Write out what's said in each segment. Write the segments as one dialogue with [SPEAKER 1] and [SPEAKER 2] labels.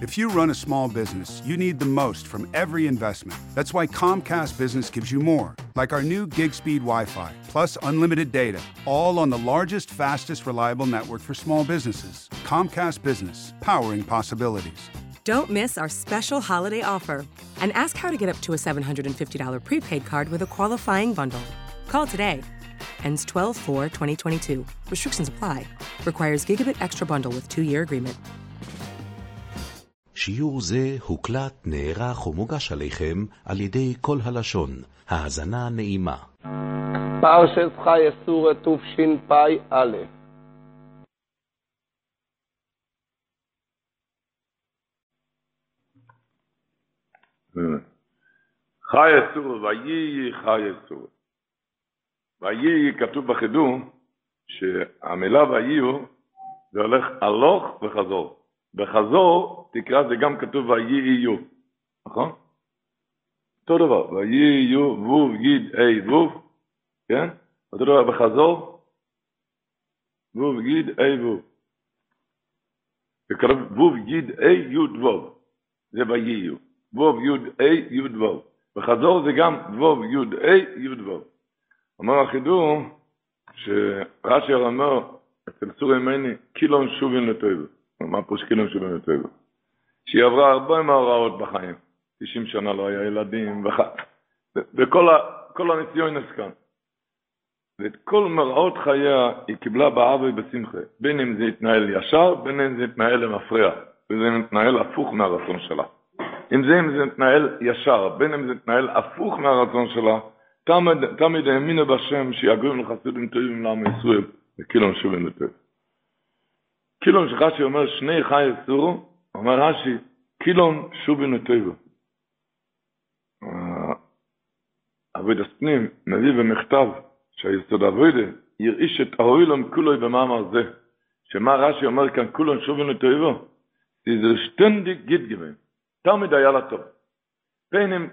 [SPEAKER 1] If you run a small business, you need the most from every investment. That's why Comcast Business gives you more, like our new gig speed Wi Fi, plus unlimited data, all on the largest, fastest, reliable network for small businesses. Comcast Business, powering possibilities.
[SPEAKER 2] Don't miss our special holiday offer and ask how to get up to a $750 prepaid card with a qualifying bundle. Call today. Ends 12 4 2022. Restrictions apply. Requires gigabit extra bundle with two year agreement.
[SPEAKER 3] שיעור זה הוקלט, נערך ומוגש עליכם על ידי כל הלשון. האזנה נעימה.
[SPEAKER 4] פרשת חי אסור תשפ"א
[SPEAKER 5] חי אסור, ויהי חי אסור. ויהי כתוב בחידום שהמילה ויהיו זה הולך הלוך וחזור. בחזור תקרא זה גם כתוב ויהיו, נכון? אותו דבר, ויהיו וו גיד אי וו, כן? אותו דבר בחזור, וו גיד אי וו. וכתוב וו גיד אי יוד וו, זה ויהיו. וו יוד אי יוד וו. בחזור זה גם וו יוד אי יוד וו. אומר החידום, שרש"י אומר, אצל סורי מני, קילון שובין לטויבו. מה פה שקילון שובין לטויבו? שהיא עברה הרבה מאורעות בחיים. 90 שנה לא היה ילדים. וכל הניסיון כאן. ואת כל מראות חייה היא קיבלה באהבה ובשמחה. בין אם זה יתנהל ישר, בין אם זה יתנהל למפריע. וזה מתנהל הפוך מהרצון שלה. אם זה אם זה מתנהל ישר, בין אם זה מתנהל הפוך מהרצון שלה, תמיד האמינו בשם שיגורים לחסידים טובים לעם ישראל, וקילון שובים לטוב. קילון שרש"י אומר שני חי אסורו, אומר רש"י, קילון שובים לטוב. אבוידס פנים מביא במכתב שהיסוד אבוידה ירעיש את האוילום כולוי במאמר זה, שמה רש"י אומר כאן כולון שובים לטובו, זה שטנדיק גיד גבין, תמיד היה לה טוב. בין אם,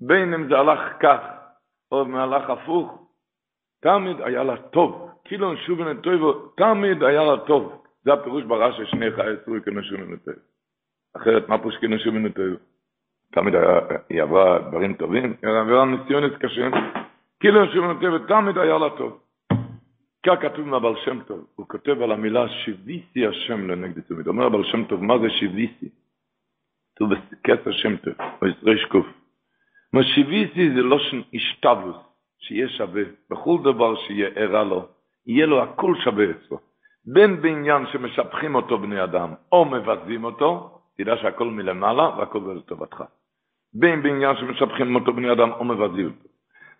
[SPEAKER 5] בין אם זה הלך כך, או מהלך הפוך, תמיד היה לה טוב. כאילו שובן לטויבו, תמיד היה לה טוב. זה הפירוש ברש"י שני חיי עשוי כנשובין לטויבו. אחרת, מה פוש כנשובין לטויבו? תמיד היה, עברה דברים טובים, היא עברה ניסיונס קשים. כאילו שובן לטויבו, תמיד היה לה טוב. כך כתוב מהבעל שם טוב, הוא כותב על המילה שיביסי השם לנגד תמיד. אומר הבעל שם טוב, מה זה שיביסי? כתוב בכסר שם טוב, או ישראל שקוף. משיביסי זה לא השתבוס, שיהיה שווה, בכל דבר שיהיה ערה לו, יהיה לו הכל שווה אצלו. בין בעניין שמשבחים אותו בני אדם, או מבזים אותו, תדע שהכל מלמעלה והכל זה לטובתך. בין בעניין שמשבחים אותו בני אדם, או מבזים אותו.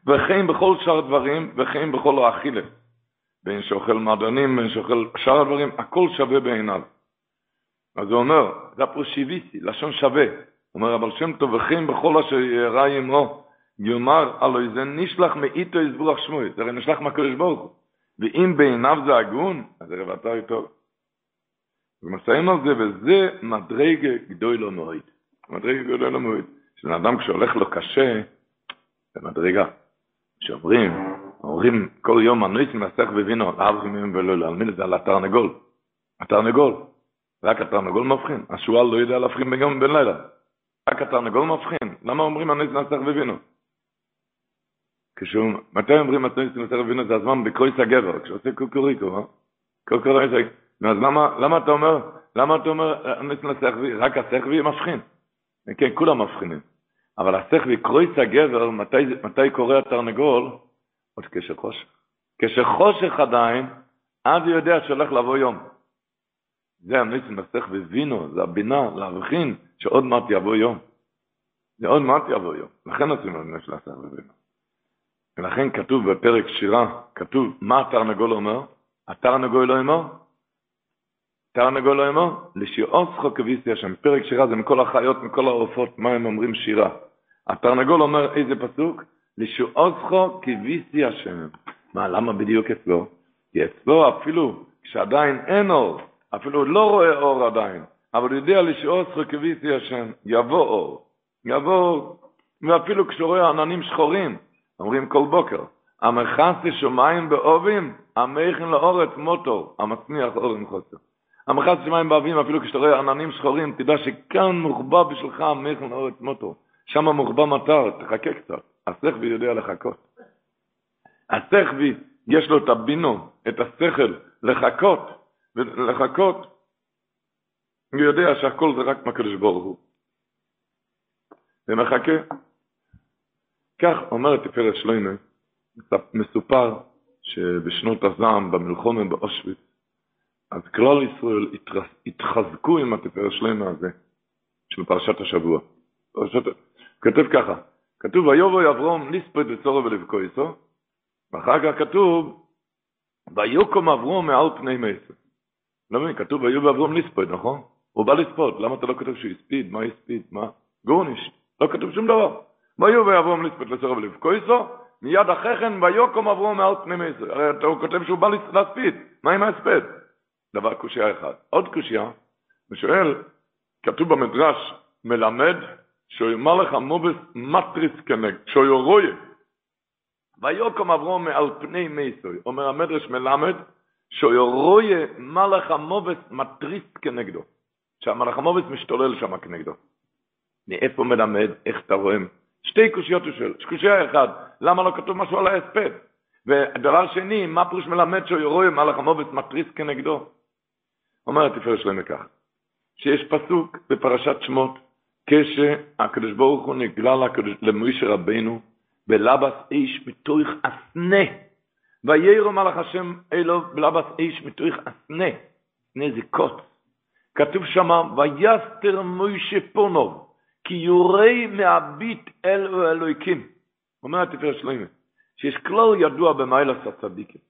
[SPEAKER 5] וכן בכל שאר הדברים, וכן בכל האכילה. בין שאוכל מעדנים, בין שאוכל שאר הדברים, הכל שווה בעיניו. אז הוא אומר, זה הפרושיביסי, לשון שווה. אומר אבל שם טוב וכן בכל אשר ירא ימו, יאמר הלוי זה נשלח מאיתו יסבורך שמוי, זה הרי נשלח מהקדוש ברוך הוא. ואם בעיניו זה הגון, אז רבתה איתו. ומסיים על זה, וזה מדרגה גדוי לא מועיד. מדרגה גדוי לא מועיד. שבן אדם כשהולך לו קשה, זה מדרגה. שאומרים, אומרים כל יום הנויס מסך בבינו, לאב ימים ולא להלמיד את זה על התרנגול. התרנגול. רק התרנגול מבחין. השועל לא יודע להבחין ביום ובין לילה. רק התרנגול מבחין. למה אומרים הנס נסך בבינו? כשהוא, מתי אומרים הנס נסך בבינו? זה הזמן בקרויס הגבר, כשעושה קוקוריקו, אה? קוקוריקו. אז למה, למה אתה אומר, למה אתה אומר בי? רק הסכבי מבחין. כן, כולם מבחינים. אבל הסכבי, קרויס הגבר, מתי, מתי קורא התרנגול? עוד כשחושך. כשחושך עדיין, אז הוא יודע שהולך לבוא יום. זה הניס מסך בבינו, זה הבינה, להבחין שעוד מעט יבוא יום. זה עוד מעט יבוא יום. לכן עושים נס לעשות בבינו. ולכן כתוב בפרק שירה, כתוב, מה התרנגול אומר? התרנגול לא אומר? תרנגול לא אומר? לשיעוסכו כביסי השם. פרק שירה זה מכל החיות, מכל העופות, מה הם אומרים שירה. התרנגול אומר איזה פסוק? לשיעוסכו כביסי השם. מה, למה בדיוק אצלו? כי אצלו אפילו כשעדיין אין אור, אפילו לא רואה אור עדיין, אבל הוא יודע לשאול כביסי השם, יבוא אור, יבוא אור, ואפילו כשהוא רואה עננים שחורים, אומרים כל בוקר, המכסי שמיים באובים, המכין לאורץ מוטור, המצניח אורן חוסר. המחץ שמיים באבים, אפילו כשאתה רואה עננים שחורים, תדע שכאן מוחבא בשבילך המכן אורץ מוטו. שם מוחבא מטר, תחכה קצת. השכבי יודע לחכות. השכבי, יש לו את הבינו, את השכל, לחכות, ולחכות, הוא יודע שהכל זה רק מהקדוש ברוך הוא. ומחכה. כך אומרת תפארת שלוימה, מסופר שבשנות הזעם, במלחומה באושוויץ, אז כלל ישראל התחזקו עם התפארת שלוימה הזה, של פרשת השבוע. פרשת... כתוב ככה, כתוב ויובוי אברום ליספד וצורו ולבקויסו, ואחר כך כתוב ויוקום אברום מעל פני מסר. לא מבין, כתוב ויובוי אברום ליספד, נכון? הוא בא לספוד, למה אתה לא כותב שהוא הספיד? מה הספיד? מה? גורניש. לא כתוב שום דבר. ויובוי אברום ליספד לצורו ולבקויסו, מיד אחרי כן ויוקום אברום מעל פני מסר. הרי הוא כותב שהוא בא להספיד, מה עם ההספד? דבר קושייה אחד. עוד קושייה, הוא שואל, כתוב במדרש, מלמד שיאמר לך מובס מטריס כנגד, שיורויה. ויוקם אברום מעל פני מייסוי, אומר המדרש מלמד, שיורויה מלך המובס מטריס כנגדו. שהמלך המובס משתולל שם כנגדו. מאיפה מלמד, איך אתה רואה? שתי קושיות הוא שואל. קושייה אחד, למה לא כתוב משהו על ההספד? ודבר שני, מה פירוש מלמד שיורויה מלך המובס מטריס כנגדו? אומר התפארת שלהם כך, שיש פסוק בפרשת שמות, כשהקדוש ברוך הוא נגלה למוישה רבנו בלבס איש מתוך אסנה. ויירו מלאך השם אלו בלבס איש מתוך אסנה. קוץ. כתוב שם, ויסתר מוישה פונוב, כי יורי מהביט אל אלוהיקים. אומר התפארת שלמה, שיש כלל ידוע במיילס הצדיקים,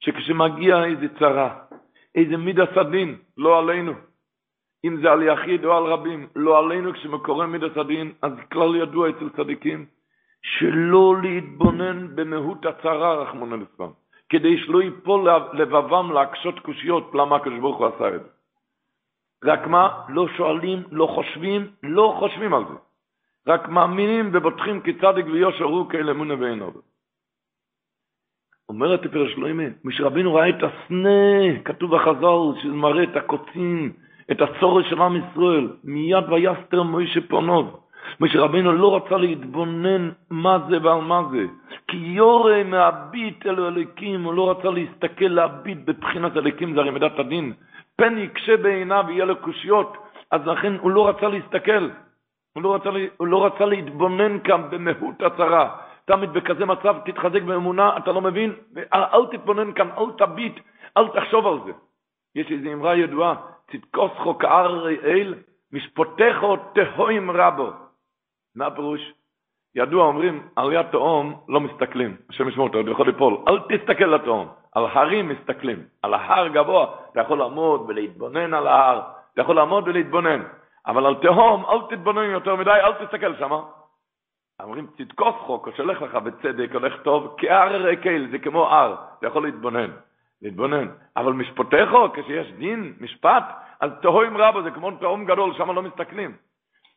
[SPEAKER 5] שכשמגיע איזה צרה, איזה מידה סדין, לא עלינו, אם זה על יחיד או על רבים, לא עלינו כשמקורא מידת הדין, אז כלל ידוע אצל צדיקים, שלא להתבונן במהות הצרה, רחמנא ליצלן, כדי שלא ייפול לבבם להקשות קושיות, למה הקדוש ברוך הוא עשה את זה. רק מה? לא שואלים, לא חושבים, לא חושבים על זה. רק מאמינים ובוטחים כי צדיק ויושר הוא כאל אמונה ואין עוד. אומרת תפר שלוימה, משרבינו ראה את הסנה, כתוב בחז"ל, שזה מראה את הקוצים, את הצורך של עם ישראל, מיד ויסתר מוישה פונוב. משה רבינו לא רצה להתבונן מה זה ועל מה זה. כי יורה מהביט אלו אליקים, הוא לא רצה להסתכל להביט בבחינת אליקים, זה הרי מידת הדין. פן יקשה בעיניו ויהיה לו קושיות, אז לכן הוא לא רצה להסתכל. הוא לא רצה, הוא לא רצה להתבונן כאן במהות הצרה. תמיד בכזה מצב תתחזק באמונה, אתה לא מבין? אל, תתבונן כאן, אל תביט, אל תחשוב על זה. יש איזו אמרה ידועה, צדקוס חוק אר אל, משפוטךו תהוים רבו. מה הפירוש? ידוע אומרים, על יד תהום לא מסתכלים, השם ישמור אותו, אתה יכול ליפול, אל תסתכל לתהום, על הרים מסתכלים, על ההר גבוה, אתה יכול לעמוד ולהתבונן על ההר, אתה יכול לעמוד ולהתבונן, אבל על תהום אל תתבונן יותר מדי, אל תסתכל שמה. אומרים, תתקוף חוק, או שהולך לך בצדק, הולך טוב, כהר רקל, זה כמו הר, אתה יכול להתבונן. להתבונן. אבל משפטך, כשיש דין, משפט, אז תהום רבו, זה כמו תהום גדול, שם לא מסתכלים.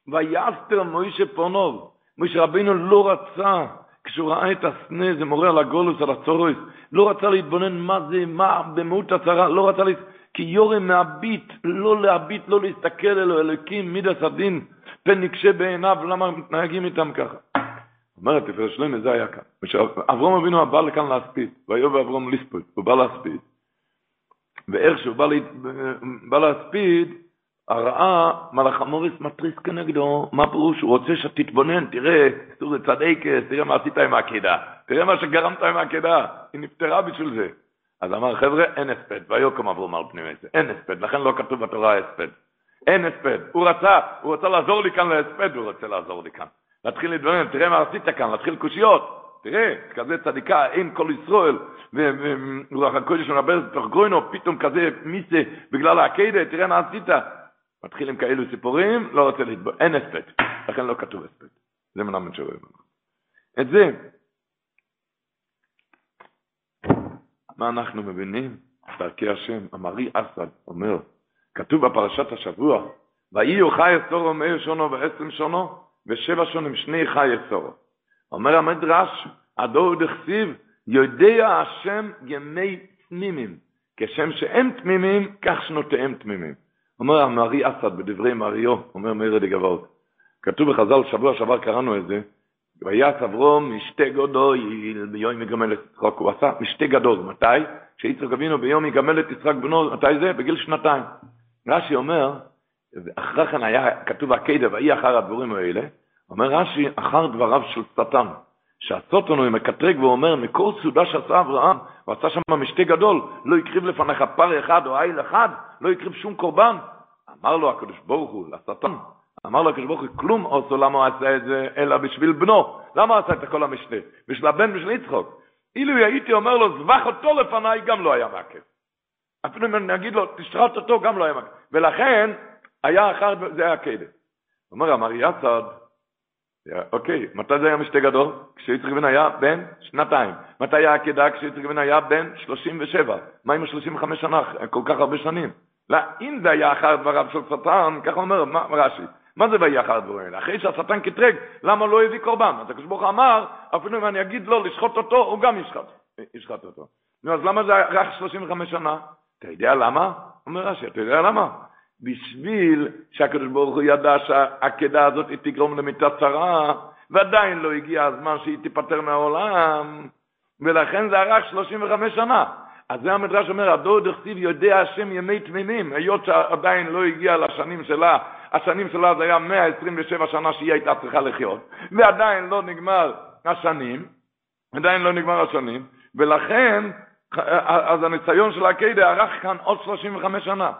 [SPEAKER 5] ויסתר מוישה פונוב, מוישה רבינו לא רצה, כשהוא ראה את הסנה, זה מורה על הגולוס, על הצורוס, לא רצה להתבונן מה זה, מה במהות הצרה, לא רצה, להת... כי יורם מהביט, לא להביט, לא להסתכל אלו אלוקים, מידס הדין, פן נקשה בעיניו, למה מתנהגים איתם ככה? אומרת תפארת שלמה, זה היה כאן. אברום אבינו בא לכאן להספיד, ויובא אברום לספוד, הוא בא להספיד. ואיך שהוא בא, לה... בא להספיד, הראה מלאך המוריס מתריס כנגדו, מה פירוש? הוא רוצה שתתבונן, תראה, סורי צדייקס, תראה מה עשית עם העקדה, תראה מה שגרמת עם העקדה, היא נפטרה בשביל זה. אז אמר, חבר'ה, אין הספד, ויוקם אברום על פני מסר, אין הספד, לכן לא כתוב בתורה הספד. אין הספד. הוא רצה, הוא רצה לעזור לי כאן להספד, הוא רוצה לעזור לי כאן. להתחיל להתבונן, תראה מה עשית כאן, להתחיל קושיות. תראה, כזה צדיקה, אין כל ישראל, ורוח הקודש מדבר תוך גרוינו, פתאום כזה מיסה בגלל העקדה, תראה מה עשית. מתחיל עם כאלו סיפורים, לא רוצה להתבונן, אין הספד, לכן לא כתוב הספד. זה מנהמן שרואה. את זה, מה אנחנו מבינים? דרכי השם, אמרי אסד אומר, כתוב בפרשת השבוע, ויהיו חי אסורו מאיר שונו ועשרים שונו, ושבע שונים שני חי אסורו. אומר המדרש, הדור דכסיב, יודע השם ימי צנימים, כשם שהם תמימים, כך שנותיהם תמימים. אומר המרי אסד בדברי מריו, אומר מאיר דגבות. כתוב בחז"ל, שבוע שעבר קראנו את זה, ויעש אברום משתה גדול ביום יגמל את יצחק, הוא עשה משתה גדול, מתי? כשיצחק אבינו ביום יגמל את יצחק בנו, מתי זה? בגיל שנתיים. רש"י אומר, אחרי כן היה כתוב הקדה, ויהי אחר הדבורים האלה, אומר רש"י, אחר דבריו של שטן, שהסוטון הוא מקטרג ואומר, מכל סעודה שעשה אברהם, הוא עשה שם משתה גדול, לא הקריב לפניך פר אחד או איל אחד, לא הקריב שום קורבן. אמר לו הקדוש ברוך הוא, לשטן, אמר לו הקדוש ברוך הוא, כלום עושו, למה עשה את זה, אלא בשביל בנו. למה עשה את כל המשתה? בשביל הבן, בשביל יצחוק. אילו הייתי אומר לו, זבח אותו לפניי, גם לא היה מעכב. אפילו אם אני אגיד לו, תשחט אותו, גם לא היה מעכב. ולכן, היה אחר, זה היה קדם. אומר, אמר יצד, אוקיי, מתי זה היה משתה גדול? כשיצחק בן היה בן שנתיים. מתי היה עקדה? כשיצחק בן היה בן 37. מה עם ה-35 שנה? כל כך הרבה שנים. לא, אם זה היה אחר דבריו של שטן, ככה אומר רש"י, מה זה ויהיה אחר הדברים האלה? אחרי שהשטן קטרג, למה לא הביא קורבן? אז הקדוש ברוך אמר, אפילו אם אני אגיד לו לשחוט אותו, הוא גם ישחט, ישחט אותו. נו, אז למה זה רק 35 שנה? אתה יודע למה? אומר רש"י, אתה יודע למה? בשביל שהקדוש ברוך הוא ידע שהעקדה הזאת היא תגרום למיטה צרה, ועדיין לא הגיע הזמן שהיא תיפטר מהעולם, ולכן זה ארך 35 שנה. אז זה המדרש אומר, הדור דכתיב יודע השם ימי תמימים, היות שעדיין לא הגיע לשנים שלה, השנים שלה זה היה 127 שנה שהיא הייתה צריכה לחיות, ועדיין לא נגמר השנים, עדיין לא נגמר השנים, ולכן, אז הניסיון של הקדה ארך כאן עוד 35 שנה.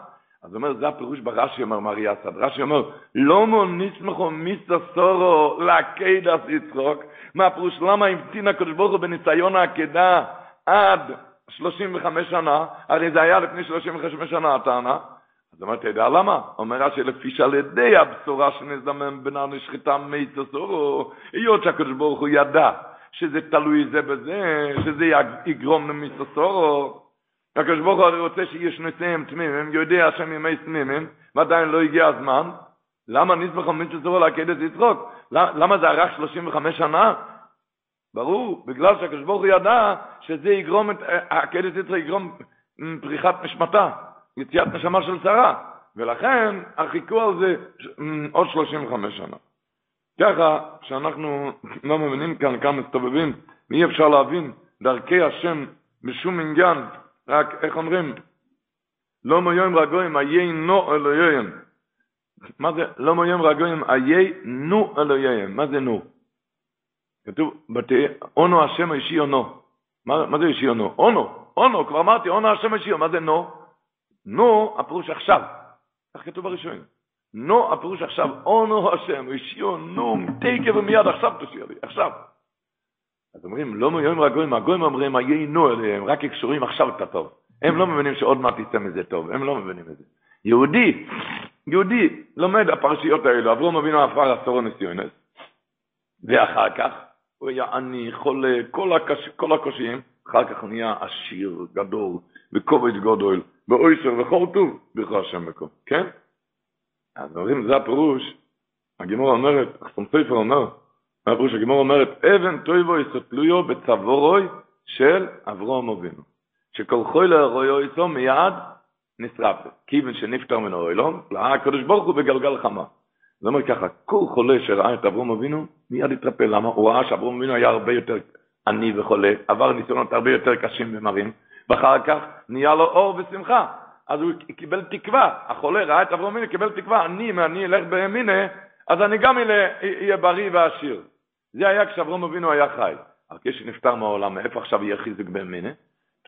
[SPEAKER 5] אז אומר, זה הפירוש ברש"י, אומר מרי אסד. רש"י אומר, לא מוניסמכו מיסטר סורו לעקדס יצחוק. מה הפירוש? למה המתין הקדוש ברוך הוא בניסיון העקדה עד 35 שנה? הרי זה היה לפני 35 שנה הטענה. אז אמרתי, אתה יודע למה? אומר רש"י, לפי שעל ידי הבשורה שנזדמן בנה נשחטה מיסטר סורו, היות שהקדוש ברוך הוא ידע שזה תלוי זה בזה, שזה יגרום למיסטר סורו. הקדוש ברוך הוא הרי רוצה שיהיה שנותיהם תמימים, יודע השם ימי תמימים, ועדיין לא הגיע הזמן. למה נזבח המצווה זורו לעקדת יצחוק? למה זה ארך 35 שנה? ברור, בגלל שהקדוש ברוך הוא ידע שזה יגרום, את העקדת יצחוק יגרום פריחת נשמתה, יציאת נשמה של שרה. ולכן החיכו על זה עוד 35 שנה. ככה שאנחנו לא מבינים כאן כמה מסתובבים, ואי אפשר להבין דרכי השם בשום עניין, רק, איך אומרים? לא מיום רגויים, איי נו אלוהים. מה זה? לא מיום רגויים, איי נו אלוהים. מה זה נו? כתוב. אונו השם אישי אונו. מה, מה זה אישי אונו? אונו, אונו, כבר אמרתי, אונו השם אישי, מה זה נו? נו, הפירוש עכשיו. כך כתוב בראשון. נו, הפירוש עכשיו, אונו השם, אישי אונו, תקף ומיד עכשיו תשאיר לי, עכשיו. אז אומרים, לא מיום רגועים, הגויים אומרים, היינו אליהם, רק קשורים עכשיו את הטוב. הם לא מבינים שעוד מעט יצא מזה טוב, הם לא מבינים את זה. יהודי, יהודי, לומד הפרשיות האלו, אברום אבינו עפר עשור ניסיונס, ואחר כך הוא היה עני, חולה, כל, הקש, כל הקושיים, אחר כך נהיה עשיר, גדול, וכובד גדול, ואויסר וכל טוב, בכלל השם מקום, כן? אז אומרים, זה הפירוש, הגימור אומרת, החסום ספר אומר, מה פירוש הגמור אומרת, אבן טויבו יסתלויו בצבורוי של אברום אבינו. שכל חוי לרויו איתו מיד נשרף. כיוון שנפטר מן האוילום, ראה הקדוש ברוך הוא בגלגל חמה. זה אומר ככה, כל חולה שראה את אברום אבינו, מיד התרפא. למה? הוא ראה שאברום אבינו היה הרבה יותר עני וחולה, עבר ניסיונות הרבה יותר קשים ומרים, ואחר כך נהיה לו אור ושמחה. אז הוא קיבל תקווה, החולה ראה את אברום אבינו, קיבל תקווה, אני, אם אני אלך בימינה, אז אני גם אהיה בריא ועשיר. זה היה כשאברום אבינו היה חי. אבל כשנפטר מהעולם, מאיפה עכשיו יהיה חיזוק באמינה?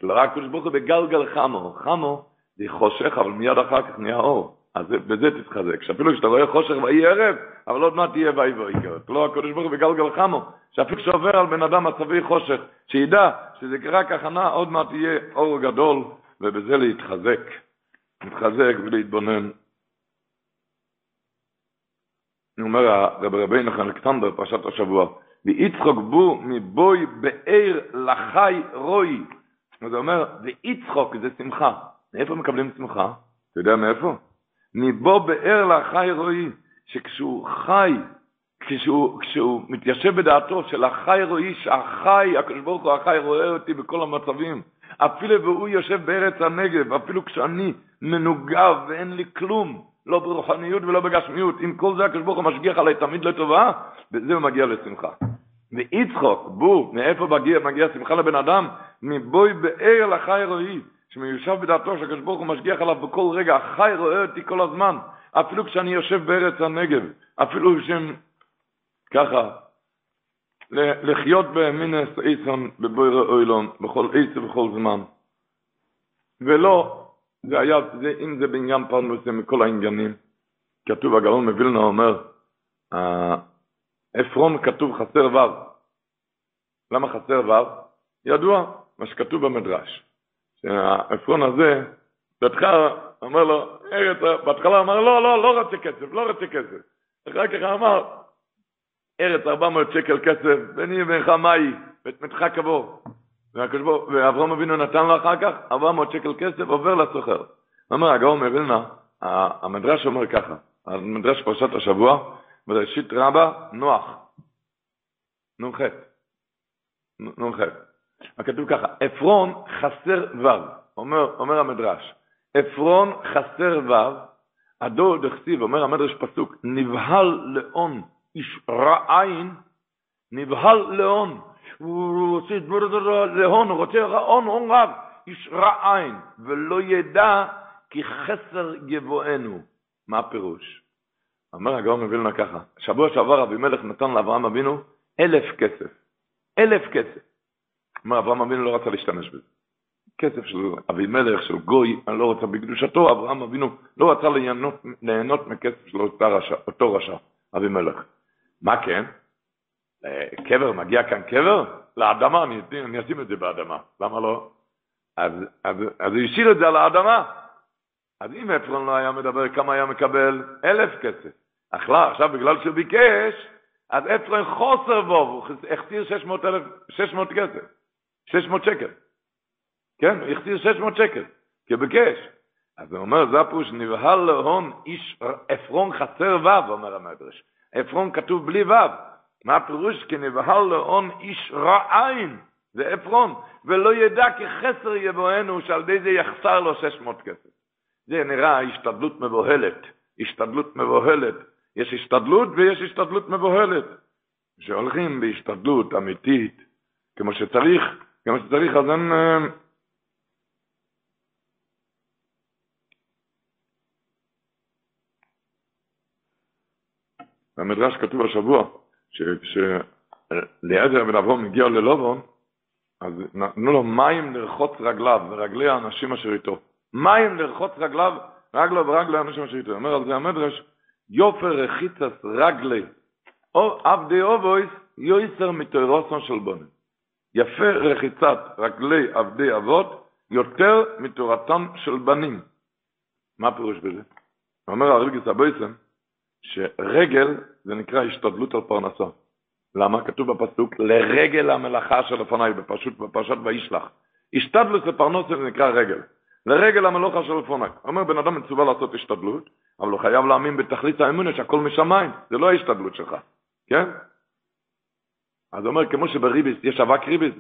[SPEAKER 5] לא רק קדוש ברוך הוא בגלגל חמו. חמו זה חושך, אבל מיד אחר כך נהיה אור. אז בזה תתחזק. שאפילו כשאתה רואה חושך ויהי ערב, אבל עוד מעט תהיה ויהי ויהי לא הקדוש ברוך הוא בגלגל חמו. שאפילו כשעובר על בן אדם מצבי חושך, שידע שזה רק הכנה, עוד מעט יהיה אור גדול, ובזה להתחזק. להתחזק ולהתבונן. אומר הרב חן אלכסנדר, פרשת השבוע, ויצחוק בו מבוי באר לחי רוי. זה אומר, ויצחוק זה שמחה. מאיפה מקבלים שמחה? אתה יודע מאיפה? מבו באר לחי רוי, שכשהוא חי, כשהוא, כשהוא מתיישב בדעתו של החי רואי, שהחי, הקדוש ברוך הוא החי רואה אותי בכל המצבים, אפילו והוא יושב בארץ הנגב, אפילו כשאני מנוגב ואין לי כלום, לא ברוחניות ולא בגשמיות, עם כל זה הקדוש ברוך הוא משגיח עליי תמיד לטובה, בזה הוא מגיע לשמחה. ויצחוק, בו, מאיפה מגיע, מגיע שמחה לבן אדם? מבוי באר לחי רואי, שמיושב בדעתו שהקדוש ברוך הוא משגיח עליו בכל רגע, החי רואה אותי כל הזמן, אפילו כשאני יושב בארץ הנגב, אפילו שהם ככה, לחיות במינס איסון בבוירה אוילון, בכל עץ ובכל זמן. ולא, זה היה, זה, אם זה בעניין פרנוסי מכל העניינים, כתוב, הגאון מווילנה אומר, עפרון כתוב חסר ו'. למה חסר ו'? ידוע, מה שכתוב במדרש. שהעפרון הזה, בהתחלה אומר לו, בהתחלה אמר, לא, לא, לא רוצה כסף, לא רוצה כסף. אחר כך אמר, ארץ 400 שקל כסף, בני ובינך מאי, ואת מתך קבור. ואברהם אבינו נתן לו אחר כך 400 שקל כסף, עובר לסוחר. אומר הגאון מווילנה, המדרש אומר ככה, המדרש פרשת השבוע, בראשית רבה, נוח. נ"ח. נ"ח. הכתוב ככה, עפרון חסר ו', אומר, אומר המדרש, עפרון חסר ו', הדוד הכתיב, אומר המדרש פסוק, נבהל לאון איש רע עין, נבהל לאון, הוא רוצה להון, הוא רוצה הון, הון רב, איש רע עין, ולא ידע כי חסר יבואנו. מה הפירוש? אומר הגאון מווילנה ככה, שבוע שעבר אבימלך נתן לאברהם אבינו אלף כסף. אלף כסף. אומר אברהם אבינו לא רצה להשתמש בזה. כסף של אבימלך, של גוי, אני לא רוצה, בקדושתו אברהם אבינו לא רצה ליהנות, ליהנות מכסף של רשע, אותו רשע, אבימלך. מה כן? אה, קבר, מגיע כאן קבר? לאדמה, אני, אני אשים את זה באדמה. למה לא? אז, אז, אז הוא השאיר את זה על האדמה. אז אם עפרון לא היה מדבר כמה היה מקבל? אלף כסף. אך לא, עכשיו בגלל שהוא ביקש, אז עפרון חוסר בו, הוא החסיר 600, אלף, 600 כסף, 600 שקל. כן, הוא החסיר 600 שקל, ביקש. אז הוא אומר, זה הפירוש, נבהל להון איש עפרון חסר ו', אומר המדרש. עפרון כתוב בלי ו'. מה הפירוש? כי נבהל להון איש רע עין, זה עפרון, ולא ידע כי חסר יבואנו, שעל ידי זה יחסר לו 600 כסף. זה נראה השתדלות מבוהלת, השתדלות מבוהלת. יש השתדלות ויש השתדלות מבוהלת. כשהולכים בהשתדלות אמיתית, כמו שצריך, כמו שצריך, אז אין... אה, במדרש כתוב השבוע, שכשאליעזר בן אברהם הגיע ללובון, אז נתנו לו מים לרחוץ רגליו ורגלי האנשים אשר איתו. מים לרחוץ רגליו, רגלו ורגלי האנשים אשר איתו. אומר על זה המדרש, יופר רחיצס רגלי, עבדי אובויס יויסר מתוירוסון של בונים. יפה רחיצת רגלי עבדי אבות יותר מתורתם של בנים. מה הפירוש בזה? אומר הרלגיס הבויסם, שרגל זה נקרא השתדלות על פרנסה. למה? כתוב בפסוק, לרגל המלאכה שלפניי, בפשוט, בפרשת וישלח. השתדלות לפרנסה זה נקרא רגל. לרגל המלאכה שלפניי. אומר בן אדם מצווה לעשות השתדלות, אבל הוא חייב להאמין בתכלית האמונה שהכל משמיים, זה לא ההשתדלות שלך, כן? אז הוא אומר, כמו שבריביס יש אבק ריביס,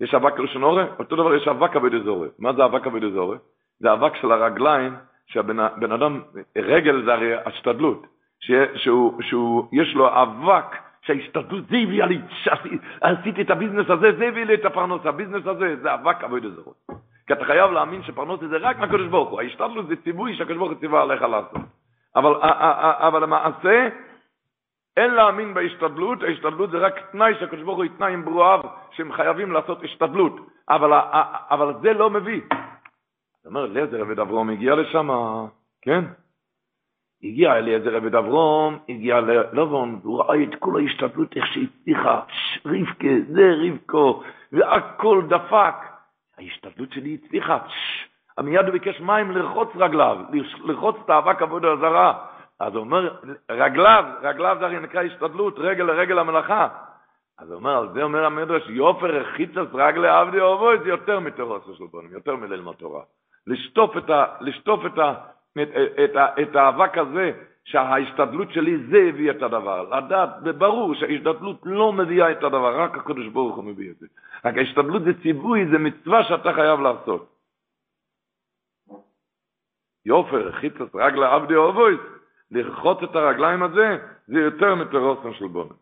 [SPEAKER 5] יש אבק ראשון אותו דבר יש אבק עבוידה זורה. מה זה אבק עבוידה זורה? זה אבק של הרגליים שהבן אדם, רגל זה הרי השתדלות, שיש לו אבק, שההשתדלות זה הביא לי, עשיתי את הביזנס הזה, זה הביא לי את הפרנוסה, הביזנס הזה, זה אבק עבוידה זורה. כי אתה חייב להאמין שפרנוסה זה רק מהקדוש ברוך הוא, ההשתדלות זה ציווי שהקדוש ברוך הוא ציווה עליך לעשות. אבל, אבל למעשה, אין להאמין בהשתדלות, ההשתדלות זה רק תנאי שהקדוש ברוך הוא התנה עם ברואיו שהם חייבים לעשות השתדלות, אבל, אבל זה לא מביא. זאת אומרת, אליעזר עבד אברום הגיע לשם, כן? הגיע אליעזר עבד אברום, הגיע ללבון, והוא ראה את כל ההשתדלות, איך שהצליחה, רבקה, זה רבקו, והכל דפק. ההשתדלות שלי הצליחה, מיד הוא ביקש מים לרחוץ רגליו, לרחוץ את האבק עבוד הזרה. אז הוא אומר, רגליו, רגליו זה הרי נקרא השתדלות, רגל לרגל המלאכה. אז הוא אומר, על זה אומר המדרש, יופר רחיצת רגלי עבדי אובו, זה יותר מתורס של בונים, יותר מללמוד תורה. לשטוף את, ה, לשטוף את, ה, את, את, את האבק הזה, שההשתדלות שלי זה הביא את הדבר. לדעת, וברור שההשתדלות לא מביאה את הדבר, רק הקדוש ברוך הוא מביא את זה. רק ההשתדלות זה ציווי, זה מצווה שאתה חייב לעשות. יופר, חיצוס רגלה עבדי אובויס, לרחוץ את הרגליים הזה, זה יותר מטרוסן של בונן.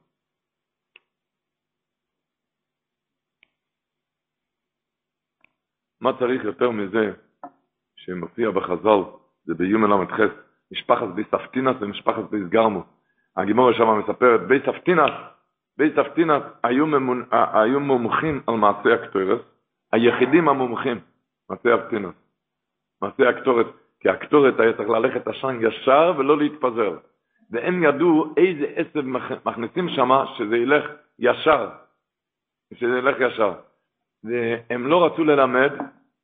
[SPEAKER 5] מה צריך יותר מזה שמופיע בחז"ל, זה ביום ל"ח, משפחת ביס אפטינס ומשפחת ביס גרמו. הגימורה שם מספרת, ביס אפטינס היו, ממונ... היו מומחים על מעשי הקטורס, היחידים המומחים, מעשי אפטינס, מעשי הקטורת, כי הקטורת היה צריך ללכת עשן ישר ולא להתפזר. והם ידעו איזה עשב מכניסים שם שזה ילך ישר, שזה ילך ישר. והם לא רצו ללמד,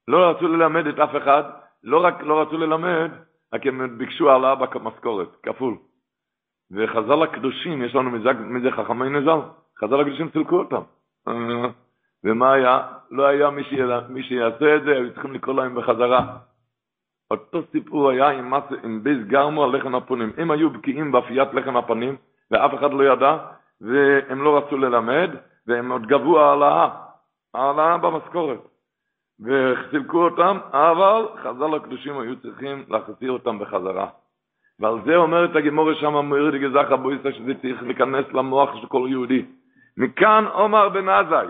[SPEAKER 5] לא רצו ללמד את אף אחד, לא רק לא רצו ללמד, רק הם ביקשו העלאה במשכורת, כפול. וחז"ל הקדושים, יש לנו מזה, מזה חכמי נזל, חז"ל הקדושים צילקו אותם. ומה היה? לא היה מי שיעשה את זה, היו צריכים לקרוא להם בחזרה. אותו סיפור היה עם, מס, עם גרמו על לחם הפונים. הם היו בקיאים באפיית לחם הפנים, ואף אחד לא ידע, והם לא רצו ללמד, והם עוד גבו העלאה, העלאה במשכורת. וחילקו אותם, אבל חז"ל הקדושים היו צריכים להחזיר אותם בחזרה. ועל זה אומרת הגימורה שם, מויר דגזח הבויסה, שזה צריך להיכנס למוח של כל יהודי. מכאן אומר בן עזאי,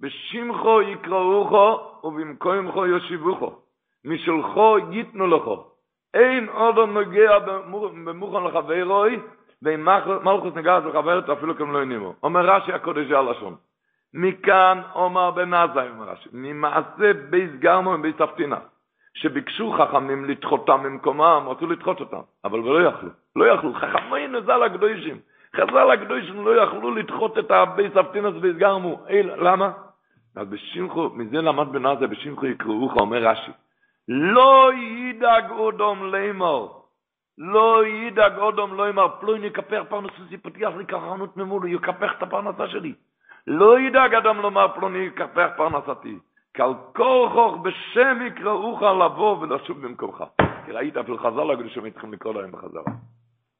[SPEAKER 5] בשמחו יקראוכו ובמקומכו יושיבוכו, ומשלחו ייתנו לכו. אין אודום נוגע במוכן לחברוי, ואין מלכוס נוגעת בחברתה אפילו כמלוא נימו. אומר רש"י הקודש על לשון. מכאן אומר בן עזאי, אומר רש"י, ממעשה בייס גרמו ובייס אבטינס, שביקשו חכמים לדחותם ממקומם, רצו לדחות אותם, אבל לא יכלו, לא יכלו, חכמינו ז"ל הקדושים, חז"ל הקדושים לא יכלו לדחות את הבייס אבטינס ובייס גרמו, למה? אז בשמחו, מזה למד בן עזאי, בשמחו יקראוך, אומר רש"י, לא ידאג אודום לומר, לא ידאג אודום לא יאמר, פלויני יקפח פרנסתי, פתח לי חנות ממולו, יקפח את הפרנסה שלי. לא ידאג אדם לומר פלוני יקפח פרנסתי. כל כורחוך בשמך יקראוך לבוא ולשוב במקומך. כי ראית אפילו חז"ל הקדושים צריכים לקרוא להם בחזרה.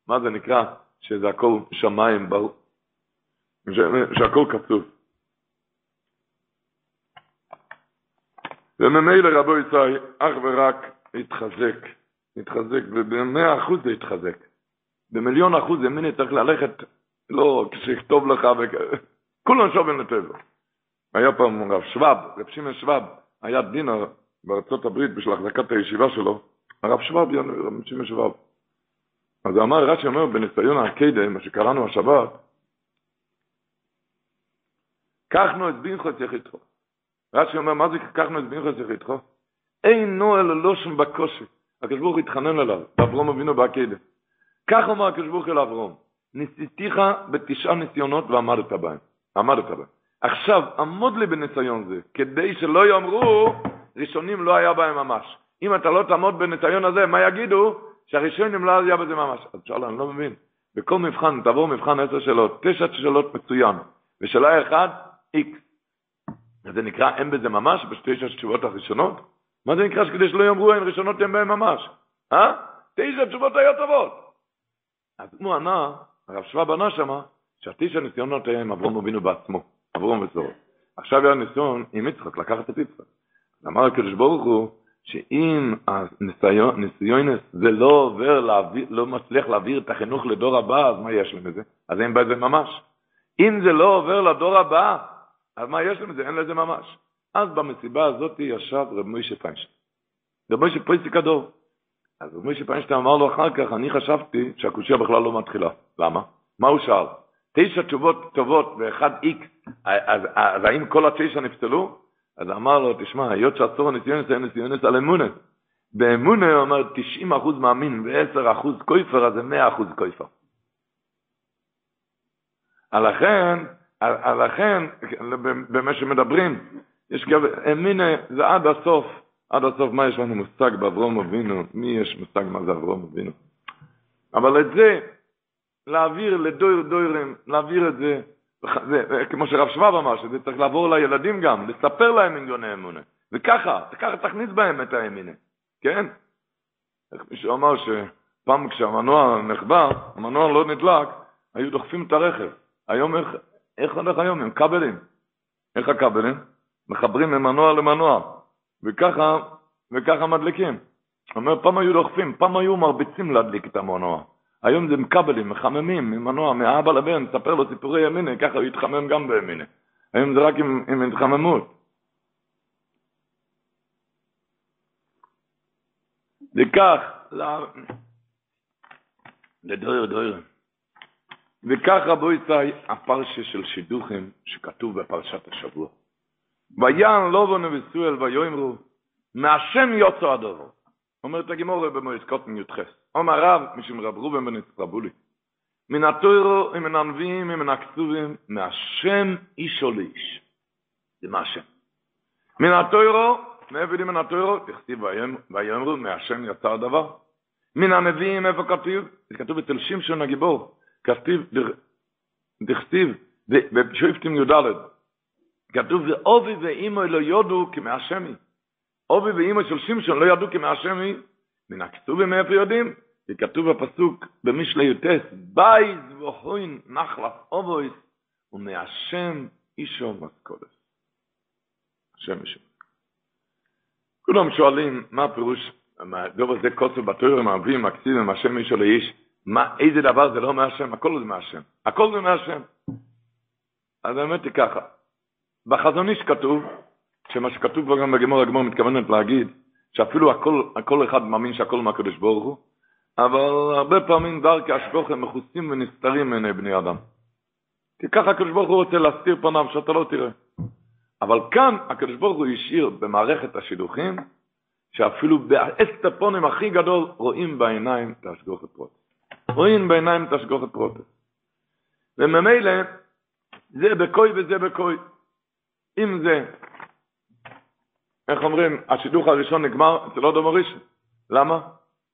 [SPEAKER 5] מה זה נקרא? שזה הכל שמיים ברור. שהכל כתוב. וממילא רבו ישראל אך ורק התחזק, התחזק, ובמאה אחוז זה התחזק. במיליון אחוז ימיני צריך ללכת, לא כשיכתוב לך, כולם שווים לטבע. היה פעם רב שוואב, רב שמעון שוואב, היה דינר בארצות הברית בשביל החזקת הישיבה שלו, הרב שוואב, רב שמעון שוואב. אז אמר, רש"י אומר, בניסיון הקיידה, מה שקראנו השבת, קחנו את בינכוס יחידכו. רש"י אומר, מה זה קחנו את יחידכו? אין נועל לא שם בקושי. הקדוש ברוך התחנן עליו, ואברום אבינו בהקיידה. כך אומר הקדוש ברוך אל אברום, ניסיתיך בתשעה ניסיונות ועמדת בהם. עמדת בהם. עכשיו, עמוד לי בניסיון זה, כדי שלא יאמרו, ראשונים לא היה בהם ממש. אם אתה לא תעמוד בניסיון הזה, מה יגידו? שהראשונים לא היה בזה ממש. אז שאלה, אני לא מבין. בכל מבחן, תעבור מבחן עשר שאלות, תשע שאלות מצוין, ושאלה אחת, איקס. זה נקרא אין בזה ממש, בתשע תשובות הראשונות? מה זה נקרא שכדי שלא יאמרו אין ראשונות אין בהם ממש? אה? תשע תשובות היו טובות. אז הוא ענה, הרב שוואב ענה שמה, שהתשע ניסיונות עם אברום אבינו בעצמו, אברום וזור. עכשיו היה ניסיון עם יצחק לקחת את יצחק. אמר הקדוש ברוך הוא, שאם הניסיונס זה לא עובר, להעביר, לא מצליח להעביר את החינוך לדור הבא, אז מה יש לזה? אז אין בזה ממש. אם זה לא עובר לדור הבא, אז מה יש לזה? אין לזה ממש. אז במסיבה הזאת ישב רב מוישה פיינשטיין. רב מוישה פויסיק הדור. אז רב מוישה פיינשטיין אמר לו אחר כך, אני חשבתי שהקושייה בכלל לא מתחילה. למה? מה הוא שאל? תשע תשובות טובות ואחד איקס, אז, אז האם כל התשע נפסלו? אז אמר לו, תשמע, היות שעצור הניסיונס היה ניסיונס על אמונה. באמונה הוא אומר 90 אחוז מאמין ו-10 אחוז קויפר, אז זה 100 אחוז קויפר. לכן, לכן, במה שמדברים, יש גם, אמונה זה עד הסוף, עד הסוף מה יש לנו מושג באברום אבינו, מי יש מושג מה זה אברום אבינו. אבל את זה, להעביר לדויר דוירים, להעביר את זה, זה, כמו שרב שבב אמר, שזה צריך לעבור לילדים גם, לספר להם עניוני אמונה. וככה, ככה תכניס בהם את האמינה, כן? איך מישהו אמר פעם כשהמנוע נחבא, המנוע לא נדלק, היו דוחפים את הרכב. היום איך, איך הולך היום? עם כבלים. איך הכבלים? מחברים ממנוע למנוע, וככה, וככה מדליקים. אומר, פעם היו דוחפים, פעם היו מרביצים להדליק את המנוע. היום זה עם כבלים, מחממים, ממנוע, מאבא לבן, ספר לו סיפורי ימיני, ככה הוא יתחמם גם בימיני. היום זה רק עם, עם התחממות. וכך, לדויר דויר. וכך רבו יצאי הפרשה של שידוכים שכתוב בפרשת השבוע. ויען לובו נבסואל ויאמרו מהשם יוצא הדובר. אומרת הגימורה במועד קוטן י"ח. אומר רב, משום רב רובן בן יצטרבולי. מן התוירו, מן הנביאים, מן הכתובים, מהשם אישו לאיש. זה מהשם. מן התוירו, יודעים מן התוירו? דכתיב ויאמרו, מהשם יצא הדבר. מן הנביאים, איפה כתוב? זה כתוב אצל שמשון הגיבור. כתיב, דכתיב, בשופטים י"ד, כתוב, ואוביו ואימו לא יודעו כי מהשם היא. אוביו ואימו של שמשון לא ידעו כי מהשם היא. מן הכתובים מאיפה יודעים? כי כתוב בפסוק במשלי י"ט, בייס והוין נחלס אובויס, ומהשם אישו מסקודס. השם אישו. כולם שואלים, מה הפירוש, דובר זה כוסף בתוירים, האבים, הכתיבים, השם אישו לאיש, מה, איזה דבר זה לא מהשם? הכל זה מהשם. הכל זה מהשם. אז האמת היא ככה, בחזון איש כתוב, שמה שכתוב גם בגמור הגמור מתכוונת להגיד, שאפילו הכל, הכל אחד מאמין שהכל מהקדוש ברוך הוא, אבל הרבה פעמים דרכי השבוכם מכוסים ונסתרים מעיני בני אדם. כי ככה הקדוש ברוך הוא רוצה להסתיר פניו שאתה לא תראה. אבל כאן הקדוש ברוך הוא השאיר במערכת השידוכים, שאפילו בהסתר פנים הכי גדול רואים בעיניים את השגוחה פרוטיס. רואים בעיניים את השגוחה פרוטיס. וממילא זה בקוי וזה בקוי. אם זה, איך אומרים, השידוך הראשון נגמר אצל עוד ראשון. למה?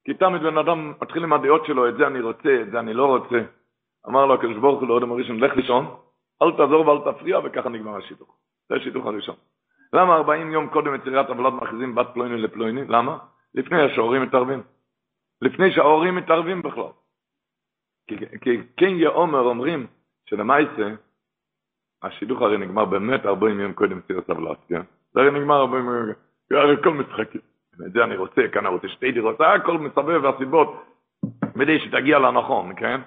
[SPEAKER 5] כי תמיד בן אדם מתחיל עם הדעות שלו, את זה אני רוצה, את זה אני לא רוצה. אמר לו הקדוש ברוך הוא לאודם הראשון, לך לישון, אל תעזור ואל תפריע, וככה נגמר השידוך. זה השידוך הראשון. למה 40 יום קודם יצירת עבלת מכריזים בת פלויני לפלויני? למה? לפני שההורים מתערבים. לפני שההורים מתערבים בכלל. כי, כן יאומר אומרים שלמעשה, השידוך הרי נגמר באמת 40 יום קודם יצירת עבלת, כן? זה הרי נגמר 40 יום, הרי הכל משחקים. את זה אני רוצה, כאן אני רוצה שתי דירות, הכל מסבב והסיבות, כדי שתגיע לנכון, כן?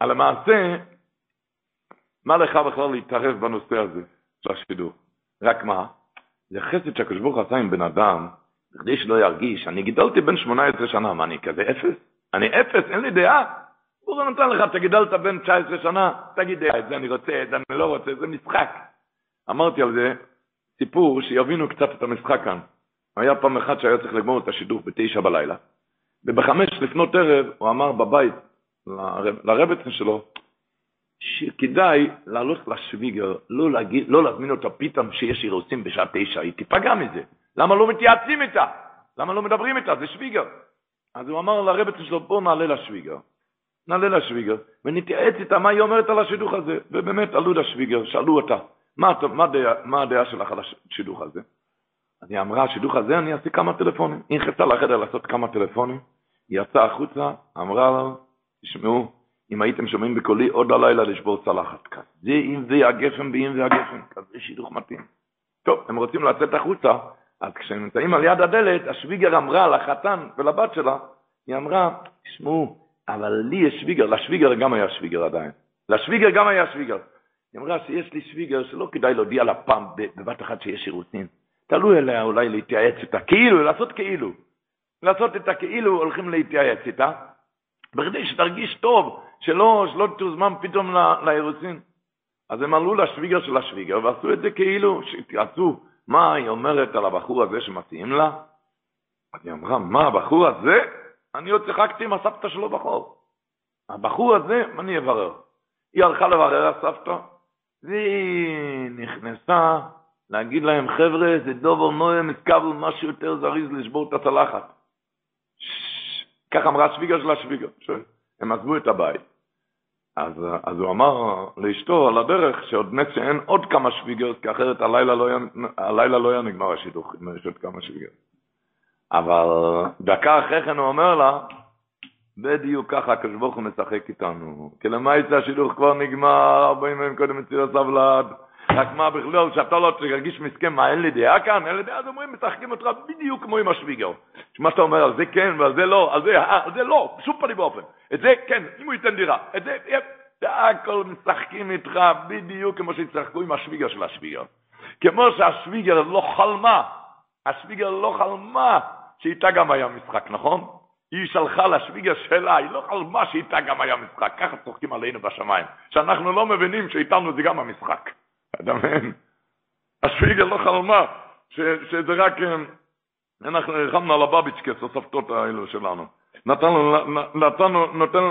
[SPEAKER 5] על המעשה, מה לך בכלל להתערב בנושא הזה של השידור? רק מה? זה חסד שהקדוש ברוך עשה עם בן אדם, כדי שלא ירגיש, אני גידלתי בן 18 שנה, מה אני כזה אפס? אני אפס, אין לי דעה. לא נתן לך, אתה גידלת בן 19 שנה, תגיד דעה, את זה אני רוצה, את זה אני לא רוצה, זה משחק. אמרתי על זה סיפור שיבינו קצת את המשחק כאן. היה פעם אחת שהיה צריך לגמור את השידוך בתשע בלילה, ובחמש לפנות ערב הוא אמר בבית לרבצן שלו, שכדאי לעלות לשוויגר, לא, להגיד, לא להזמין אותה פתאום שיש אירוסים בשעה תשע, היא תיפגע מזה. למה לא מתייעצים איתה? למה לא מדברים איתה? זה שוויגר. אז הוא אמר לרבצן שלו, בוא נעלה לשוויגר. נעלה לשוויגר, ונתייעץ איתה מה היא אומרת על השידוך הזה. ובאמת עלו לשוויגר, שאלו אותה, מה, מה, מה הדעה שלך על השידוך הזה? אז היא אמרה, השידוך הזה אני אעשה כמה טלפונים. היא נכנסה לחדר לעשות כמה טלפונים, היא יצאה החוצה, אמרה לו, תשמעו, אם הייתם שומעים בקולי עוד הלילה לשבור צלחת כזה. זה אם זה הגפן ואם זה הגפן, כזה שידוך מתאים. טוב, הם רוצים לצאת החוצה, אז כשהם נמצאים על יד הדלת, השוויגר אמרה לחתן ולבת שלה, היא אמרה, תשמעו, אבל לי יש שוויגר, לשוויגר גם היה שוויגר עדיין. לשוויגר גם היה שוויגר. היא אמרה שיש לי שוויגר שלא כדאי להודיע לה פעם בבת אחת שיש אירוסין. תלוי אליה אולי להתייעץ איתה, כאילו, לעשות כאילו. לעשות את הכאילו הולכים להתייעץ איתה, בכדי שתרגיש טוב, שלא, שלא תוזמן פתאום לאירוסין. אז הם עלו לשוויגר של השוויגר ועשו את זה כאילו, שהתייעצו מה היא אומרת על הבחור הזה שמציעים לה. אז היא אמרה, מה, הבחור הזה? אני עוד שיחקתי עם הסבתא שלו בחור. הבחור הזה, מה אני אברר? היא הלכה לברר הסבתא, והיא נכנסה להגיד להם, חבר'ה, זה דובר נוהם, הסקבל משהו יותר זריז לשבור את הצלחת. ככה אמרה שוויגר של השוויגר. הם עזבו את הבית. אז, אז הוא אמר לאשתו על הדרך שעוד נס שאין עוד כמה שוויגר, כי אחרת הלילה לא היה, הלילה לא היה נגמר השידוך, אם יש עוד כמה שוויגר. אבל דקה אחרי כן הוא אומר לה, בדיוק ככה הקדוש ברוך הוא משחק איתנו. כי למעשה השילוך כבר נגמר, 40 ימים קודם מציר הסבלת. רק מה בכלל, שאתה לא תרגיש מסכם, מה, אין לי דעה כאן? אין לי דעה, אז אומרים, משחקים אותך בדיוק כמו עם השוויגר. מה שאתה אומר, על זה כן ועל זה לא, על זה, על זה לא, בשום פנים באופן. את זה כן, אם הוא ייתן דירה. את זה, הכל משחקים איתך בדיוק כמו שהצחקו עם השוויגר של השוויגר. כמו שהשוויגר לא חלמה, השוויגר לא חלמה שאיתה גם היה משחק, נכון? היא שלחה לשוויגר שלה, היא לא חלמה שאיתה גם היה משחק. ככה צוחקים עלינו בשמיים, שאנחנו לא מבינים שאיתנו זה גם המשחק. אתה מבין? השוויגר לא חלמה שזה רק, אנחנו הרחמנו על הבביצ'קס, הסבתות האלו שלנו. נתנו, נתנו, נותן,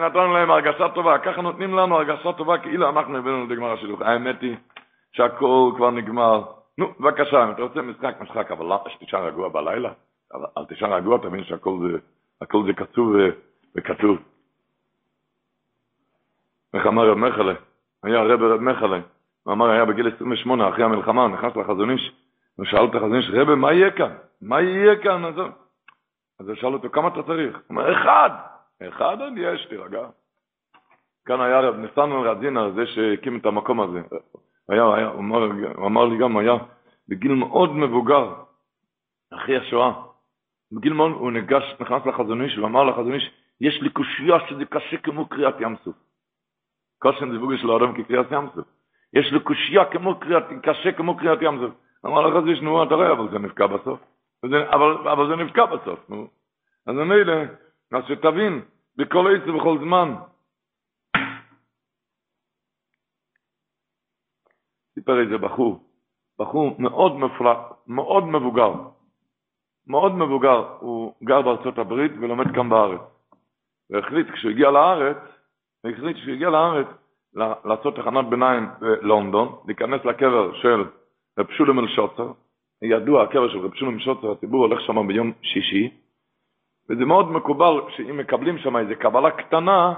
[SPEAKER 5] נתנו להם הרגשה טובה, ככה נותנים לנו הרגשה טובה כאילו אנחנו הבאנו לגמר השילוח. האמת היא שהכל כבר נגמר. נו, בבקשה, אם אתה רוצה משחק, משחק, אבל למה שתשאר רגוע בלילה? אל תשאר רגוע, תבין שהכל זה, קצוב וכתוב. איך אמר רב מחלה? היה רב רב מחלה. הוא אמר, היה בגיל 28, אחרי המלחמה, נכנס לחזון איש, ושאל את החזון איש, רבי, מה יהיה כאן? מה יהיה כאן? אז, אז הוא שאל אותו, כמה אתה צריך? הוא אומר, אחד. אחד עוד יש, תירגע. כאן היה רב ניסן רזינה, זה שהקים את המקום הזה. היה, היה, הוא, אמר, הוא אמר לי גם, היה בגיל מאוד מבוגר, אחרי השואה. בגיל מאוד, הוא ניגש, נכנס לחזון איש, ואמר לחזון איש, יש לי קושייה שזה קשה כמו קריאת ים סוף. קושן זה בוגר של האדם כקריאת ים סוף. יש לו קושייה כמו קריאת, קשה כמו קריאת ים סוף. אמר לך זה שנו, אתה רואה, אבל זה נפקע בסוף. וזה, אבל, אבל זה נפקע בסוף, נו. אז מילא, אז שתבין, בכל עץ ובכל זמן. סיפר איזה בחור, בחור מאוד מפלא, מאוד מבוגר, מאוד מבוגר, הוא גר בארצות הברית ולומד כאן בארץ. והחליט כשהוא הגיע לארץ, והחליט כשהוא הגיע לארץ, לעשות תחנת ביניים בלונדון, להיכנס לקבר של רב שולם אל-שוצר, ידוע הקבר של רב שולם אל-שוצר, הציבור הולך שם ביום שישי, וזה מאוד מקובל שאם מקבלים שם איזו קבלה קטנה,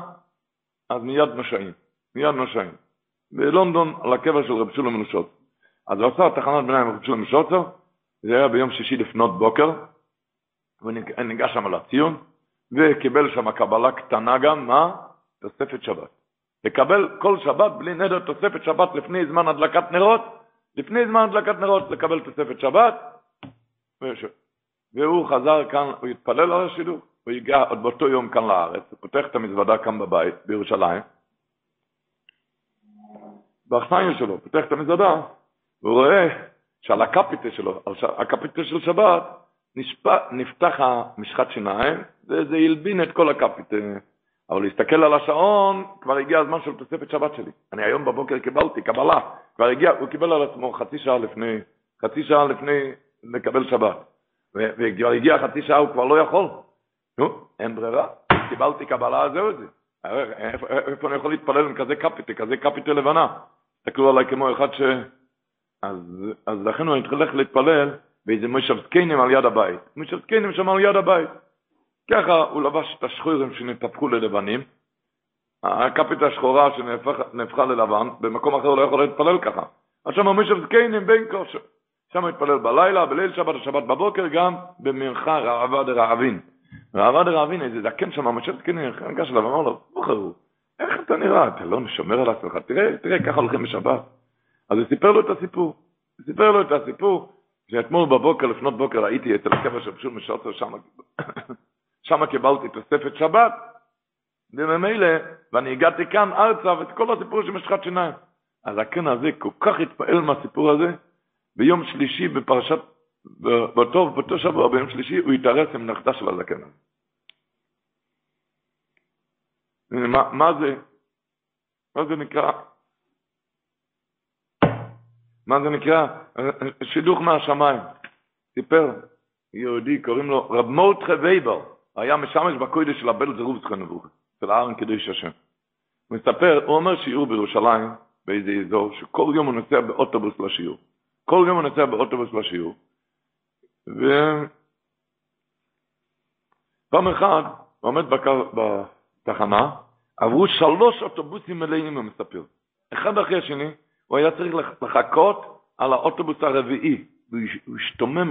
[SPEAKER 5] אז מיד נושעים, מיד נושעים. בלונדון על הקבר של רב שולם אל-שוצר. אז הוא עשה תחנת ביניים רב שולם אל-שוצר, זה היה ביום שישי לפנות בוקר, וניגש שם לציון, וקיבל שם קבלה קטנה גם, מה? תוספת שבת. לקבל כל שבת בלי נדר תוספת שבת לפני זמן הדלקת נרות, לפני זמן הדלקת נרות לקבל תוספת שבת, והוא חזר כאן, הוא התפלל על השידור, הוא הגיע עוד באותו יום כאן לארץ, הוא פותח את המזוודה כאן בבית, בירושלים, באכסניה שלו, פותח את המזוודה, והוא רואה שעל הקפיטה שלו, על הקפיטה של שבת, נפתח המשחת שיניים, וזה הלבין את כל הקפיטה. אבל להסתכל על השעון, כבר הגיע הזמן של תוספת שבת שלי. אני היום בבוקר קיבלתי, קבלה. כבר הגיע, הוא קיבל על עצמו חצי שעה לפני, חצי שעה לפני לקבל שבת. וכבר הגיע חצי שעה, הוא כבר לא יכול. נו, אין ברירה. קיבלתי קבלה, זהו זה. איפה, איפה אני יכול להתפלל עם כזה קפיטה, כזה קפיטה לבנה? תסתכלו עליי כמו אחד ש... אז, אז לכן הוא התחיל להתפלל באיזה מושב זקנים על יד הבית. מושב זקנים שם על יד הבית. ככה הוא לבש את השחורים שנתהפכו ללבנים, הקפיטה השחורה שנהפכה ללבן, במקום אחר הוא לא יכול להתפלל ככה. אז שם מישהו זקנים בין כושר. שם התפלל בלילה, בליל שבת ושבת בבוקר, גם במנחה רעבה דרעבין. רעבה דרעבין, איזה זקן שם, משה זקנים, ניגש אליו ואמר לו, בוחר הוא, איך אתה נראה? אתה לא שומר על עצמך, תראה, תראה, ככה הולכים בשבת. אז הוא סיפר לו את הסיפור. הוא סיפר לו את הסיפור, שאתמול בבוקר, לפנות בוקר, הייתי אצל הקבר של פשוט משוצר שם, קיבלתי תוספת שבת, וממילא, ואני הגעתי כאן ארצה, ואת כל הסיפור של משחת שיניים. אז הכן הזה כל כך התפעל מהסיפור הזה, ביום שלישי בפרשת, באותו, באותו שבוע, ביום שלישי, הוא התארס עם נכדה של הזקן הזה. מה, מה זה? מה זה נקרא? מה זה נקרא? שידוך מהשמיים. סיפר יהודי, קוראים לו רב מורטחה וייבר. היה משמש בקוידש של הבל זרוב זכנבוך, של הארן קדוש השם. הוא מספר, הוא אומר שיעור בירושלים, באיזה אזור, שכל יום הוא נוסע באוטובוס לשיעור. כל יום הוא נוסע באוטובוס לשיעור. ופעם אחד, הוא עומד בקר, בתחנה, עברו שלוש אוטובוסים מלאים, הוא מספר. אחד אחרי השני, הוא היה צריך לחכות על האוטובוס הרביעי, והוא השתומם,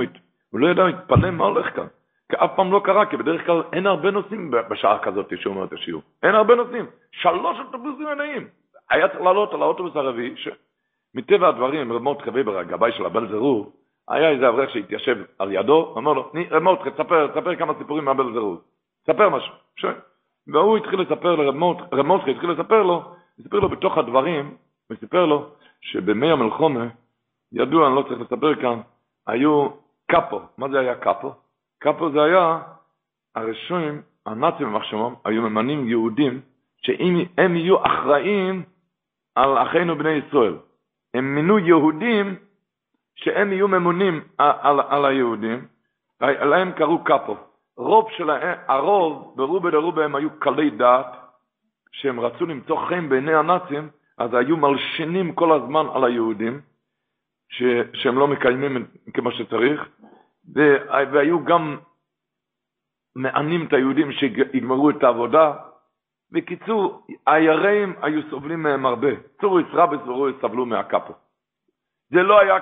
[SPEAKER 5] הוא לא ידע, הוא התפלא מה הולך כאן. אף פעם לא קרה, כי בדרך כלל אין הרבה נוסעים בשעה כזאת שהוא אומר את השיעור. אין הרבה נוסעים. שלוש אוטובוסים מלאים. היה צריך לעלות על האוטובוס הרביעי, שמטבע הדברים, רב מרדכי וייבר, הגבאי של הבן זרור, היה איזה אברך שהתיישב על ידו, אמר לו, רב מרדכי, תספר, תספר כמה סיפורים מהבן זרור. תספר משהו. והוא התחיל לספר לרב מרדכי, התחיל לספר לו, סיפר לו בתוך הדברים, וסיפר לו שבימי המלחומה, ידוע, אני לא צריך לספר כאן, היו קאפו. מה זה היה קאפו? קאפו זה היה, הרשועים, הנאצים במחשבם, היו ממנים יהודים, שאם הם יהיו אחראים על אחינו בני ישראל. הם מינו יהודים שהם יהיו ממונים על, על, על היהודים, להם קראו קאפו. רוב שלהם, הרוב, ברובה דרובה הם היו קלי דעת, שהם רצו למצוא חן בעיני הנאצים, אז היו מלשינים כל הזמן על היהודים, ש, שהם לא מקיימים כמו שצריך, והיו גם מענים את היהודים שיגמרו את העבודה. בקיצור, היראים היו סובלים מהם הרבה. צור ישרבס ורועי סבלו מהקאפו. זה לא היה,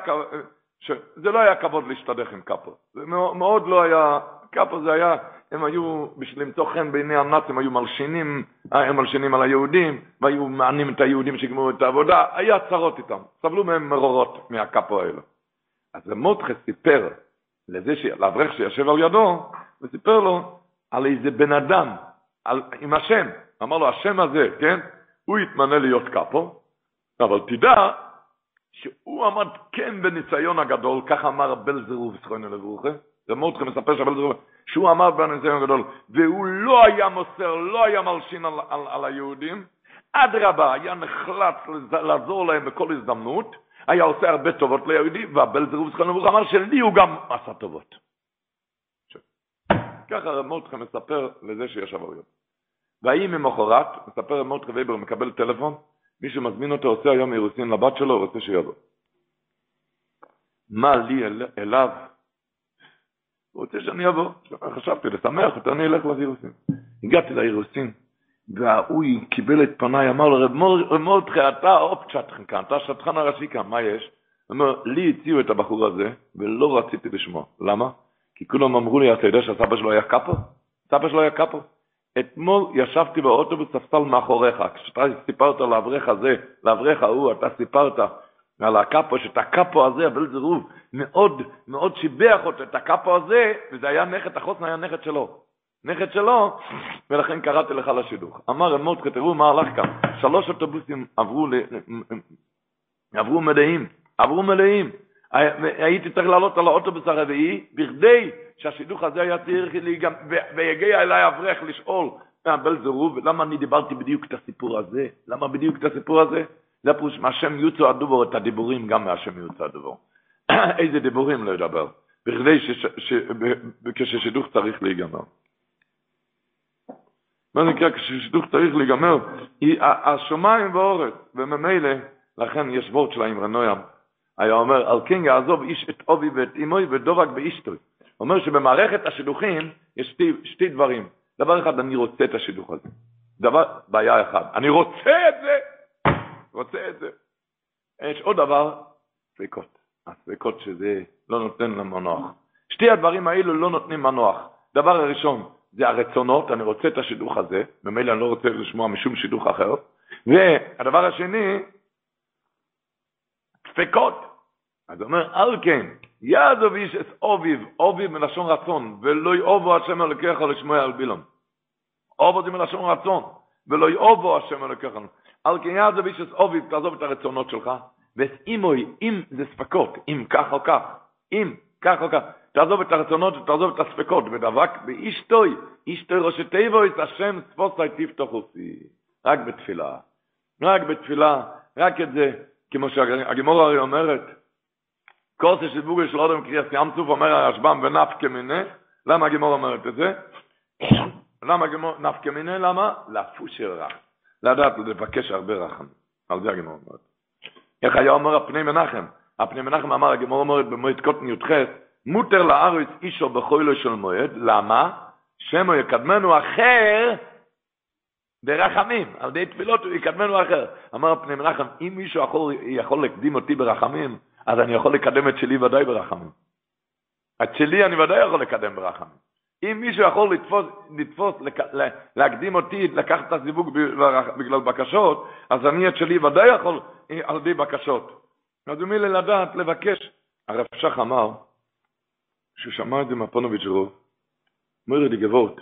[SPEAKER 5] זה לא היה כבוד להשתדך עם קאפו. זה מאוד לא היה, קאפו זה היה, הם היו, בשביל למצוא חן בעיני הנאצים, היו מלשינים, הם מלשינים על היהודים, והיו מענים את היהודים שיגמרו את העבודה, היה צרות איתם. סבלו מהם מרורות מהקאפו האלה. אז מותחה סיפר לזה, לאברך שישב על ידו, וסיפר לו על איזה בן אדם, על, עם השם. אמר לו, השם הזה, כן, הוא יתמנה להיות קאפו, אבל תדע שהוא עמד כן בניסיון הגדול, כך אמר בל זירוב זכרנו לברוכה, זה צריך לספר שבל זירוב, שהוא עמד בניסיון הגדול, והוא לא היה מוסר, לא היה מלשין על, על, על היהודים, אדרבה, היה נחלץ לעזור להם בכל הזדמנות, היה עושה הרבה טובות ליהודי, והבל זירוב זכרנו לברוכה אמר שלי הוא גם עשה טובות. ככה רב מורדכי מספר לזה שישב יד. והאי ממחרת, מספר מורדכי וייבר, מקבל טלפון, מישהו מזמין אותו, עושה היום אירוסין לבת שלו, רוצה שיבוא. מה לי אל, אליו? הוא רוצה שאני אבוא. חשבתי לשמח אותו, אני אלך לאירוסין. הגעתי לאירוסין, והוא קיבל את פניי, אמר לו, רב מורדכי, אתה אופצ'טכן כאן, אתה שטחן הראשי כאן, מה יש? הוא אומר, לי הציעו את הבחור הזה, ולא רציתי לשמוע. למה? כי כולם אמרו לי, אתה יודע שהסבא שלו היה קאפו? סבא שלו היה קאפו. אתמול ישבתי באוטובוס ספסל מאחוריך, כשאתה סיפרת לאברך הזה, לאברך ההוא, אתה סיפרת על הקאפו, שאת הקאפו הזה, אבל זה רוב, מאוד מאוד שיבח אותו, את הקאפו הזה, וזה היה נכד, החוסן היה נכד שלו. נכד שלו, ולכן קראתי לך לשידוך. אמר אמות, תראו מה הלך כאן, שלוש אוטובוסים עברו, עברו מלאים, עברו מלאים. הייתי צריך לעלות על האוטובוס הרביעי, בכדי שהשידוך הזה היה צריך לי גם, ויגיע אליי אברך לשאול, בל זרוב, למה אני דיברתי בדיוק את הסיפור הזה? למה בדיוק את הסיפור הזה? זה פירוש מהשם יוצא הדובור, את הדיבורים גם מהשם יוצא הדובור. איזה דיבורים לא ידבר, בכדי כששידוך צריך להיגמר. מה נקרא כששידוך צריך להיגמר? השמיים והאורץ, וממילא, לכן יש וורד של האמרה נוים, היה אומר, על כן יעזוב איש את אובי ואת אמוי ודורק באשתוי. אומר שבמערכת השידוכים יש שתי, שתי דברים. דבר אחד, אני רוצה את השידוך הזה. דבר, בעיה אחת, אני רוצה את זה, רוצה את זה. יש עוד דבר, ספקות. הספקות שזה לא נותן למנוח. שתי הדברים האלו לא נותנים מנוח. דבר הראשון, זה הרצונות, אני רוצה את השידוך הזה, ממילא אני לא רוצה לשמוע משום שידוך אחר. והדבר השני, ספקות. אז אומר, על כן, יעזוב איש את אוביב, אוביב מלשון רצון, ולא יאובו השם אלוקיך לשמוע על בילום. אובו זה מלשון רצון, ולא יאובו השם אלוקיך. על כן יעזוב איש את אוביב, תעזוב את הרצונות שלך, ואת אימוי, אם זה ספקות, אם כך או כך, אם כך או כך, תעזוב את הרצונות ותעזוב את הספקות, ודבק באיש טוי, איש ראשי תיבו את השם ספוסי תפתח אותי, רק בתפילה, רק בתפילה, רק את זה, כמו שהגמור הרי אומרת, קורסה של בוגר של אודם קריאס ים צוף אומר הרשב"ם ונפקא מיני, למה הגמור אומרת את זה? למה הגמור נפקא מיני? למה? לפושר רח. לדעת לבקש הרבה רחם. על זה הגמור אומרת. איך היה אומר הפני מנחם? הפני מנחם אמר, הגמור אומרת במועד קוטן י"ח, מותר לארץ אישו בחוילו של מועד, למה? שמו יקדמנו אחר ברחמים, על ידי תפילות הוא יקדמנו אחר. אמר הפני מנחם, אם מישהו יכול, יכול להקדים אותי ברחמים, אז אני יכול לקדם את שלי ודאי ברחמים. את שלי אני ודאי יכול לקדם ברחמים. אם מישהו יכול לתפוס, לתפוס להקדים אותי, לקחת את הזיווג בגלל בקשות, אז אני את שלי ודאי יכול על ידי בקשות. אז מילה לדעת, לבקש. הרב שך אמר, שהוא שמע את זה מהפונוביץ' רוב, אומר לי גבורת,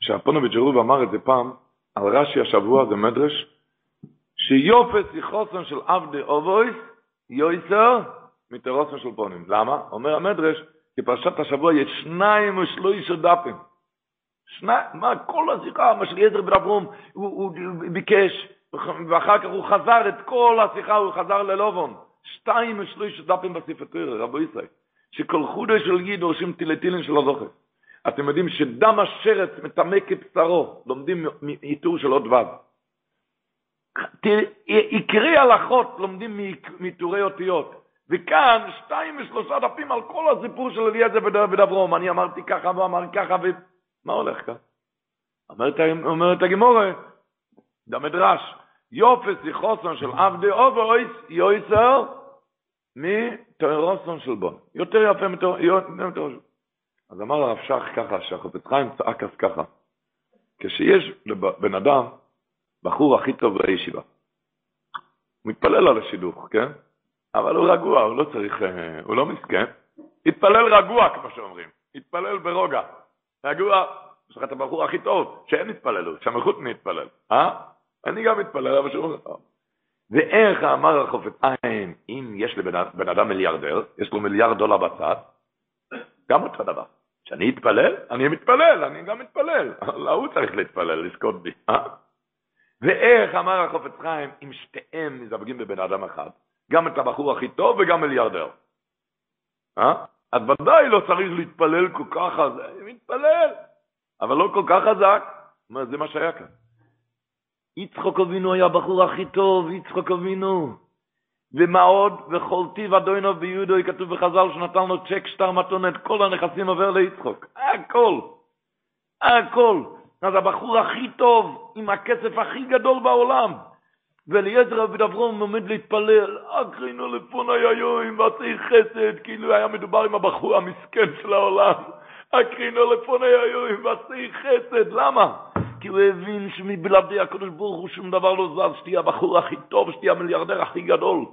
[SPEAKER 5] שהפונוביץ' רוב אמר את זה פעם, על רש"י השבוע, זה מדרש, שיופס יחוסן של עבדי אובויס, יויסר, מתרוסן של פונים. למה? אומר המדרש, כי פרשת השבוע יש שניים ושלושה דפים. שני, מה, כל השיחה, מה שאליעזר בן אברום, הוא, הוא, הוא ביקש, ואחר כך הוא חזר את כל השיחה, הוא חזר ללובון. שתיים ושלושה דפים בספר תרא, רבו ישראל. שכל חודש של ייד עושים טילטילין של הזוכר. אתם יודעים שדם השרץ מטמא כבשרו, לומדים מאיתור של עוד ו'. עיקרי הלכות לומדים מאיתורי אותיות. וכאן שתיים ושלושה דפים על כל הסיפור של אליעזר ודברום. אני אמרתי ככה ואמר ככה, ומה הולך כאן? אומרת, אומרת הגמורה, במדרש, יופס יחוסון של עבדי אובויס יויסר מתוארוסון של בון. יותר יפה מתוארוסון. אז אמר הרב שך ככה, שהחופץ חיים צעק אז ככה, כשיש לבן אדם בחור הכי טוב בישיבה, הוא מתפלל על השידוך, כן? אבל הוא רגוע, הוא לא צריך, אה, הוא לא מסכן. התפלל רגוע, כמו שאומרים. התפלל ברוגע. רגוע, יש לך את הבחור הכי טוב, שהם יתפללו, שהמלכות מתפלל. אה? אני גם מתפלל, אבל שהוא... ואיך אמר החופץ עין, אם יש לבן אדם מיליארדר, יש לו מיליארד דולר בצד, גם אותו דבר. כשאני אתפלל, אני מתפלל, אני גם מתפלל. לא, הוא צריך להתפלל, לזכות בי. אה? ואיך אמר החופץ חיים, אם שתיהם מזווגים בבן אדם אחד, גם את הבחור הכי טוב וגם מיליארדר. אה? אז ודאי לא צריך להתפלל כל כך חזק, מתפלל, אבל לא כל כך חזק. אומר, זה מה שהיה כאן. יצחוק אבינו היה הבחור הכי טוב, יצחוק אבינו. ומה עוד? וכל טיב אדוינו ביהודו, כתוב בחז"ל שנתן לו צ'ק שטר מתון, את כל הנכסים עובר ליצחוק. הכל. הכל. אז הבחור הכי טוב, עם הכסף הכי גדול בעולם. ואליעזר רבי אברום עומד להתפלל, אקרינו לפוני היום, ועשי חסד, כאילו היה מדובר עם הבחור המסכן של העולם. אקרינו לפוני היום, ועשי חסד, למה? כי הוא הבין שמבלעדי הקדוש ברוך הוא שום דבר לא זז, שתהיה הבחור הכי טוב, שתהיה המיליארדר הכי גדול.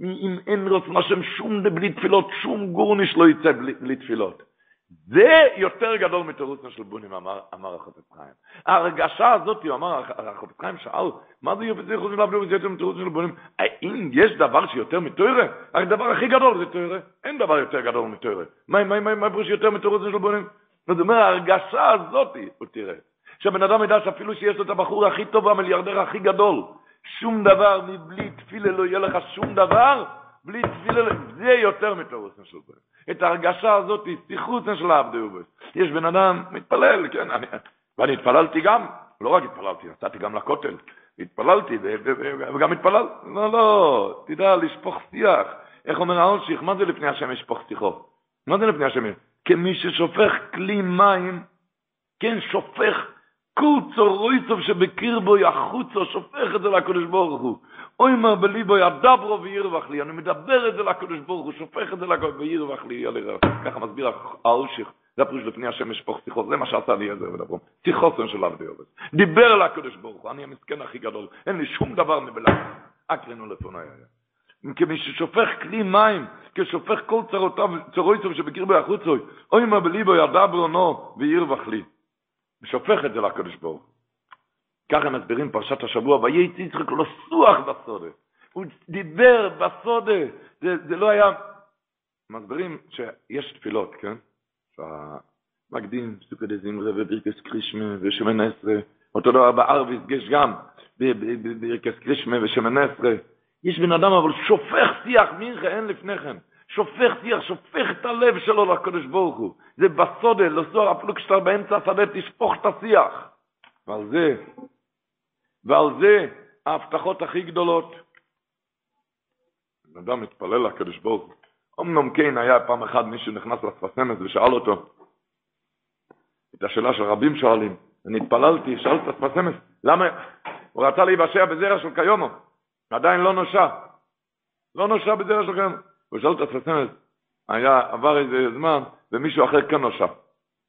[SPEAKER 5] אם אין רצון השם שום בלי תפילות, שום גורניש לא יצא בלי, בלי תפילות. זה יותר גדול מתירוצה של בונים, אמר, אמר החפץ חיים. ההרגשה הזאת, הוא אמר, החפץ חיים שאל, מה זה יופי חוזרים לבלום, זה יותר מתירוצה של בונים? האם יש דבר שיותר מתוירה? הדבר הכי גדול זה תוירה. אין דבר יותר גדול מתוירה. מה, מה, מה, מה פירוש יותר מתירוצה של בונים? זאת אומרת, ההרגשה הזאת, הוא תראה. שהבן אדם ידע שאפילו שיש לו את הבחור הכי טוב והמיליארדר הכי גדול, שום דבר מבלי תפילה לא יהיה לך שום דבר, בלי תפילה, זה יותר מתירוצה של בונים. את ההרגשה הזאת, שיחות של עבדי. יש בן אדם, מתפלל, כן, אני, ואני התפללתי גם, לא רק התפללתי, יצאתי גם לכותל, התפללתי וגם התפלל, לא, לא, תדע, לשפוך שיח. איך אומר האלשיך, מה זה לפני השם לשפוך שיחו? מה זה לפני השם? כמי ששופך כלי מים, כן, שופך קוצו רויצוב שבקרבו יחוצו, שופך את זה לקדוש ברוך הוא. אוי מה בליבו ידברו וירווח לי, אני מדבר את זה לקדוש ברוך הוא, שופך את זה לקדוש וירווח לי, ככה מסביר האושיך, זה הפרוש לפני השם משפוך שיחות, זה מה שעשה לי איזה ודברום, שיחוסן של עבדי עובד. דיבר לקדוש ברוך הוא, אני המסכן הכי גדול, אין לי שום דבר מבלע, אקרנו לפוני היה. כמי ששופך כלי מים, כשופך כל צרותיו, צרויצוב שבקרבו יחוצוי, אוי מה בליבו ידברו נו וירווח לי. ושופך את זה לקדוש ברוך הוא. ככה מסבירים פרשת השבוע, וייצא יצחק לו סוח בסודה. הוא דיבר בסודה, זה, זה לא היה... מסבירים שיש תפילות, כן? מקדים, סוכי דזמרה ובירקס קרישמה ושמן עשרה, אותו דבר בערביס יש גם, בירקס קרישמה ושמן עשרה. יש בן אדם אבל שופך שיח מינכה, אין לפני כן. שופך שיח, שופך את הלב שלו לקדוש ברוך הוא. זה בסודה, לא זוהר, אפילו כשאתה באמצע השדה, תשפוך את השיח. ועל זה ועל זה ההבטחות הכי גדולות. בן אדם מתפלל לקדוש ברוך הוא. אמנם כן היה פעם אחת מישהו נכנס לשפת ושאל אותו את השאלה של רבים שואלים, אני התפללתי, שאלתי את השפת למה? הוא רצה להיוושע בזרע של קיומו, עדיין לא נושע. לא נושע בזרע של קיומו. הוא שאל את השפת היה, עבר איזה זמן, ומישהו אחר כן נושע.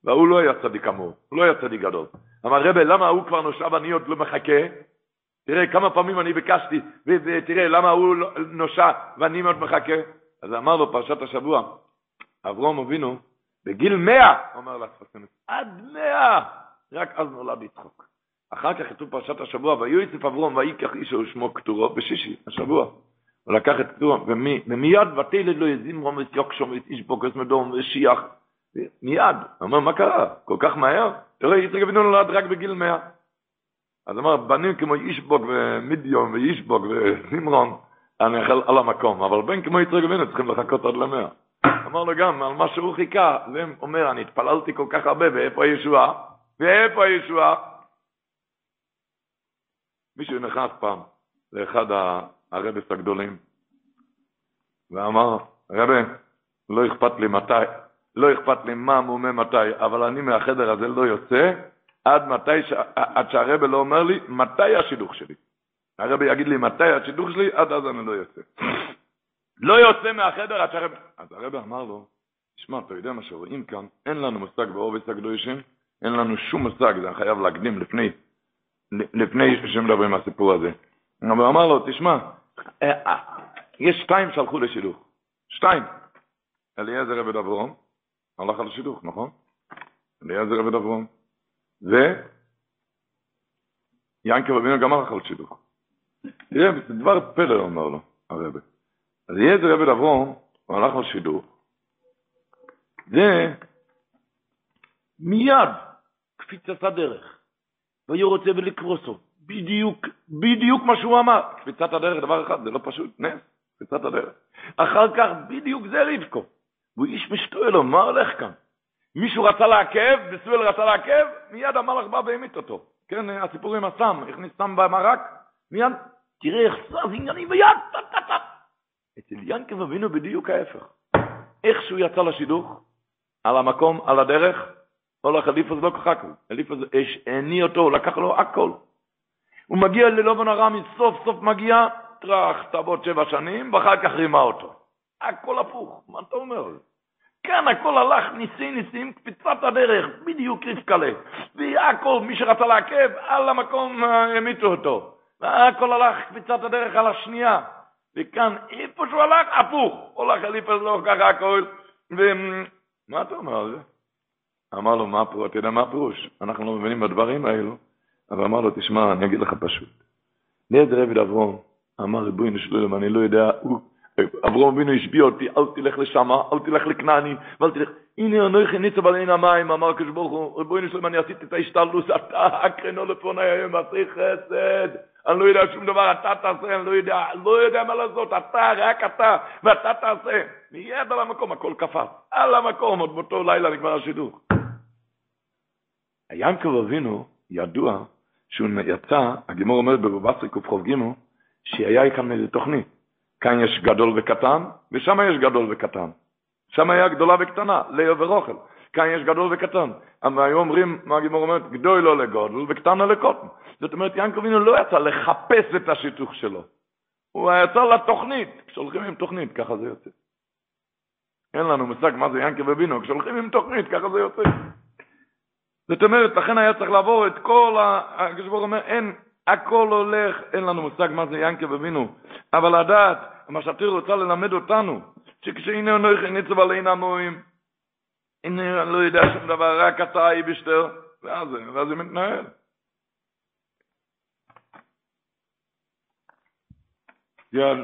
[SPEAKER 5] והוא לא היה צדיק כמוהו, הוא לא היה צדיק גדול. אמר רבי, למה הוא כבר נושע ואני עוד לא מחכה? תראה כמה פעמים אני ביקשתי, ותראה למה הוא לא- נושע ואני עוד מחכה. אז אמר לו פרשת השבוע, אברום אבינו, בגיל מאה, אומר לאספסנס, עד מאה, רק אז נולד יצחוק. אחר כך כתוב פרשת השבוע, ויועצף אברום ויקח איש שמו כתורו, בשישי, השבוע. הוא לקח את כתורו, ומיד ותלד לו יזימרום ואת יוקשום ואת איש בוקס מדום ושיח. מיד, הוא אומר, מה קרה? כל כך מהר? תראה, יצחק אבינו נולד רק בגיל מאה. אז אמר, בנים כמו אישבוק ומדיום ואישבוק וזימרון, אני אכל על המקום, אבל בן כמו יצחק אבינו צריכים לחכות עד למאה. אמר לו גם, על מה שהוא חיכה, ואומר, אני התפללתי כל כך הרבה, ואיפה הישועה? ואיפה הישועה? מישהו נכנס פעם לאחד הרבס הגדולים, ואמר, רבי, לא אכפת לי מתי, לא אכפת לי מה מומה מתי, אבל אני מהחדר הזה לא יוצא, עד מתי. עד שהרבא לא אומר לי, מתי השידוך שלי. הרבא יגיד לי מתי השידוך שלי, עד אז אני לא יוצא. לא יוצא מהחדר עד שהרבא... אז הרבא אמר לו, תשמע, אתה יודע מה שרואים כאן, אין לנו מושג בעובס הקדושים, אין לנו שום מושג, זה חייב להקדים לפני, לפני שמדברים על הסיפור הזה. אבל אמר לו, תשמע, אה, אה, יש שתיים שהלכו לשידוך. שתיים. אליעזר עבד אברום, הלך על שידוך, נכון? אליעזר עבד אברום. ויענקב אבינו גם הלך על שידוך. תראה, זה דבר פלא, אומר לו הרבי. אז אליעזר עבד אברום, הוא הלך על שידוך. זה מיד קפיצת הדרך. והיו רוצה ולקרוסו. בדיוק, בדיוק מה שהוא אמר. קפיצת הדרך, דבר אחד, זה לא פשוט, נס, קפיצת הדרך. אחר כך, בדיוק זה רבקו. והוא איש משתואל לו, מה הולך כאן? מישהו רצה לעכב, בסואל רצה לעכב, מיד המלאך בא והמית אותו. כן, הסיפור עם הסם, הכניס סם במרק, מיד, תראה איך זז עניינים ביד, טה-טה-טה. אצל ינקב אבינו בדיוק ההפך. איך שהוא יצא לשידוך, על המקום, על הדרך, הולך אליפוס לא ככה ככה, אליפוס הניע אותו, הוא לקח לו הכל. הוא מגיע ללובן הרמי, סוף סוף מגיע, טראח, תעבוד שבע שנים, ואחר כך רימה אותו. הכל הפוך, מה אתה אומר? כן, הכל הלך ניסי ניסים, קפיצת הדרך, בדיוק רבקלה. והכל, מי שרצה לעכב, על המקום העמיתו אותו. והכל הלך קפיצת הדרך על השנייה. וכאן, איפה שהוא הלך, הפוך. הולך אליפס לא ככה הכל. ומה אתה אומר על זה? אמר לו, מה פירוש? אתה יודע מה הפירוש? אנחנו לא מבינים בדברים האלו. אבל אמר לו, תשמע, אני אגיד לך פשוט. ליד רבי דברום, אמר ריבוי נשלולם, אני לא יודע, הוא אברום אבינו השביע אותי, אל תלך לשם, אל תלך לכנעני, ואל תלך... הנה אנוכי ניצב על עין המים, אמר הקדוש ברוך הוא, ריבונו אני עשיתי את ההשתלטות, אתה אקרנו לפוני היום, עשי חסד, אני לא יודע שום דבר, אתה תעשה, אני לא יודע, לא יודע מה לעשות, אתה, רק אתה, ואתה תעשה. מיד על המקום, הכל קפץ, על המקום, עוד באותו לילה נגמר השידוך. היענקב אבינו, ידוע, שהוא יצא, הגימור אומרת בבבסרי קח"ג, שהיה כאן איזה תוכנית. כאן יש גדול וקטן, ושם יש גדול וקטן. שם היה גדולה וקטנה, ליה ורוכל. כאן יש גדול וקטן. אבל היו אומרים, מה הגימור אומרת? גדול לא לגודל וקטן לא לקוטן. זאת אומרת, ינקו וינו לא יצא לחפש את השיתוך שלו. הוא יצא לתוכנית. כשהולכים עם תוכנית, ככה זה יוצא. אין לנו מושג מה זה ינקו ובינו, כשהולכים עם תוכנית, ככה זה יוצא. זאת אומרת, לכן היה צריך לעבור את כל ה... כשבור אומר, אין, הכל הולך, אין לנו מושג מה זה ינקב אבינו, אבל לדעת, מה שהתיר רוצה ללמד אותנו, שכשהנה נויכי ניצב עלינו המורים, הנה אני לא יודע שום דבר, רק אתה היא בשטר, ואז, זה מתנהל.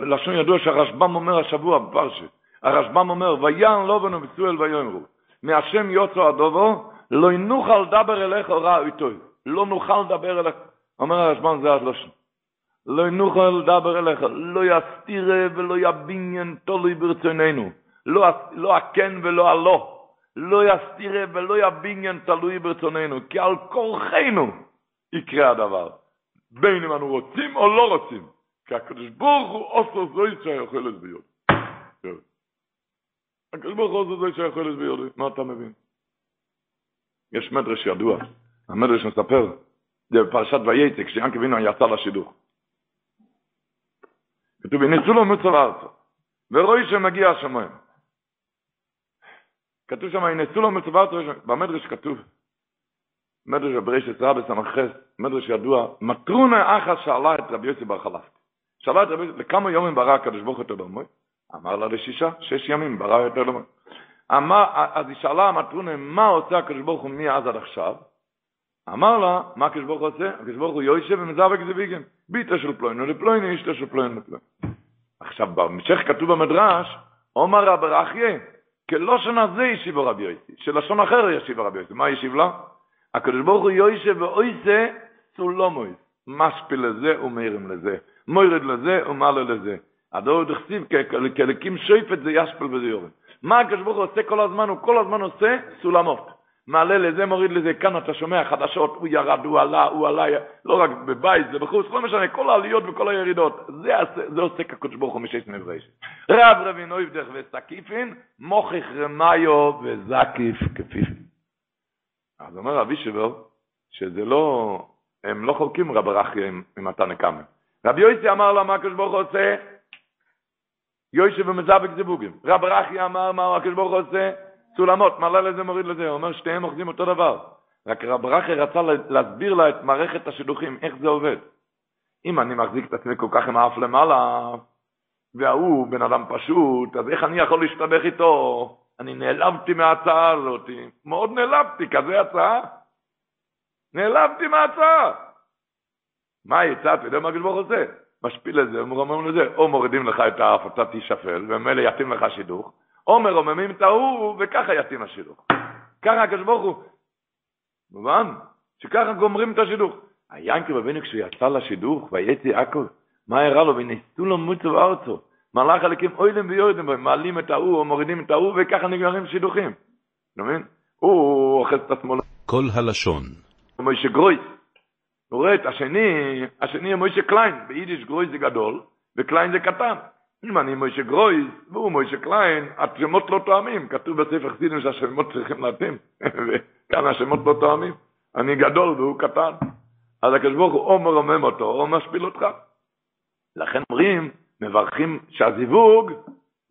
[SPEAKER 5] לשון ידוע שהרשב"ם אומר השבוע בפרשת, הרשב"ם אומר, ויען לא בנו מצואל ויאמרו, מהשם יוצא הדובו, לא נוכל לדבר אליך רע איתו, לא נוכל לדבר אליך, אומר הרשב"ן זה הלושן. לא נוכל לדבר אליך, לא יסתירה ולא יביניין תולוי ברצוננו. לא, הכן ולא הלא. לא יסתירה ולא יביניין תלוי ברצוננו, כי על כורחנו יקרה הדבר. בין אם אנו רוצים או לא רוצים. כי הקדוש ברוך הוא עושה זוי שהיכולת ביוד. הקדוש ברוך הוא עושה זוי שהיכולת ביוד. מה אתה מבין? יש מדרש ידוע. המדרש מספר זה בפרשת וייצא, כשיענקב אבינו יצא לשידוך. כתוב, הניסו לו מצב ארצו, ורואי שמגיע השמיים. כתוב שם, הנה סולו מצוות במדרש כתוב, מדרש בברשת רבי סמ"ח, מדרש ידוע, מטרונה אחת שאלה את רבי יוסי בר חלף. שאלה את רבי יוסי, לכמה יומים ברא הקדוש ברוך הוא יותר אמר לה לשישה, שש ימים ברא יותר. אמר, אז היא שאלה המטרונה, מה עושה הקדוש ברוך הוא מאז עד עכשיו? אמר לה, מה הקדוש ברוך הוא עושה? הקדוש ברוך הוא יושב ומזווק זוויגן, ביטה של פלוינו לפלוינו, אשתו של פלוינו לפלוינו. עכשיו, בהמשך כתוב במדרש, אומר רב רחיה, כלושן הזה ישיבו רבי יוסי, שלשון אחר ישיב רבי יוסי. מה ישיב לה? הקדוש ברוך הוא יושב ואויסה סולומויס, משפיל לזה ומרים לזה, מוירד לזה ומעלה לזה. הדור דכתיב כלקים שויפת זה ישפל וזה יורד. מה הקדוש ברוך הוא עושה כל הזמן? הוא כל הזמן עושה סולמות. מעלה לזה, מוריד לזה, כאן אתה שומע חדשות, הוא ירד, הוא עלה, הוא עלה, לא רק בבית, זה בחוץ, לא משנה, כל העליות וכל הירידות, זה, זה עושה כקודש ברוך הוא משש נברש. רב רבי נויבדך וסקיפין, מוכיח רמיו וזקיף כפיפין. אז אומר רבי שבר, שזה לא, הם לא חולקים רב רחי עם, מתן הקאמה. רבי יוסי אמר לה מה הקדוש ברוך הוא עושה? יוישה ומזבק זיווגים. רב רחי אמר מה הקדוש ברוך הוא עושה? סולמות, מעלה לזה, מוריד לזה. הוא אומר, שתיהם אוחזים אותו דבר. רק רב רחי רצה להסביר לה את מערכת השידוכים, איך זה עובד. אם אני מחזיק את עצמי כל כך עם האף למעלה, והוא בן אדם פשוט, אז איך אני יכול להשתבח איתו? אני נעלבתי מההצעה הזאת. מאוד נעלבתי, כזה הצעה. נעלבתי מההצעה. מה הצעת? אתה יודע מה הגלבור עושה? משפיל את זה, אומרים לזה, או מורידים לך את האף, אתה תישפל, וממילא יתאים לך שידוך, או מרוממים את ההוא, וככה יתאים השידוך. ככה הקדוש ברוך הוא. מובן? שככה גומרים את השידוך. יעקב אבינו כשהוא יצא לשידוך, ויצא יעקב, מה הראה לו? והנה סולם מוצב ארצה. מלאכי אלוקים עולים ויורדים, מעלים את ההוא, או מורידים את ההוא, וככה נגמרים שידוכים. אתה מבין? הוא אוחז את עצמו.
[SPEAKER 3] כל הלשון.
[SPEAKER 5] מוישה גרויס. הוא רואה את השני, השני הוא מוישה קליין. ביידיש גרויס זה גדול, וקליין זה קטן. אם אני מוישה גרויס, והוא מוישה קליין, השמות לא תואמים. כתוב בספר חסידים שהשמות צריכים להתאים, וכאן השמות לא תואמים. אני גדול והוא קטן. אז הקדוש ברוך הוא או מרומם אותו, או משפיל אותך. לכן אומרים, מברכים שהזיווג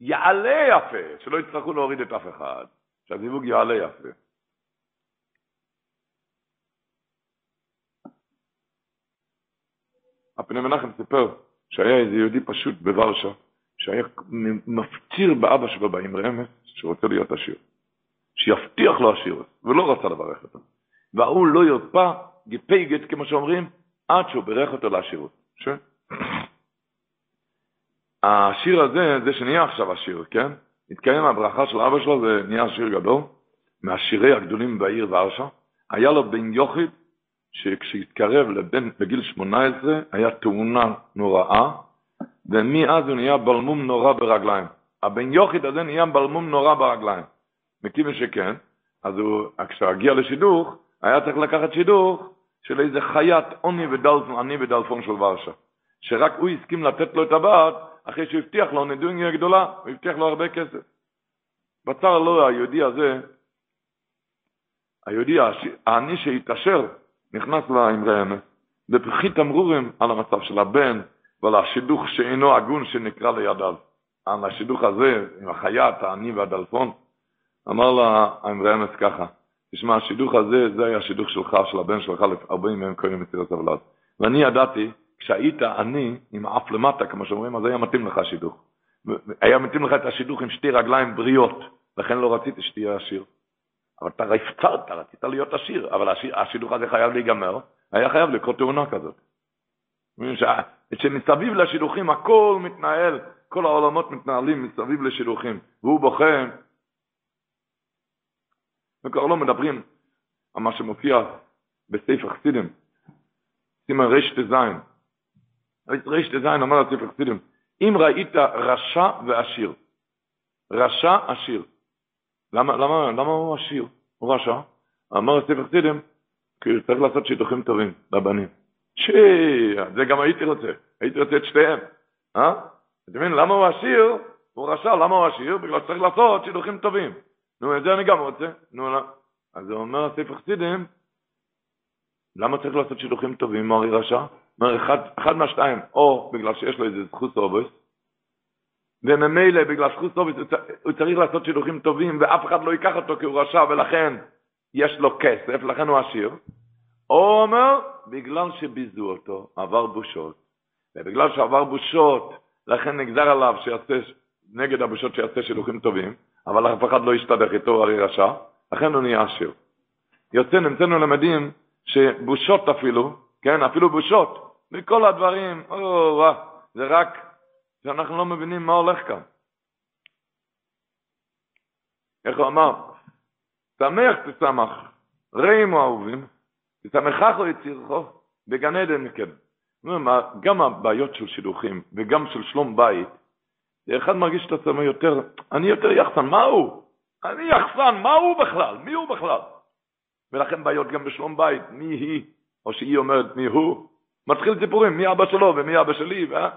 [SPEAKER 5] יעלה יפה, שלא יצטרכו להוריד את אף אחד, שהזיווג יעלה יפה. הפני מנחם סיפר שהיה איזה יהודי פשוט בוורשה, שהיה מפציר באבא שלו באמרי אמס, שרוצה להיות עשיר. שיבטיח לו עשיר, ולא רצה לברך אותו. וההוא לא ירפא, גיפייגת, כמו שאומרים, עד שהוא בירך אותו לעשירות. ש... השיר הזה, זה שנהיה עכשיו השיר, כן? התקיים הברכה של אבא שלו, זה נהיה שיר גדול, מהשירי הגדולים בעיר ורשה. היה לו בן יוחיד, שכשהתקרב לבן, בגיל 18, היה תאונה נוראה, ומאז הוא נהיה בלמום נורא ברגליים. הבן יוחיד הזה נהיה בלמום נורא ברגליים. מכיוון שכן, אז הוא, כשהוא הגיע לשידוך, היה צריך לקחת שידוך של איזה חיית עוני ודלפון, עני ודלפון של ורשה. שרק הוא הסכים לתת לו את הבת, אחרי שהוא הבטיח לו נדוניה גדולה, הוא הבטיח לו הרבה כסף. בצר לו היהודי הזה, היהודי העני שהתעשר, נכנס לאמרי אמס, בפחי תמרורים על המצב של הבן ועל השידוך שאינו הגון שנקרא לידיו. על השידוך הזה, עם החייט, העני והדלפון, אמר לה האמרי אמס ככה, תשמע, השידוך הזה, זה היה השידוך שלך, של הבן שלך, 40 מהם קוראים מסירת הוולד. ואני ידעתי כשהיית עני, עם האף למטה, כמו שאומרים, אז היה מתאים לך שידוך. היה מתאים לך את השידוך עם שתי רגליים בריאות, לכן לא רציתי שתהיה עשיר. אבל אתה הפצרת, רצית להיות עשיר, אבל השידוך הזה חייב להיגמר, היה חייב לקרות תאונה כזאת. שמסביב לשידוכים הכל מתנהל, כל העולמות מתנהלים מסביב לשידוכים, והוא בוכה, וכבר לא מדברים על מה שמופיע בספר חסידים, סימן רט"ז, רט"ז אומר לספר חסידים, אם ראית רשע ועשיר, רשע עשיר, למה, למה, למה הוא עשיר? הוא רשע? אמר לספר חסידים, כי צריך לעשות שידוכים טובים לבנים. זה גם הייתי רוצה, הייתי רוצה את שתיהם, אה? אתה למה הוא עשיר? הוא רשע, למה הוא עשיר? בגלל שצריך לעשות שידוכים טובים. נו, את זה אני גם רוצה. נו, לא. אז הוא אומר לספר חסידים, למה צריך לעשות שידוכים טובים, מרי רשע? אומר, אחד, אחד מהשתיים, או בגלל שיש לו איזה זכות אובס, וממילא בגלל זכות טוב הוא צריך לעשות שידוכים טובים ואף אחד לא ייקח אותו כי הוא רשע ולכן יש לו כסף, לכן הוא עשיר. או אומר, בגלל שביזו אותו, עבר בושות, ובגלל שעבר בושות, לכן נגזר עליו שיעשה, נגד הבושות שיעשה שידוכים טובים, אבל אף אחד לא ישתדך איתו הרי רשע, לכן הוא נהיה עשיר. יוצא, נמצאנו למדים שבושות אפילו, כן, אפילו בושות, מכל הדברים, או, זה רק שאנחנו לא מבינים מה הולך כאן. איך הוא אמר? שמח תשמח, רעים אהובים, או יצירכו, בגן עדן מקדם. גם הבעיות של שידוכים וגם של שלום בית, אחד מרגיש את עצמו יותר, אני יותר יחסן, מה הוא? אני יחסן, מה הוא בכלל? מי הוא בכלל? ולכן בעיות גם בשלום בית, מי היא, או שהיא אומרת מי הוא. מתחיל סיפורים, מי אבא שלו ומי אבא שלי, ואה.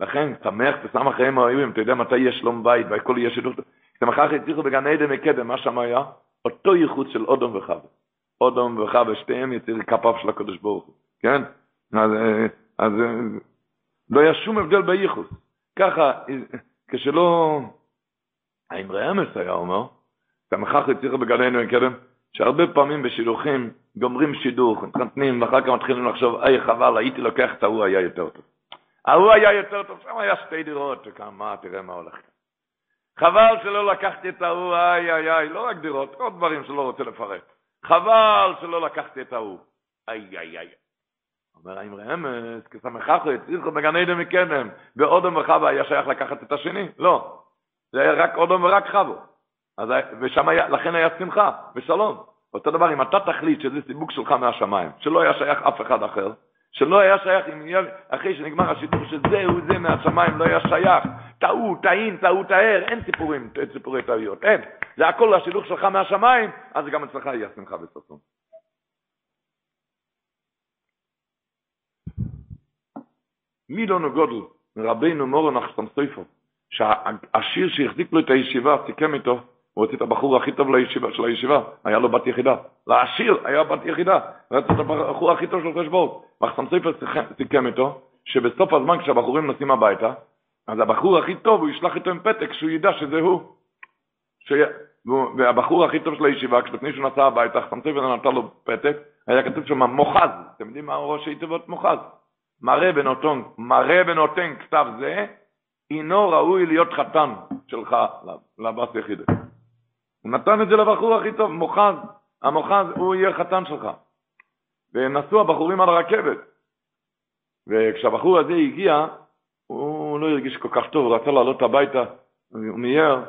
[SPEAKER 5] לכן, שמח ושמח חיים האוהבים, אתה יודע מתי יש שלום בית והכל יהיה שידור. כשמחר הצליחו בגן עדן מקדם, מה שם היה? אותו ייחוד של אודום וחווה. אודום וחווה, שתיהם יציר כפיו של הקדוש ברוך הוא, כן? אז, אז לא היה שום הבדל בייחוס. ככה, כשלא... האמרי אמס היה אומר, הצליחו בגן עדן מקדם, שהרבה פעמים בשידוכים גומרים שידוך, מתחתנים, ואחר כך מתחילים לחשוב, איי חבל, הייתי לוקח את ההוא, היה יותר טוב. ההוא היה יותר טוב, שם היה שתי דירות, מה, תראה מה הולך כאן. חבל שלא לקחתי את ההוא, איי איי איי, לא רק דירות, עוד דברים שלא רוצה לפרט. חבל שלא לקחתי את ההוא, איי איי איי. אומר האמרי אמס, כסמכך הצליחו בגן עדן מקדם, ואודום וחווה היה שייך לקחת את השני? לא. זה היה רק אודום ורק חבו. אז, ושם היה, לכן היה שמחה ושלום. אותו דבר, אם אתה תחליט שזה סיבוק שלך מהשמיים, שלא היה שייך אף אחד אחר, שלא היה שייך, אם יהיה, אחרי שנגמר השידור שזהו זה מהשמיים, לא היה שייך, טעו, טעין, טעו, טהר, אין סיפורים, אין סיפורי טעויות, אין. זה הכל השידור שלך מהשמיים, אז גם אצלך יהיה שמחה וששון. מי לא נגודל, רבינו מורן אחסם סויפו, שהשיר שהחזיק לו את הישיבה, סיכם איתו, הוא רצה את הבחור הכי טוב לישיבה, של הישיבה, היה לו בת יחידה. לעשיר היה בת יחידה, רצה את הבחור הכי טוב של חשבון. מחסם סיכם איתו, שבסוף הזמן כשהבחורים נוסעים הביתה, אז הבחור הכי טוב, הוא ישלח איתו עם פתק שהוא ידע שזה הוא. ש... והבחור הכי טוב של הישיבה, כשלפני שהוא נסע הביתה, מחסם סופר נתן לו פתק, היה כתוב שם מוחז, אתם יודעים מה ראש היתבות מוחז? מראה ונותן, מראה ונותן כתב זה, אינו ראוי להיות חתן שלך לבת יחידה. הוא נתן את זה לבחור הכי טוב, מוחז, המוחז, הוא יהיה חתן שלך. ונסעו הבחורים על הרכבת. וכשהבחור הזה הגיע, הוא לא הרגיש כל כך טוב, הוא רצה לעלות הביתה, הוא מיהר,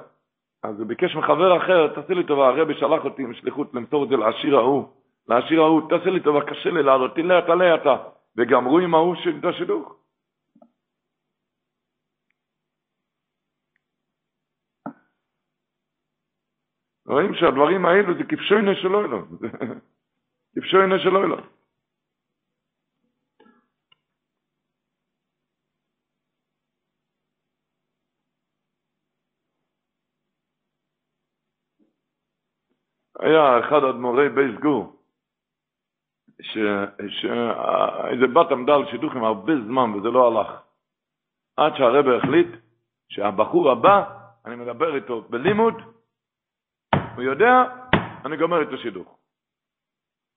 [SPEAKER 5] אז הוא ביקש מחבר אחר, תעשה לי טובה, הרבי שלח אותי עם שליחות למסור את זה לעשיר ההוא, לעשיר ההוא, תעשה לי טובה, קשה לי לעלות, תלך, תעלה אתה. וגמרו עם ההוא את השידוך. רואים שהדברים האלו זה כפשוינה של אוילון. כפשוינה של אוילון. היה אחד אדמו"רי בייס גור, שאיזה בת עמדה על שידוכים הרבה זמן וזה לא הלך. עד שהרבר החליט שהבחור הבא, אני מדבר איתו בלימוד, הוא יודע, אני גומר את השידוך.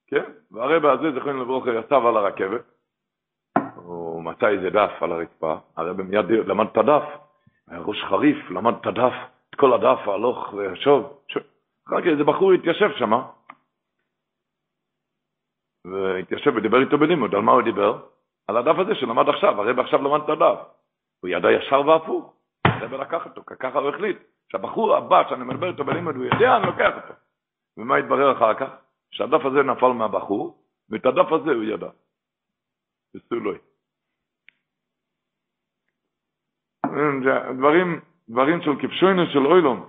[SPEAKER 5] כן? והרבא הזה, זכרנו לברוך, יצב על הרכבת, הוא מצא איזה דף על הרצפה, הרבא מיד למד את הדף, היה ראש חריף, למד את הדף, את כל הדף הלוך ושוב. אחר כך איזה בחור התיישב שם, והתיישב ודיבר איתו בלימוד, על מה הוא דיבר? על הדף הזה שלמד עכשיו, הרבא עכשיו למד את הדף. הוא ידע ישר והפוך, הרבא לקח אותו, ככה הוא החליט. שהבחור הבא שאני מדבר איתו בלימוד, הוא יודע, אני לוקח אותו. ומה התברר אחר כך? שהדף הזה נפל מהבחור, ואת הדף הזה הוא ידע. בסולוי. דברים, דברים של כפשוינו של אוילום,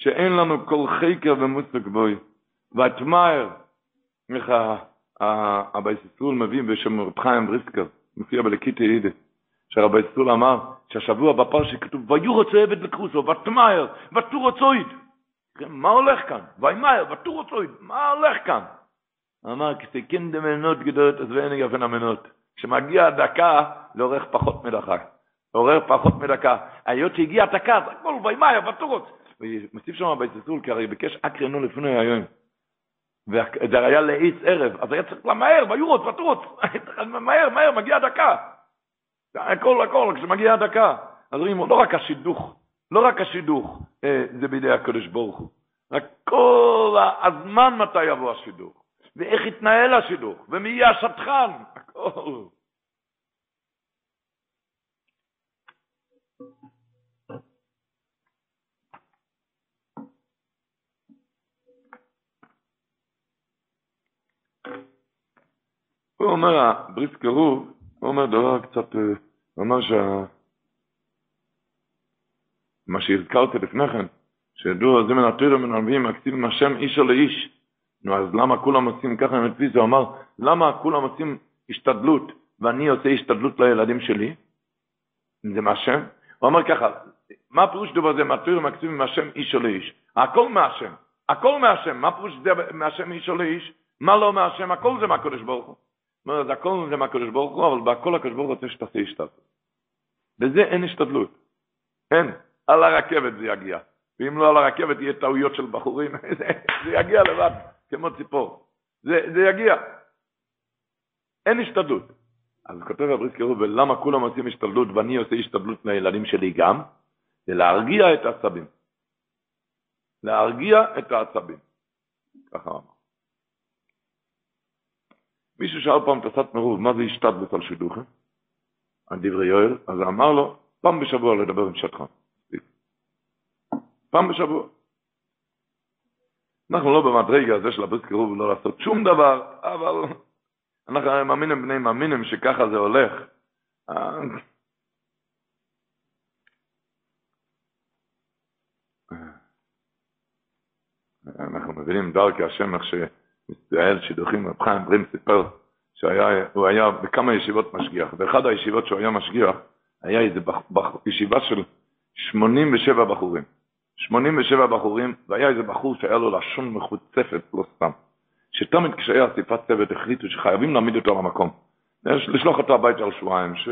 [SPEAKER 5] שאין לנו כל חקר ומוסק בוי. והתמאר, איך הבייס ישראל מביא בשם רב חיים בריסקר, מופיע בלקיטי אידה. שהרבי סטול אמר שהשבוע בפרשי כתוב ויורץ עבד לקרוסו ותמהר ותורצויד מה הולך כאן? וימהר ותורצויד מה הולך כאן? אמר כסכן דמנות גדולות אז ואין יפן המנות כשמגיע הדקה לאורך פחות מדקה עורר פחות מדקה. היות שהגיע הדקה, אז הכל וימאי, בטורות. מוסיף שם בייססול, כי הרי ביקש אקרנו לפני היום. וזה היה לאיץ ערב, אז היה צריך למהר, ויורוץ, ותרוץ, מהר, מהר, מגיע הדקה. הכל, הכל, כשמגיע הדקה. אז רואים, לא רק השידוך, לא רק השידוך, אה, זה בידי הקדוש ברוך הוא. רק כל הזמן מתי יבוא השידוך, ואיך יתנהל השידוך, ומי יהיה השטחן, הכל. הוא אומר, הבריס קירוב, הוא אומר דבר קצת, הוא אומר שה... מה שהזכרתי לפני כן, שידוע זה מן התוירה מן הנביאים, עם השם איש או לאיש. נו, אז למה כולם עושים ככה התפיס? הוא אמר, למה כולם עושים השתדלות, ואני עושה השתדלות לילדים שלי? זה מהשם? הוא אמר ככה, מה פירוש דבר זה מהתוירה מהכתיב עם השם איש או לאיש? הכל מהשם, הכל מהשם, מה פירוש זה מהשם איש או לאיש? מה לא מהשם? הכל זה מהקדוש ברוך הוא. אומר, זה הכל זה מהקדוש ברוך הוא, אבל בהכל הקדוש ברוך הוא רוצה שתעשה השתדלות. בזה אין השתדלות. אין. על הרכבת זה יגיע. ואם לא על הרכבת יהיה טעויות של בחורים, זה יגיע לבד, כמו ציפור. זה, זה יגיע. אין השתדלות. אז כותב הבריס קירוב, ולמה כולם עושים השתדלות ואני עושה השתדלות לילדים שלי גם? זה להרגיע את העצבים. להרגיע את העצבים. ככה אמר. מישהו שאל פעם תסת מרוב, מה זה השתדלות על שידוכה? על דברי יואל, אז אמר לו, פעם בשבוע לדבר עם שטחן. פעם בשבוע. אנחנו לא במדרגה הזה של הברית קירוב לא לעשות שום דבר, אבל אנחנו מאמינים בני מאמינים שככה זה הולך. אנחנו מבינים דרכי השם איך שמסתעל שידוכים, רב חיים ברים סיפר שהוא היה בכמה ישיבות משגיח, באחד הישיבות שהוא היה משגיח, היה איזה ישיבה של 87 בחורים. 87 בחורים, והיה איזה בחור שהיה לו לשון מחוצפת, לא סתם. שתמיד כשהיה אסיפת צוות החליטו שחייבים להעמיד אותו על המקום. לשלוח אותו הביתה על שבועיים, ש...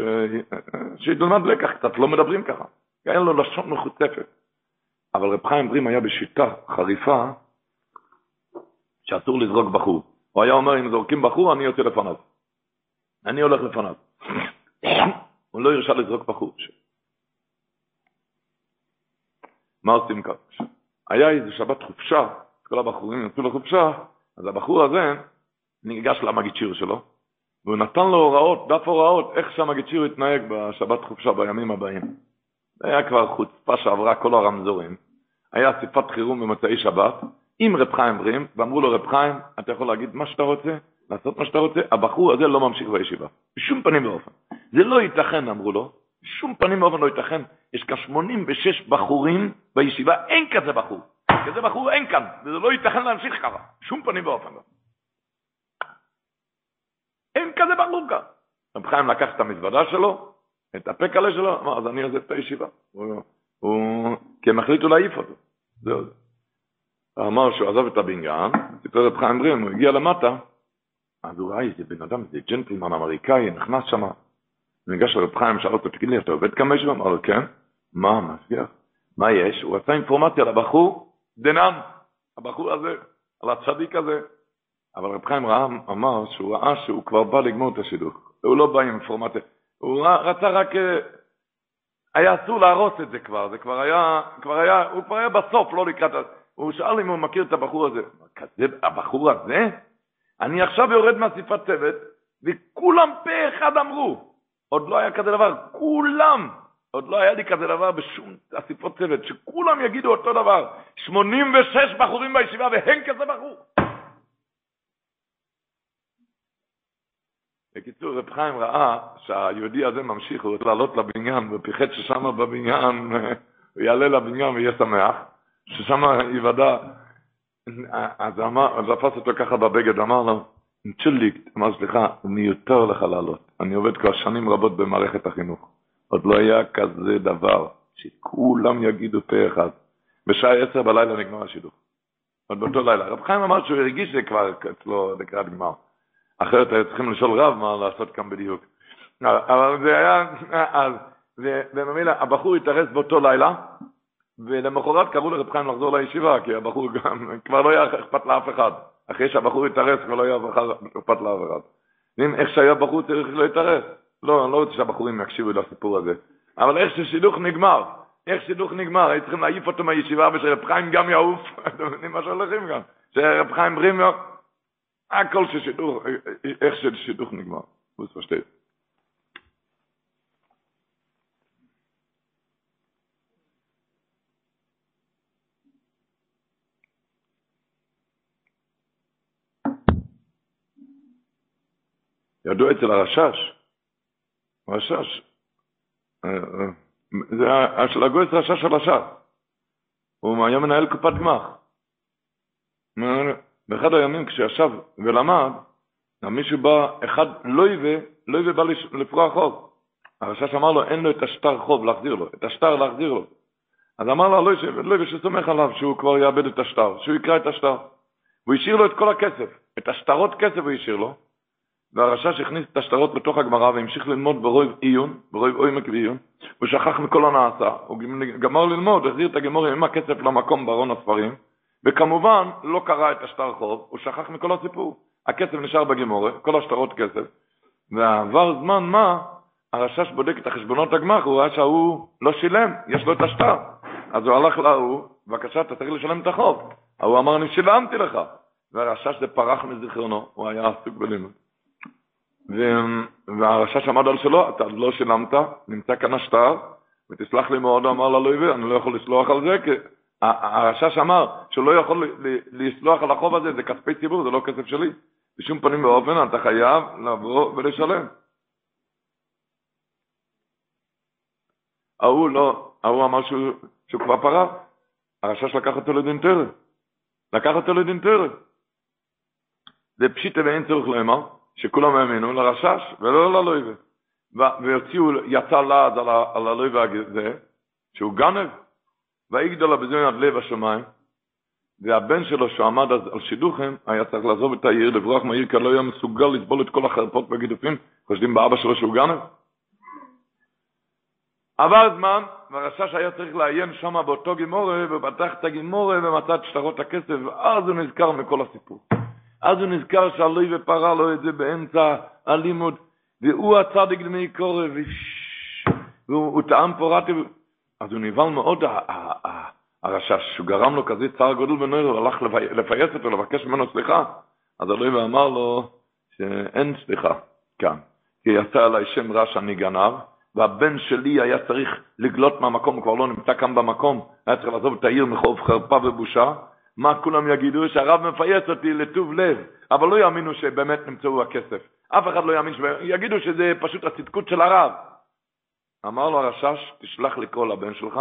[SPEAKER 5] שילמד לקח קצת, לא מדברים ככה. היה לו לשון מחוצפת. אבל רב חיים ברים היה בשיטה חריפה שאסור לזרוק בחור. הוא היה אומר, אם זורקים בחור, אני יוצא לפניו. אני הולך לפניו. הוא לא הרשה לזרוק בחור. מה עושים כאן? היה איזה שבת חופשה, כל הבחורים יצאו לחופשה, אז הבחור הזה ניגש למגיצ'יר שלו, והוא נתן לו הוראות, דף הוראות, איך שהמגיצ'יר יתנהג בשבת חופשה בימים הבאים. זה היה כבר חוצפה שעברה כל הרמזורים. היה אסיפת חירום במוצאי שבת, עם רב חיים ברים, ואמרו לו, רב חיים, אתה יכול להגיד מה שאתה רוצה, לעשות מה שאתה רוצה, הבחור הזה לא ממשיך בישיבה. בשום פנים ואופן. זה לא ייתכן, אמרו לו, בשום פנים ואופן לא ייתכן. יש כאן 86 בחורים בישיבה, אין כזה בחור. כזה בחור אין כאן, וזה לא ייתכן להמשיך ככה. בשום פנים ואופן לא. אין כזה בחור כאן. רב חיים לקח את המזוודה שלו, את הפקלה שלו, אמר, אז אני עוזב את הישיבה. הוא, הוא, כי הם החליטו להעיף אותו. זהו זה. אמר שהוא עזב את הבניין, סיפר רב חיים ברים, הוא הגיע למטה, אז הוא ראה איזה בן אדם, איזה ג'נטלמן אמריקאי, נכנס שם, ניגש לרב חיים, שאל אותו, תגיד לי, אתה עובד כמה ישיבה? אמר לו, כן. מה, משגיח? מה יש? הוא רצה אינפורמציה על הבחור דנן, הבחור הזה, על הצדיק הזה. אבל רב חיים רעם אמר שהוא ראה שהוא כבר בא לגמור את השידוך. הוא לא בא עם אינפורמציה. הוא רצה רק... אה, היה אסור להרוס את זה כבר, זה כבר היה, כבר היה, הוא כבר היה בסוף, לא לקראת... הוא שאל אם הוא מכיר את הבחור הזה. כזה, הבחור הזה? אני עכשיו יורד מהסיפת צוות, וכולם פה אחד אמרו, עוד לא היה כזה דבר, כולם, עוד לא היה לי כזה דבר בשום אסיפות צוות, שכולם יגידו אותו דבר, 86 בחורים בישיבה והם כזה בחור. בקיצור, רב חיים ראה שהיהודי הזה ממשיך, הוא רוצה לעלות לבניין, ופיחד ששם בבניין, הוא יעלה לבניין ויהיה שמח, ששם יוודע. אז אמר, אז תפס אותו ככה בבגד, אמר לו, צ'ליק, אמר, סליחה, מיותר לך לעלות. אני עובד כבר שנים רבות במערכת החינוך. עוד לא היה כזה דבר, שכולם יגידו פה אחד. בשעה עשר בלילה נגמר השידור. עוד באותו לילה. רב חיים אמר שהוא הרגיש שזה כבר אצלו לקראת גמר. אחרת היו צריכים לשאול רב מה לעשות כאן בדיוק. אבל זה היה, אז וממילא הבחור התארס באותו לילה, ולמחרת קראו לרב חיים לחזור לישיבה, כי הבחור גם, כבר לא היה אכפת לאף אחד. אחרי שהבחור התארס כבר לא היה אכפת לאף אחד. איך שהיה בחור צריך להתארס. לא, אני לא רוצה שהבחורים יקשיבו לסיפור הזה. אבל איך ששידוך נגמר, איך שידוך נגמר, היו צריכים להעיף אותו מהישיבה ושרב חיים גם יעוף, אתם מבינים מה שהולכים גם, שרב חיים ברים, הכל ששידוך, איך ששידוך נגמר. פשטייט. ידוע אצל הרשש, הרשש, אה, אה, זה הגויס רשש של הש"ס, הוא היה מנהל קופת גמח. באחד הימים כשישב ולמד, מישהו בא, אחד לא יווה, לא יווה בא לפרוע חוב. הרשש אמר לו, אין לו את השטר חוב להחזיר לו, את השטר להחזיר לו. אז אמר לו, לא יווה שסומך עליו שהוא כבר יאבד את השטר, שהוא יקרא את השטר. הוא השאיר לו את כל הכסף, את השטרות כסף הוא השאיר לו, והרשש הכניס את השטרות בתוך הגמרא והמשיך ללמוד ברוב עיון, ברוב עומק ועיון, הוא שכח מכל הנעשה, הוא גמר ללמוד, החזיר את הגמור עם הכסף למקום בארון הספרים, וכמובן לא קרא את השטר חוב, הוא שכח מכל הסיפור. הכסף נשאר בגמורה, כל השטרות כסף, ועבר זמן מה, הרשש בודק את החשבונות הגמח, הוא ראה שההוא לא שילם, יש לו את השטר. אז הוא הלך להוא, בבקשה, אתה צריך לשלם את החוב. ההוא אמר, אני שילמתי לך. והרשש זה פרח מזיכרונו, הוא היה עסוק בלימוד. והרשש עמד על שלו, אתה לא שילמת, נמצא כאן השטר, ותסלח לי מאוד, אמר לה לא יביא, אני לא יכול לסלוח על זה, כי הרשש אמר לא יכול לסלוח על החוב הזה, זה כספי ציבור, זה לא כסף שלי. בשום פנים ואופן אתה חייב לבוא ולשלם. ההוא לא, ההוא אמר שהוא, שהוא כבר פרח, הרשש לקח אותו לדין. לקח אותו לדין. זה פשיטה ואין צורך לאמר. שכולם האמינו לרשש ולא ללויבה. והוציאו, יצא לעד על, הלויבה הזה, שהוא גנב, ויגדל הבזיון עד לב השמיים, והבן שלו שעמד אז על שידוכים, היה צריך לעזוב את העיר, לברוח מהעיר, כי לא היה מסוגל לסבול את כל החרפות והגידופים, חושבים באבא שלו שהוא גנב. עבר זמן, והרשש היה צריך לעיין שם באותו גימורה, ופתח את הגימורה ומצא את שטרות הכסף, ואז הוא נזכר מכל הסיפור. אז הוא נזכר שהלוי ופרה לו את זה באמצע הלימוד, והוא הצדיק דמי קורא, והוא טעם פה רטי, אז הוא נבהל מאוד, הרשש, שהוא גרם לו כזה צער גודל בנויר, הוא הלך לפייס אותו, לבקש ממנו סליחה, אז אלוהים ואמר לו שאין סליחה כאן, כי יצא עליי שם רע שאני גנב, והבן שלי היה צריך לגלות מהמקום, הוא כבר לא נמצא כאן במקום, היה צריך לעזוב את העיר מחוב חרפה ובושה, מה כולם יגידו? שהרב מפייס אותי לטוב לב, אבל לא יאמינו שבאמת נמצאו הכסף. אף אחד לא יאמין, יגידו שזה פשוט הצדקות של הרב. אמר לו הרשש, תשלח לי כל הבן שלך,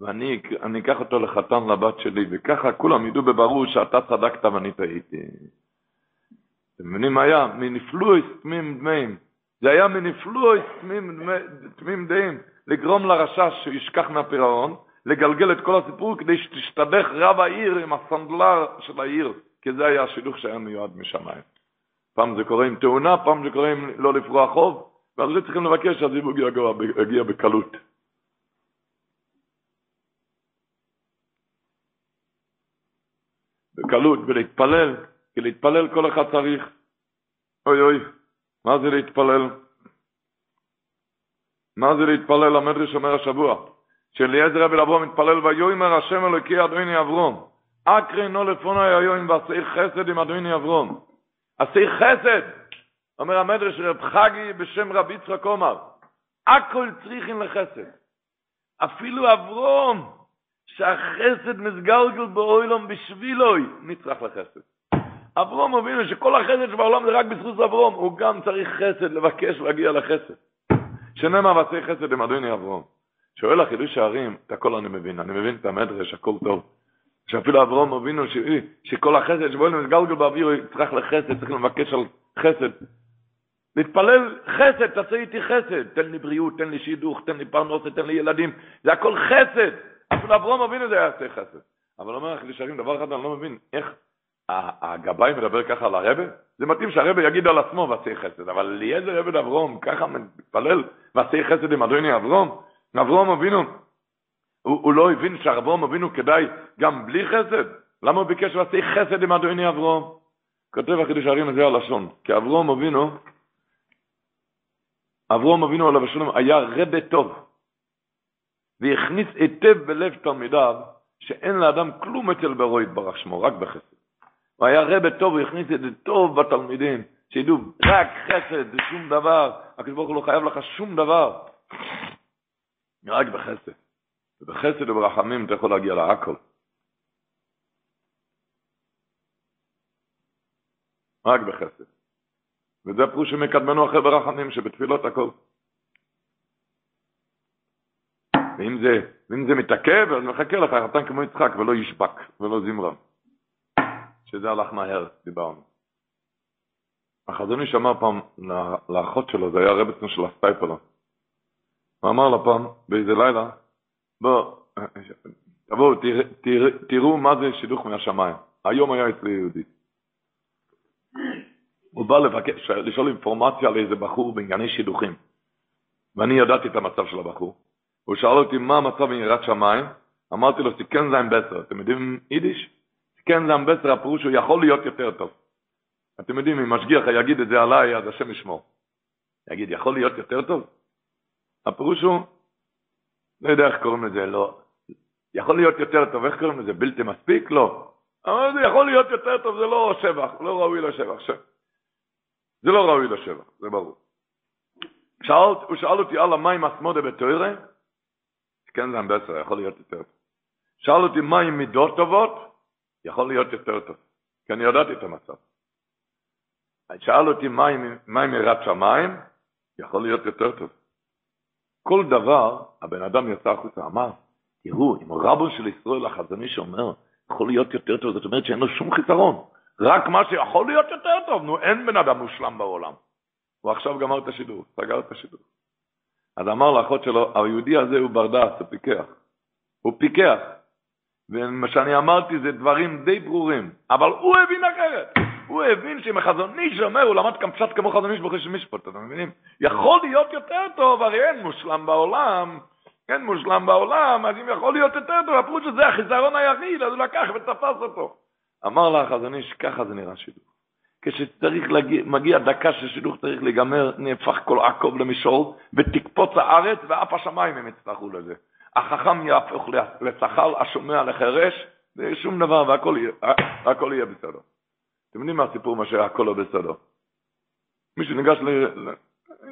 [SPEAKER 5] ואני אקח אותו לחתן לבת שלי, וככה כולם ידעו בברור שאתה צדקת ואני טעיתי. אתם מבינים מה היה? מנפלויס תמים דמים. זה היה מנפלויס תמים דמים, לגרום לרשש שהוא ישכח מהפירעון, לגלגל את כל הסיפור כדי שתשתדך רב העיר עם הסנדלר של העיר, כי זה היה השילוך שהיה מיועד משמיים. פעם זה קורה עם תאונה, פעם זה קורה עם לא לפרוע חוב, ועל זה צריכים לבקש שהזיווג יגיע בקלות. בקלות, ולהתפלל, כי להתפלל כל אחד צריך. אוי אוי, מה זה להתפלל? מה זה להתפלל? המדרש אומר השבוע. שאליעזר רבי אברום מתפלל ויאמר השם אלוקי אדוני אברום אקרינו לפוני היום ועשי חסד עם אדוני אברום. עשי חסד אומר המדרש רב חגי בשם רבי יצחק עומר הכל צריכים לחסד. אפילו אברום שהחסד מסגלגל באוילום בשבילוי נצטרך לחסד. אברום הבינו שכל החסד שבעולם זה רק בזכות אברום הוא גם צריך חסד לבקש להגיע לחסד. שנאמר ועשי חסד עם אדוני אברום שואל החידוש הערים, את הכל אני מבין, אני מבין את המדרש, הכל טוב. שאפילו אברום הבינו ש... שכל החסד שבו אני מתגלגל באוויר, הוא צריך לחסד, צריך לבקש על חסד. להתפלל חסד, תעשה איתי חסד. תן לי בריאות, תן לי שידוך, תן לי פרנוסת, תן לי ילדים. זה הכל חסד. אפילו אברום הבינו זה היה עושה חסד. אבל אומר החידוש הערים, דבר אחד אני לא מבין, איך הגבאי מדבר ככה על הרבה? זה מתאים שהרבה יגיד על עצמו ועשה חסד, אבל אליעזר עבד אברום ככה מתפלל ועשה חסד עם אדוני אברום? אברהם אבינו, הוא, הוא לא הבין שאברהם אבינו כדאי גם בלי חסד? למה הוא ביקש לעשות חסד עם אדוני אברהם? כותב החידוש הערים הזה הלשון, כי אברהם אבינו, אברהם אבינו עליו השלום היה רבה טוב, והכניס היטב בלב תלמידיו, שאין לאדם כלום אצל ברו יתברך שמו, רק בחסד. הוא היה רבה טוב, הוא הכניס את זה טוב בתלמידים, שידעו רק חסד, זה שום דבר, הקדוש ברוך הוא לא חייב לך שום דבר, רק בחסד. ובחסד וברחמים אתה יכול להגיע להכל. רק בחסד. וזה פירוש שמקדמנו אחרי ברחמים, שבתפילות הכל. ואם זה, ואם זה מתעכב, אז מחכה לך חתן כמו יצחק, ולא ישבק, ולא זמרם. שזה הלך מהר, דיברנו. החזון איש אמר פעם לאחות שלו, זה היה הרבצנו של הסטייפלו. הוא אמר לה פעם, באיזה לילה, בוא, תבואו, תראו מה זה שידוך מהשמיים. היום היה אצלי יהודי. הוא בא לבקש, לשאול אינפורמציה על איזה בחור בענייני שידוכים. ואני ידעתי את המצב של הבחור. הוא שאל אותי מה המצב עם יראת שמיים, אמרתי לו, סיכן זין בסר. אתם יודעים יידיש? סיכן זין בסר, הפירוש הוא יכול להיות יותר טוב. אתם יודעים, אם משגיח יגיד את זה עליי, אז השם ישמור. יגיד, יכול להיות יותר טוב? הפירוש הוא, לא יודע איך קוראים לזה, לא. יכול להיות יותר טוב, איך קוראים לזה? בלתי מספיק? לא. אבל זה יכול להיות יותר טוב, זה לא שבח, לא ראוי לשבח. ש... זה לא ראוי לשבח, זה ברור. שאל, הוא שאל אותי על המים אסמודה בתוירה, כן זה בסדר, יכול להיות יותר טוב. שאל אותי מה עם מידות טובות, יכול להיות יותר טוב, כי אני ידעתי את המצב. שאל אותי מה עם יראת שמיים, יכול להיות יותר טוב. כל דבר, הבן אדם יצא החוצה, אמר, תראו, אם רבו של ישראל החזוני שאומר, יכול להיות יותר טוב, זאת אומרת שאין לו שום חיסרון. רק מה שיכול להיות יותר טוב, נו, אין בן אדם מושלם בעולם. הוא עכשיו גמר את השידור, סגר את השידור. אז אמר לאחות שלו, היהודי הזה הוא ברדס, הוא פיקח. הוא פיקח. ומה שאני אמרתי זה דברים די ברורים, אבל הוא הבין אחרת. הוא הבין שאם החזון איש אומר, הוא למד גם קצת כמו חזון איש בחוש משפט, אתם מבינים? יכול להיות יותר טוב, הרי אין מושלם בעולם, אין מושלם בעולם, אז אם יכול להיות יותר טוב, הפירוש שזה החיזרון היחיד, אז הוא לקח ותפס אותו. אמר לה החזון איש, ככה זה נראה שידוך. כשצריך להגיע, מגיע דקה ששידוך צריך להיגמר, נהפך כל עקוב למשול, ותקפוץ הארץ, ואף השמיים הם יצטרכו לזה. החכם יהפוך לצחל, השומע לחרש, ושום דבר, והכל יהיה, יהיה בסדר. אתם יודעים מה הסיפור מה שהכל לא בסדר? מישהו ניגש ל...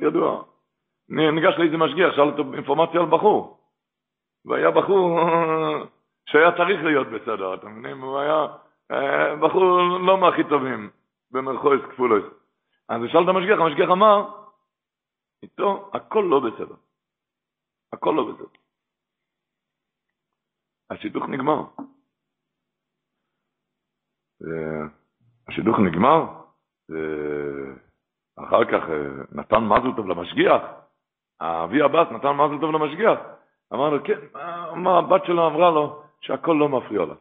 [SPEAKER 5] ידוע, ניגש לאיזה משגיח, שאל אותו אינפורמציה על בחור. והיה בחור שהיה צריך להיות בסדר, אתם מבינים? הוא היה אה, בחור לא מהכי טובים, במרכז כפולוס. אז שאל את המשגיח, המשגיח אמר, איתו הכל לא בסדר. הכל לא בסדר. השידוך נגמר. השידוך נגמר, אחר כך אה, נתן מזל טוב למשגיח, האבי הבס נתן מזל טוב למשגיח, אמר לו, כן, מה הבת שלו אמרה לו שהכל לא מפריע לה.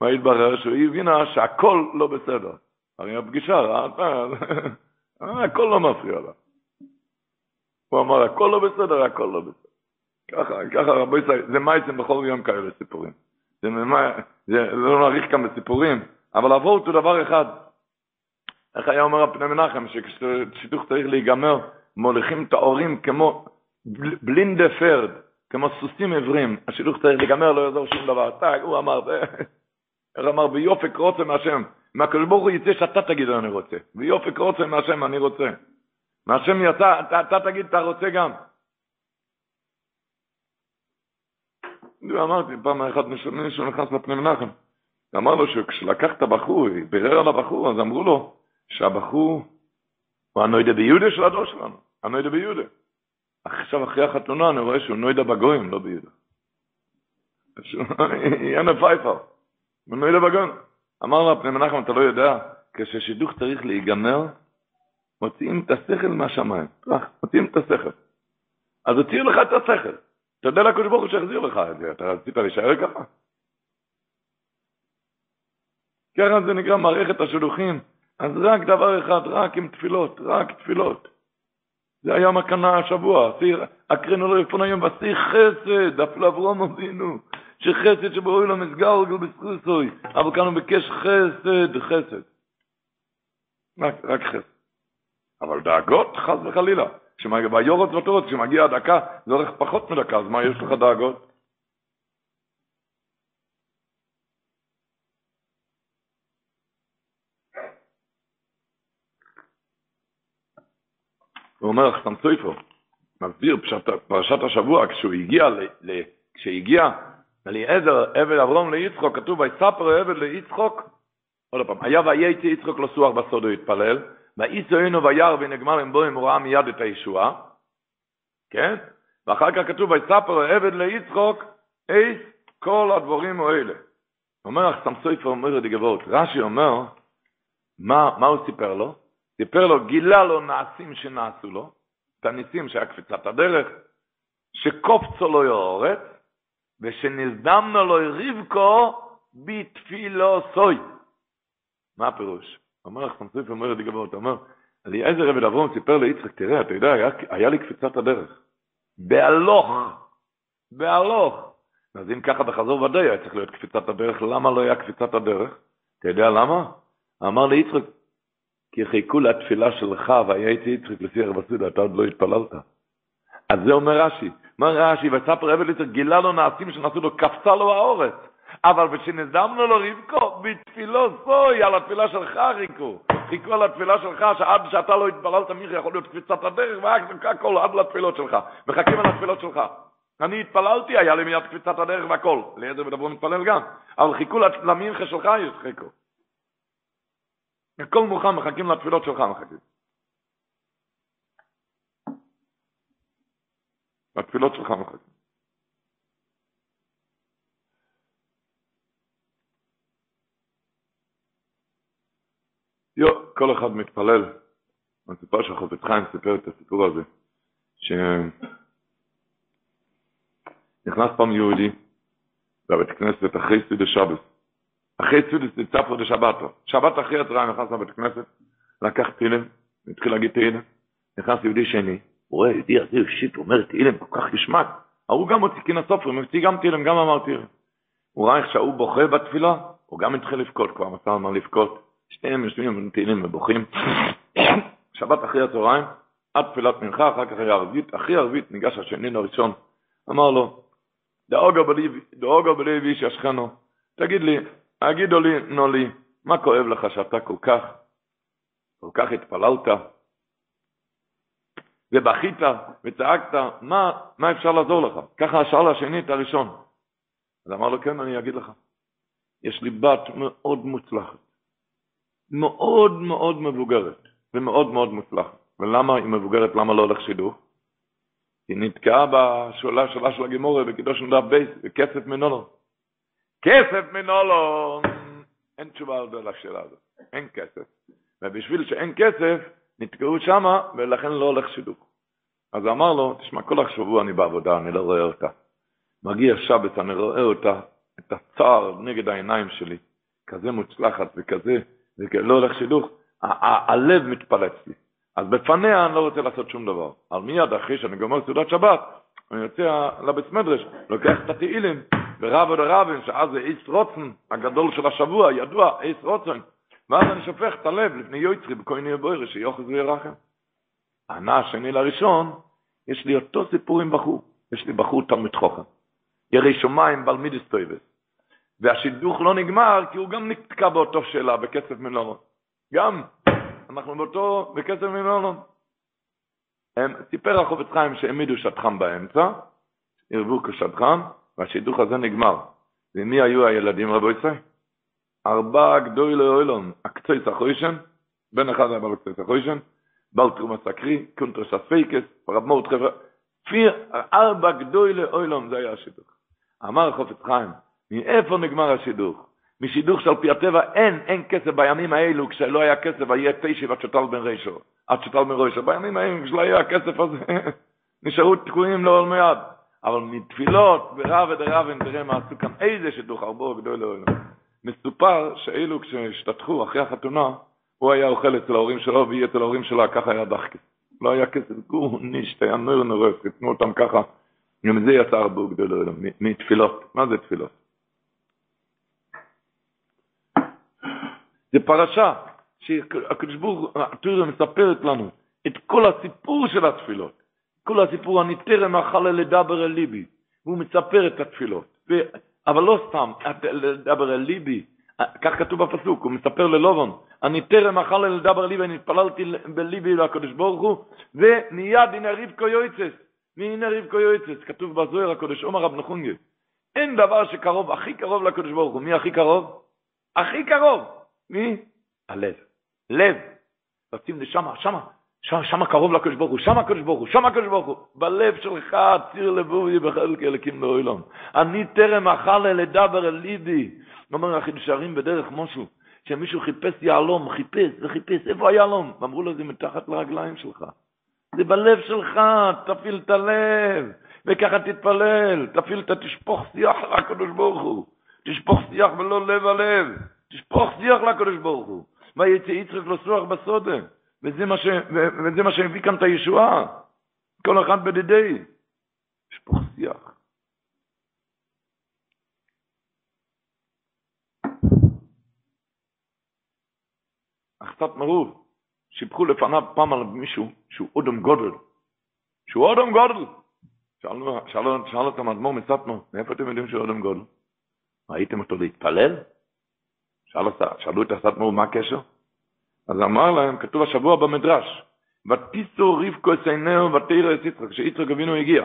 [SPEAKER 5] מה התברר? שהיא הבינה שהכל לא בסדר. הרי הפגישה, ראתה, הכל לא מפריע לה. הוא אמר, הכל לא בסדר, הכל לא בסדר. ככה, ככה רבי ישראל, זה מייצם בכל יום כאלה סיפורים. זה, זה לא נאריך כאן בסיפורים, אבל אבות הוא דבר אחד. איך היה אומר הפני מנחם, שכששידוך צריך להיגמר, מוליכים את ההורים כמו בלינדה פרד, כמו סוסים עיוורים, השידוך צריך להיגמר, לא יעזור שום דבר. טאג, הוא אמר, איך אמר, ביופק רוצה מהשם. מהקדוש ברוך הוא יצא שאתה תגיד אני רוצה. ויופק רוצה מהשם אני רוצה. מהשם יצא, אתה, אתה תגיד אתה רוצה גם. אמרתי, פעם אחת מישהו נכנס לפני מנחם. אמר לו שכשלקח את הבחור, בירר על הבחור, אז אמרו לו שהבחור הוא הנוידה ביהודה של הדור שלנו, הנוידה ביהודה. עכשיו אחרי החתונה אני רואה שהוא נוידה בגויים, לא ביהודה. יאנה פייפר, הוא נוידה בגויים. אמר לו פני מנחם, אתה לא יודע, כששידוך צריך להיגמר, מוציאים את השכל מהשמיים. מוציאים את השכל. אז הוציאו לך את השכל. אתה יודע לקדוש ברוך הוא שהחזיר לך את זה, אתה רצית להישאר ככה? ככה זה נקרא מערכת השלוחים. אז רק דבר אחד, רק עם תפילות, רק תפילות. זה היה מקנה השבוע, אקרנו לו יפון היום בשיא חסד, אפילו אברום אבינו, שחסד שבואי לו מסגלגל בסחוסוי, אבל כאן הוא ביקש חסד, חסד. רק, רק חסד. אבל דאגות, חס וחלילה. כשמגיע הדקה, זה הולך פחות מדקה, אז מה יש לך דאגות? הוא אומר סויפו, מסביר פרשת השבוע, כשהוא הגיע, ל, כשהגיע אליעזר, עבד אברום ליצחוק, כתוב, ויספר עבד ליצחוק, עוד פעם, היה וייצא יצחוק לסוח בסוד הוא התפלל, ואיסו אינו וירא ונגמר עם בוים, הוא ראה מיד את הישועה, כן? ואחר כך כתוב, ויספר עבד ליצחוק, אייס כל הדבורים האלה. אומר לך, סתם סויפר אומר את הגבות, רש"י אומר, מה, מה הוא סיפר לו? סיפר לו, גילה לו נעשים שנעשו לו, את הניסים שהיה קפיצת הדרך, שקופצו לו יורץ, ושנזדמנו לו רבקו בתפילו סוי. מה הפירוש? אומר לך סמסויף אומר לי גבות, אומר, אליעזר רבי אברום סיפר ליצחק, תראה, אתה יודע, היה, היה לי קפיצת הדרך. בהלוך, בהלוך. אז אם ככה בחזור ודאי היה צריך להיות קפיצת הדרך, למה לא היה קפיצת הדרך? אתה יודע למה? אמר ליצחק, כי חיכו לתפילה שלך והייתי לפי הרב הסודה, אתה עוד לא התפללת. אז זה אומר רש"י. מה רש"י? וספר רבי ליצחק גילה לו נעשים שנעשו לו, קפצה לו האורץ. אבל כשנזדמנו לו רבקו, בתפילו סוי, על התפילה שלך חיכו. חיכו על התפילה שלך, שעד שאתה לא התפללת מיכי יכול להיות קפיצת הדרך, ורק הכל עד לתפילות שלך. מחכים על התפילות שלך. אני התפללתי, היה לי מיד קפיצת הדרך והכל. ליעזר ודברו מתפלל גם. אבל חיכו למינכה שלך, חיכו. הכל מוכן, מחכים לתפילות שלך, מחכים. לתפילות שלך מחכים. יו, כל אחד מתפלל. הסיפור של חופץ חיים סיפר את הסיפור הזה, שנכנס פעם יהודי לבית כנסת אחרי סודי שבת. אחרי סודס נצפו דשבתו. שבת אחרי הצהריים נכנס לבית כנסת, לקח תהילים, התחיל להגיד תהילים, נכנס יהודי שני, הוא רואה יהודי הזה שיט, אומר תהילים, כל כך נשמט. ההוא גם הוציא כין הסופרים, הוציא גם תהילים, גם אמר תהילים. הוא ראה איך שההוא בוכה בתפילה, הוא גם התחיל לבכות, כבר מסר מה לבכות. שניהם יושבים תהילים ובוכים. שבת אחרי הצהריים, עד תפילת מנחה, אחר כך היה ערבית, אחרי ערבית ניגש השני לראשון, אמר לו, דאוגו בלב איש ישכנו, תגיד לי, הגידו לי, נולי, מה כואב לך שאתה כל כך, כל כך התפללת, ובכית וצעקת, מה, מה אפשר לעזור לך? ככה שאל השני את הראשון. אז אמר לו, כן, אני אגיד לך. יש לי בת מאוד מוצלחת, מאוד מאוד מבוגרת, ומאוד מאוד מוצלחת. ולמה היא מבוגרת, למה לא הולך שידוך? היא נתקעה בשאלה שלה של הגימורה בקידוש נדב בייס, בכסף מנולו. כסף מנולו, אין תשובה על השאלה הזאת, אין כסף. ובשביל שאין כסף, נתקעו שמה, ולכן לא הולך שידוך. אז אמר לו, תשמע, כל השבוע אני בעבודה, אני לא רואה אותה. מגיע שבת, אני רואה אותה, את הצער נגד העיניים שלי, כזה מוצלחת וכזה, ולא הולך שידוך, הלב מתפלץ לי. אז בפניה אני לא רוצה לעשות שום דבר. אבל מיד אחרי שאני גומר סעודת שבת, אני יוצא לבית מדרש, לוקח את התהילים, ורב עוד הרבים, שאז זה איס רוצן, הגדול של השבוע, ידוע, איס רוצן. ואז אני שופך את הלב לפני יויצרי בכל נהיה בוירה, שיוחז וירחם. ענה השני לראשון, יש לי אותו סיפור עם בחור. יש לי בחור תלמיד חוכם. ירי שומיים בלמידס טויבס. והשידוך לא נגמר, כי הוא גם נתקע באותו שאלה, בכסף מלונו. גם, אנחנו באותו, בכסף מלונו. הם, סיפר החופץ חיים שהעמידו שטחם באמצע, ערבו כשטחם, והשידוך הזה נגמר. ומי היו הילדים רבו ישראל? ארבע גדוי לאוילון, הקצוי סחוישן, בן אחד היה בעל הקצוי סחוישן, בעל תרומה סקרי, קונטרס הפייקס, רב מורד חברה, פיר, ארבע גדוי לאוילון, זה היה השידוך. אמר חופץ חיים, מאיפה נגמר השידוך? משידוך שעל פי הטבע אין, אין כסף בימים האלו, כשלא היה כסף, היה תשע עד שתל בן רישו, עד שתל בן רישו, בימים האלו, כשלא היה הכסף הזה, נשארו תקועים לעול מיד. אבל מתפילות ברב ודרבן תראה מה עשו כאן איזה שידוך הרבה גדול לעולם. מסופר שאילו כשהשתתחו אחרי החתונה, הוא היה אוכל אצל ההורים שלו והיא אצל ההורים שלה, ככה היה דחקי. לא היה כסף גור, נישט, היה נור נורף, תתנו אותם ככה. גם זה יצא הרבה גדול מתפילות. מה זה תפילות? זה פרשה שהקדוש ברוך הוא מספרת לנו את כל הסיפור של התפילות. כל הסיפור, טרם אכל לדבר אל ליבי. והוא מספר את התפילות. ו... אבל לא סתם, לדבר אל ליבי, כך כתוב בפסוק, הוא מספר ללובון, אני טרם אכל לדבר ליבי, אני התפללתי בליבי לקדוש ברוך הוא, ומיד הנה רבקו יועצס, והנה רבקו יועצס, כתוב בזוהר הקודש, אומר רב נחונגי, אין דבר שקרוב, הכי קרוב לקדוש ברוך הוא, מי הכי קרוב? הכי קרוב, מי? הלב, לב, רצים לשמה, שמה, שם, קרוב לקדוש ברוך הוא, שם הקדוש ברוך הוא, שם הקדוש ברוך הוא. בלב שלך ציר לבובי בחלק אלוקים לאוילום. אני טרם אכל לדבר אל ליבי. אומר החידושרים בדרך משהו, שמישהו חיפש יהלום, חיפש וחיפש, איפה היהלום? ואמרו לו, זה מתחת לרגליים שלך. זה בלב שלך, תפעיל את הלב, וככה תתפלל, תפעיל את התשפוך שיח לקדוש ברוך הוא. תשפוך שיח ולא לב הלב, תשפוך שיח לקדוש ברוך הוא. ויצא יצחק לסוח בסודה. וזה מה, שהביא כאן את הישועה. כל אחד בדידי. יש פה שיח. קצת מרוב, שיבחו לפניו פעם על מישהו שהוא אודם גודל. שהוא אודם גודל. שאלו, שאלו, שאל אותם אדמו"ר מסטנו, מאיפה אתם יודעים שהוא אודם גודל? ראיתם אותו להתפלל? שאל, שאלו את הסטנו מה הקשר? אז אמר להם, כתוב השבוע במדרש, ותיסו רבקו את עיניהו ותרא את יצחק, כשיצחק אבינו הגיע.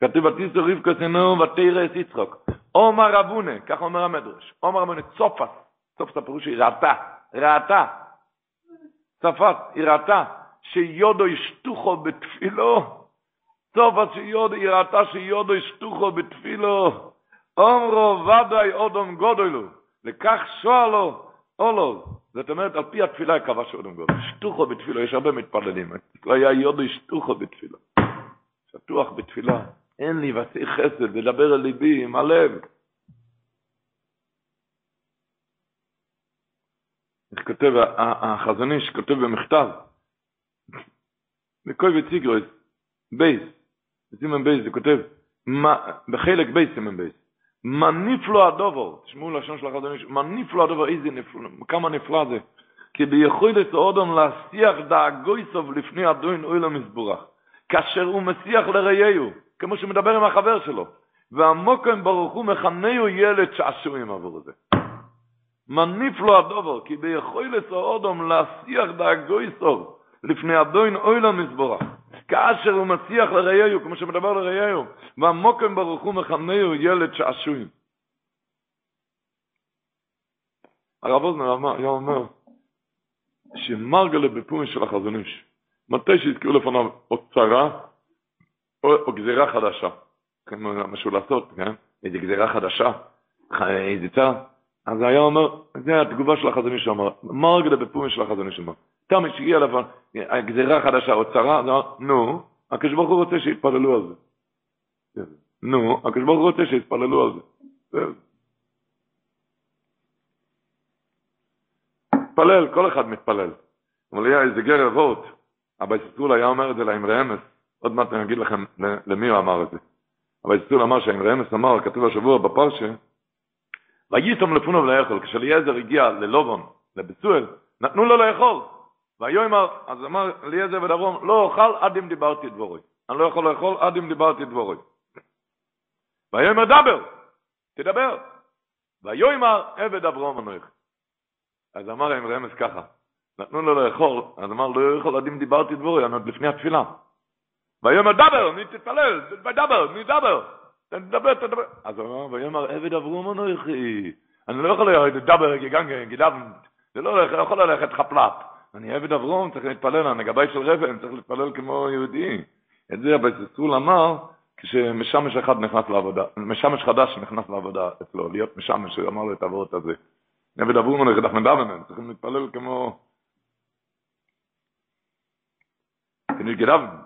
[SPEAKER 5] כתוב ותיסו רבקו את עיניהו ותרא את יצחק. עומר רבונה, כך אומר המדרש, עומר רבונה, צופס, צופס הפירוש היא ראתה, ראתה. צפת, היא ראתה, שיודו ישטוחו בתפילו. צופס שיודו, היא ראתה שיודו ישטוחו בתפילו. אומרו ודאי אודום גודלו, לכך שואלו, אולו, זאת אומרת, על פי התפילה קבע שאודם גודל. שטוחו בתפילה, יש הרבה מתפללים. לא היה יודו שטוחו בתפילה. שטוח בתפילה. אין לי ועשי חסד, לדבר אל ליבי עם הלב. איך כותב החזון איש, כותב במכתב, בקובץ איגרות, בייס, בסימן בייס, זה כותב, בחלק בייס סימן בייס, מה נפלא הדבר, תשמעו לשון של החזון מה נפלא הדבר, איזה נפלא, כמה נפלא זה, כי ביכולת האדם להסיח דאגותיו לפני אדון עולם יתברך, כאשר הוא מסיח לרעהו, כמו שמדבר עם החבר שלו, והמקום ברוך הוא מכנהו ילד שעשועים עבור זה. מה נפלא הדובר, כי ביכולת האודום להסיח דאגויסוב לפני אדוין אוי למסבורך, כאשר הוא מציח לראיהו, כמו שמדבר לראיהו, והמוקם ברוך הוא מכנהו ילד שעשועים. הרב אוזנר היה אומר, שמרגלה בפורים של החזון איש, מתי שהזכירו לפניו או צרה או, או גזירה חדשה, משהו לעשות, כן? איזה גזירה חדשה, איזה צרה, אז היה אומר, זה התגובה של החזון איש שאמר, מרגלה בפורים של החזון איש אמר, תמי שהגיע לבן, הגזירה חדשה או צרה, אז אמר, נו, הקדוש ברוך הוא רוצה שיתפללו על זה. נו, הקדוש ברוך הוא רוצה שיתפללו על זה. מתפלל, כל אחד מתפלל. אבל היה איזה גר אבות, אבל סיסול היה אומר את זה לאמרי אמס, עוד מעט אני אגיד לכם למי הוא אמר את זה. אבל סיסול אמר שהאמרי אמס אמר, כתוב השבוע בפרשה, וייתום לפונו לאכול, כשאליעזר הגיע ללובון, לבצואל, נתנו לו לאכול. ויאמר, אז אמר אליעזר ודברום, לא אוכל עד אם דיברתי דבורי. אני לא יכול לאכול עד אם דיברתי דבורי. ויאמר דבר, תדבר. ויאמר עבד אברום אנוך. אז אמר להם רמז ככה, נתנו לו לאכול, אז אמר לא יכול עד אם דיברתי דבורי, אני עוד לפני התפילה. ויאמר דבר, אני תתפלל, דבר, אני דבר. תדבר, תדבר. אז אמר, ויאמר עבד אברום אנוכי. אני לא יכול לדבר, גיגנגן, גידבן. זה לא יכול ללכת חפלט. אני עבד אברום, צריך להתפלל, אני גבאי של רבן, צריך להתפלל כמו יהודי. את זה הבסיסול אמר, כשמשמש אחד נכנס לעבודה, משמש חדש נכנס לעבודה אצלו, להיות משמש, הוא אמר לו את העבורת הזה. עבד אברום הולך לדף מדבן, צריכים להתפלל כמו... כנראה גדבן,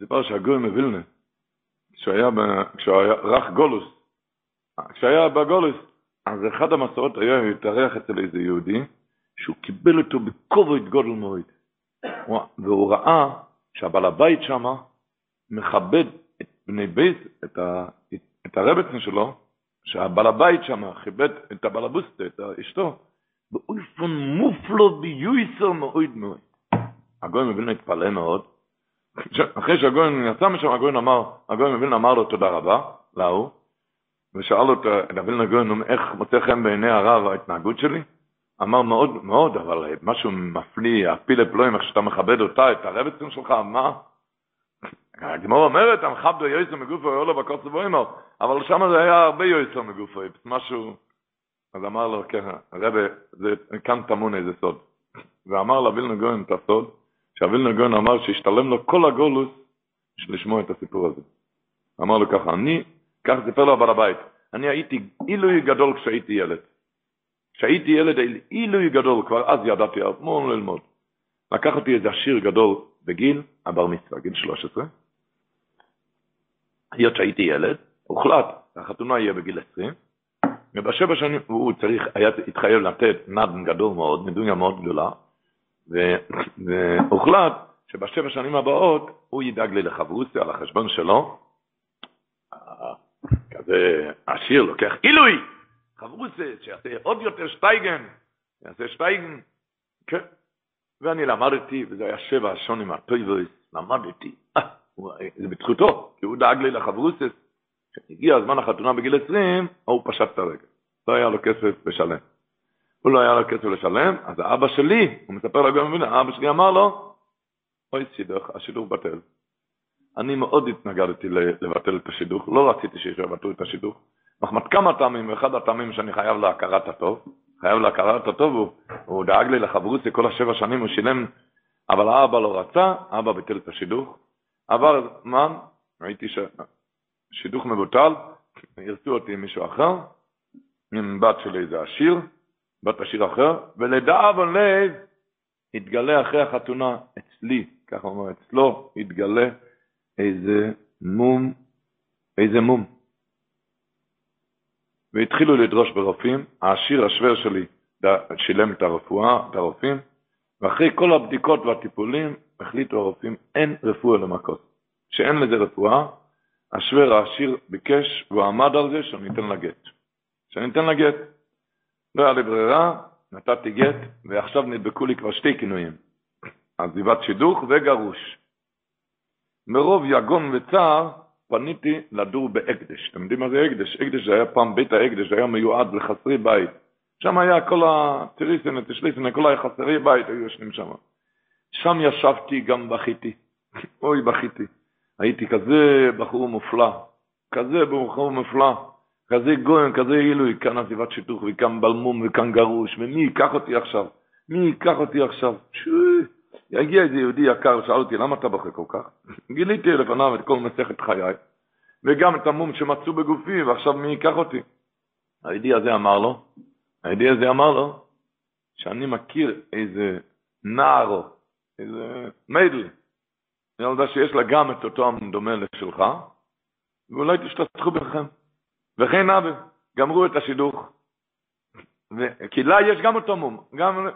[SPEAKER 5] סיפר שהגוי מווילנה, כשהיה, ב- כשהוא היה רך גולוס, כשהיה בגולוס, אז אחד המסורות היה, הוא התארח אצל איזה יהודי, שהוא קיבל אותו בכובד גודל מאוד. הוא- והוא ראה שהבעל הבית שם מכבד את בני בית, את, ה, את, את הרבצן שלו, שהבעל הבית שם כיבד את הבעל הבוסטה, את אשתו, באופן מופלו ביוסר מאוד מאוד. הגוי מבין התפלא מאוד. אחרי שהגוי יצא משם, הגוי אמר, הגוי מבין אמר לו תודה רבה, להוא, ושאל אותו, דוד נגון, איך מוצא חן בעיני הרב ההתנהגות שלי? אמר מאוד מאוד, אבל משהו מפליא, הפילה פלואים, איך שאתה מכבד אותה, את הרבצים שלך, מה? הגמור אומרת, המכבדו יויסו מגופו, יאו לו בקוץ ובוימר, אבל שם זה היה הרבה יויסו מגופו, משהו, אז אמר לו, כן, הרבי, זה, כאן טמון איזה סוד. ואמר לווילנה גויין את הסוד, שהווילנה גויין אמר שהשתלם לו כל הגולוס בשביל לשמוע את הסיפור הזה. אמר לו ככה, אני, כך סיפר לו הבעל הבית, אני הייתי עילוי גדול כשהייתי ילד. כשהייתי ילד, עילוי גדול, כבר אז ידעתי המון ללמוד. לקח אותי איזה עשיר גדול בגיל הבר מצווה, גיל 13. היות שהייתי ילד, הוחלט, החתונה יהיה בגיל 20, ובשבע שנים הוא צריך, היה התחייב לתת נדן גדול מאוד, מדוניה מאוד גדולה, והוחלט שבשבע שנים הבאות הוא ידאג לי לחברוסי על החשבון שלו. כזה עשיר לוקח עילוי, חברוסי, שיעשה עוד יותר שטייגן, יעשה שטייגן, כן. ואני למדתי, וזה היה שבע השונים הטויבויס, למדתי, אה, זה בזכותו, כי הוא דאג לי לחברוסס. כשהגיע הזמן החתונה בגיל 20, הוא פשט את הרגל. לא היה לו כסף לשלם. הוא לא היה לו כסף לשלם, אז האבא שלי, הוא מספר לגבי המבינה, האבא שלי אמר לו, אוי שידוך, השידוך בטל. אני מאוד התנגדתי לבטל את השידוך, לא רציתי שיבטלו את השידוך. מחמת כמה טעמים, ואחד הטעמים שאני חייב להכרת הטוב, חייב להכרת הטוב, הוא, הוא דאג לי לחברוסי כל השבע שנים, הוא שילם, אבל האבא לא רצה, האבא ביטל את השידוך. עבר זמן, ראיתי ששידוך מבוטל, ירצו אותי עם מישהו אחר, עם בת של איזה עשיר, בת עשיר אחר, ולדאבון לב, התגלה אחרי החתונה אצלי, ככה אומר, אצלו התגלה איזה מום, איזה מום. והתחילו לדרוש ברופאים, העשיר השוור שלי שילם את הרפואה, את הרופאים, ואחרי כל הבדיקות והטיפולים החליטו הרופאים, אין רפואה למכות. שאין לזה רפואה, השוור העשיר ביקש, והוא עמד על זה שאני אתן לה גט. שאני אתן לה גט. לא היה לי ברירה, נתתי גט, ועכשיו נדבקו לי כבר שתי כינויים. עזיבת שידוך וגרוש. מרוב יגון וצער, פניתי לדור בהקדש. אתם יודעים מה זה הקדש? הקדש זה היה פעם בית ההקדש, היה מיועד לחסרי בית. שם היה כל הטריסן, הטשליסן, כל החסרי בית היו יושבים שם. שם ישבתי, גם בכיתי. אוי, בכיתי. הייתי כזה בחור מופלא, כזה בחור מופלא, כזה גויין, כזה עילוי, כאן עזיבת שיתוך וכאן בלמום וכאן גרוש, ומי ייקח אותי עכשיו? מי ייקח אותי עכשיו? שוי. יגיע איזה יהודי יקר, שאל אותי, למה אתה בוכה כל כך? גיליתי לפניו את כל מסכת חיי, וגם את המום שמצאו בגופי, ועכשיו מי ייקח אותי? היהודי הזה אמר לו, היהודי הזה אמר לו, שאני מכיר איזה נער, איזה מיידל, ילדה שיש לה גם את אותו המדומה לשלך, ואולי תשתתחו בכם. וכן אבי, גמרו את השידוך. כי לה יש גם אותו מום, גם...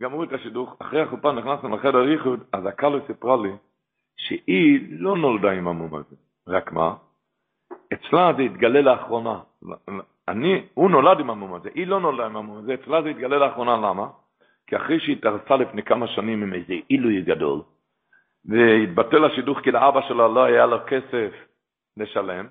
[SPEAKER 5] גמרו את השידוך, אחרי החופה נכנסנו לחדר ייחוד, אז הקלו סיפרה לי שהיא לא נולדה עם המום הזה. רק מה? אצלה זה התגלה לאחרונה. אני, הוא נולד עם המום הזה, היא לא נולדה עם המום הזה, אצלה זה התגלה לאחרונה, למה? כי אחרי שהיא התארסה לפני כמה שנים עם איזה עילוי גדול, והתבטל השידוך כי לאבא שלה לא היה לו כסף לשלם,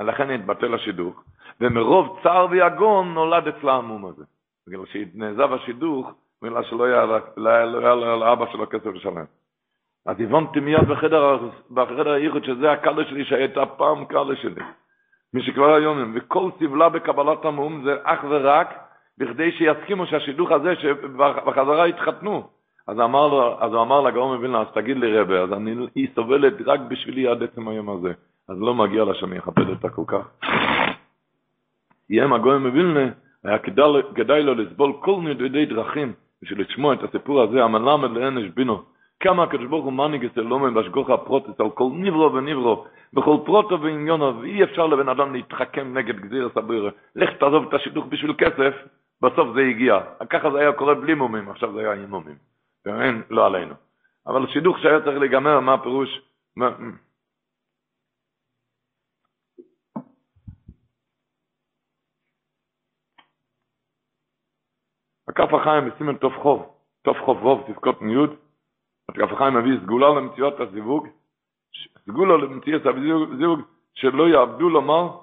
[SPEAKER 5] ולכן התבטל השידוך, ומרוב צער ויגון נולד אצלה המום הזה. בגלל שנעזב השידוך, בגלל שלא היה, לא היה, לא היה לאבא שלו כסף לשלם. אז הבנתי מיד בחדר, בחדר הייחוד שזה הקלה שלי שהייתה פעם קלה שלי. מי שכבר היום, וכל סבלה בקבלת המום זה אך ורק בכדי שיסכימו שהשידוך הזה, שבחזרה יתחתנו. אז אמר לו, אז הוא אמר לגאון מווילנה, אז תגיד לי רבה, אז אני, היא סובלת רק בשבילי עד עצם היום הזה. אז לא מגיע לה שאני אכבד אותה כל כך. יהיה הגאון מווילנה, היה כדאי, לו לסבול כל נדודי דרכים בשביל לשמוע את הסיפור הזה, המלמד לענש בינו, כמה הקדוש ברוך הוא מנהיג אצל לומן בהשגוח הפרוטס על כל נברו ונברו, בכל פרוטו ועניונו, ואי אפשר לבן אדם להתחכם נגד גזיר הסביר. לך תעזוב את השידוך בשביל כסף, בסוף זה הגיע. ככה זה היה קורה בלי מומים, עכשיו זה היה עם מומים. ואין, לא עלינו. אבל שידוך שהיה צריך להיגמר, מה הפירוש? הכף החיים בסימן תוף חוב, תוף חוב רוב, תזכות ניוד, הכף החיים מביא סגולה למציאות הזיווג, סגולה למציאות הזיווג, שלא יעבדו לומר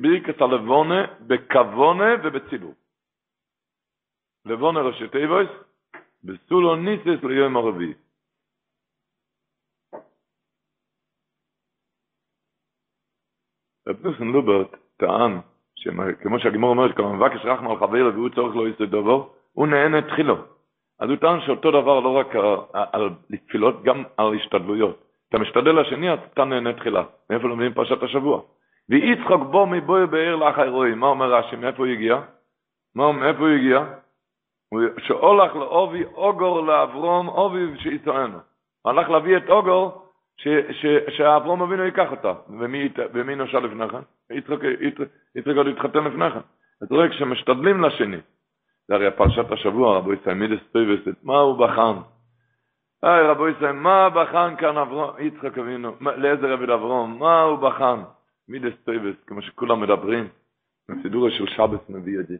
[SPEAKER 5] ברכס הלבונה, בכוונה ובציבור. לבונה ראשי תיבויס, בסולו ניסס ליום הרביעי. רב נוסן לוברט טען, כמו שהגימור אומרת, כמה מבקש רחמה על חבר והוא צורך לו איזה דבר, הוא נהנה תחילו. אז הוא טען שאותו דבר לא רק על תפילות, גם על השתדלויות. אתה משתדל לשני, אתה נהנה תחילה. מאיפה לומדים פרשת השבוע? ויצחוק בו מבואי באר לאחר רואי. מה אומר רש"י? מאיפה הוא הגיע? מה, מאיפה הוא הגיע? שהולך לאובי אוגור לאברום, אובי שיצאנו. הלך להביא את אוגור, שאברום אבינו ייקח אותה. ומי, ומי נושא לפני כן? יצחק עוד התחתן לפני כן. אז רואה, כשמשתדלים לשני, זה הרי פרשת השבוע, רבו ישראל, מידס טויבס, מה הוא בחן? היי, רבו ישראל, מה בחן כאן אברום, יצחק אבינו, לאיזה רבד אברום, מה הוא בחן? מידס טויבס, כמו שכולם מדברים, בסידור של שבת מביא את זה.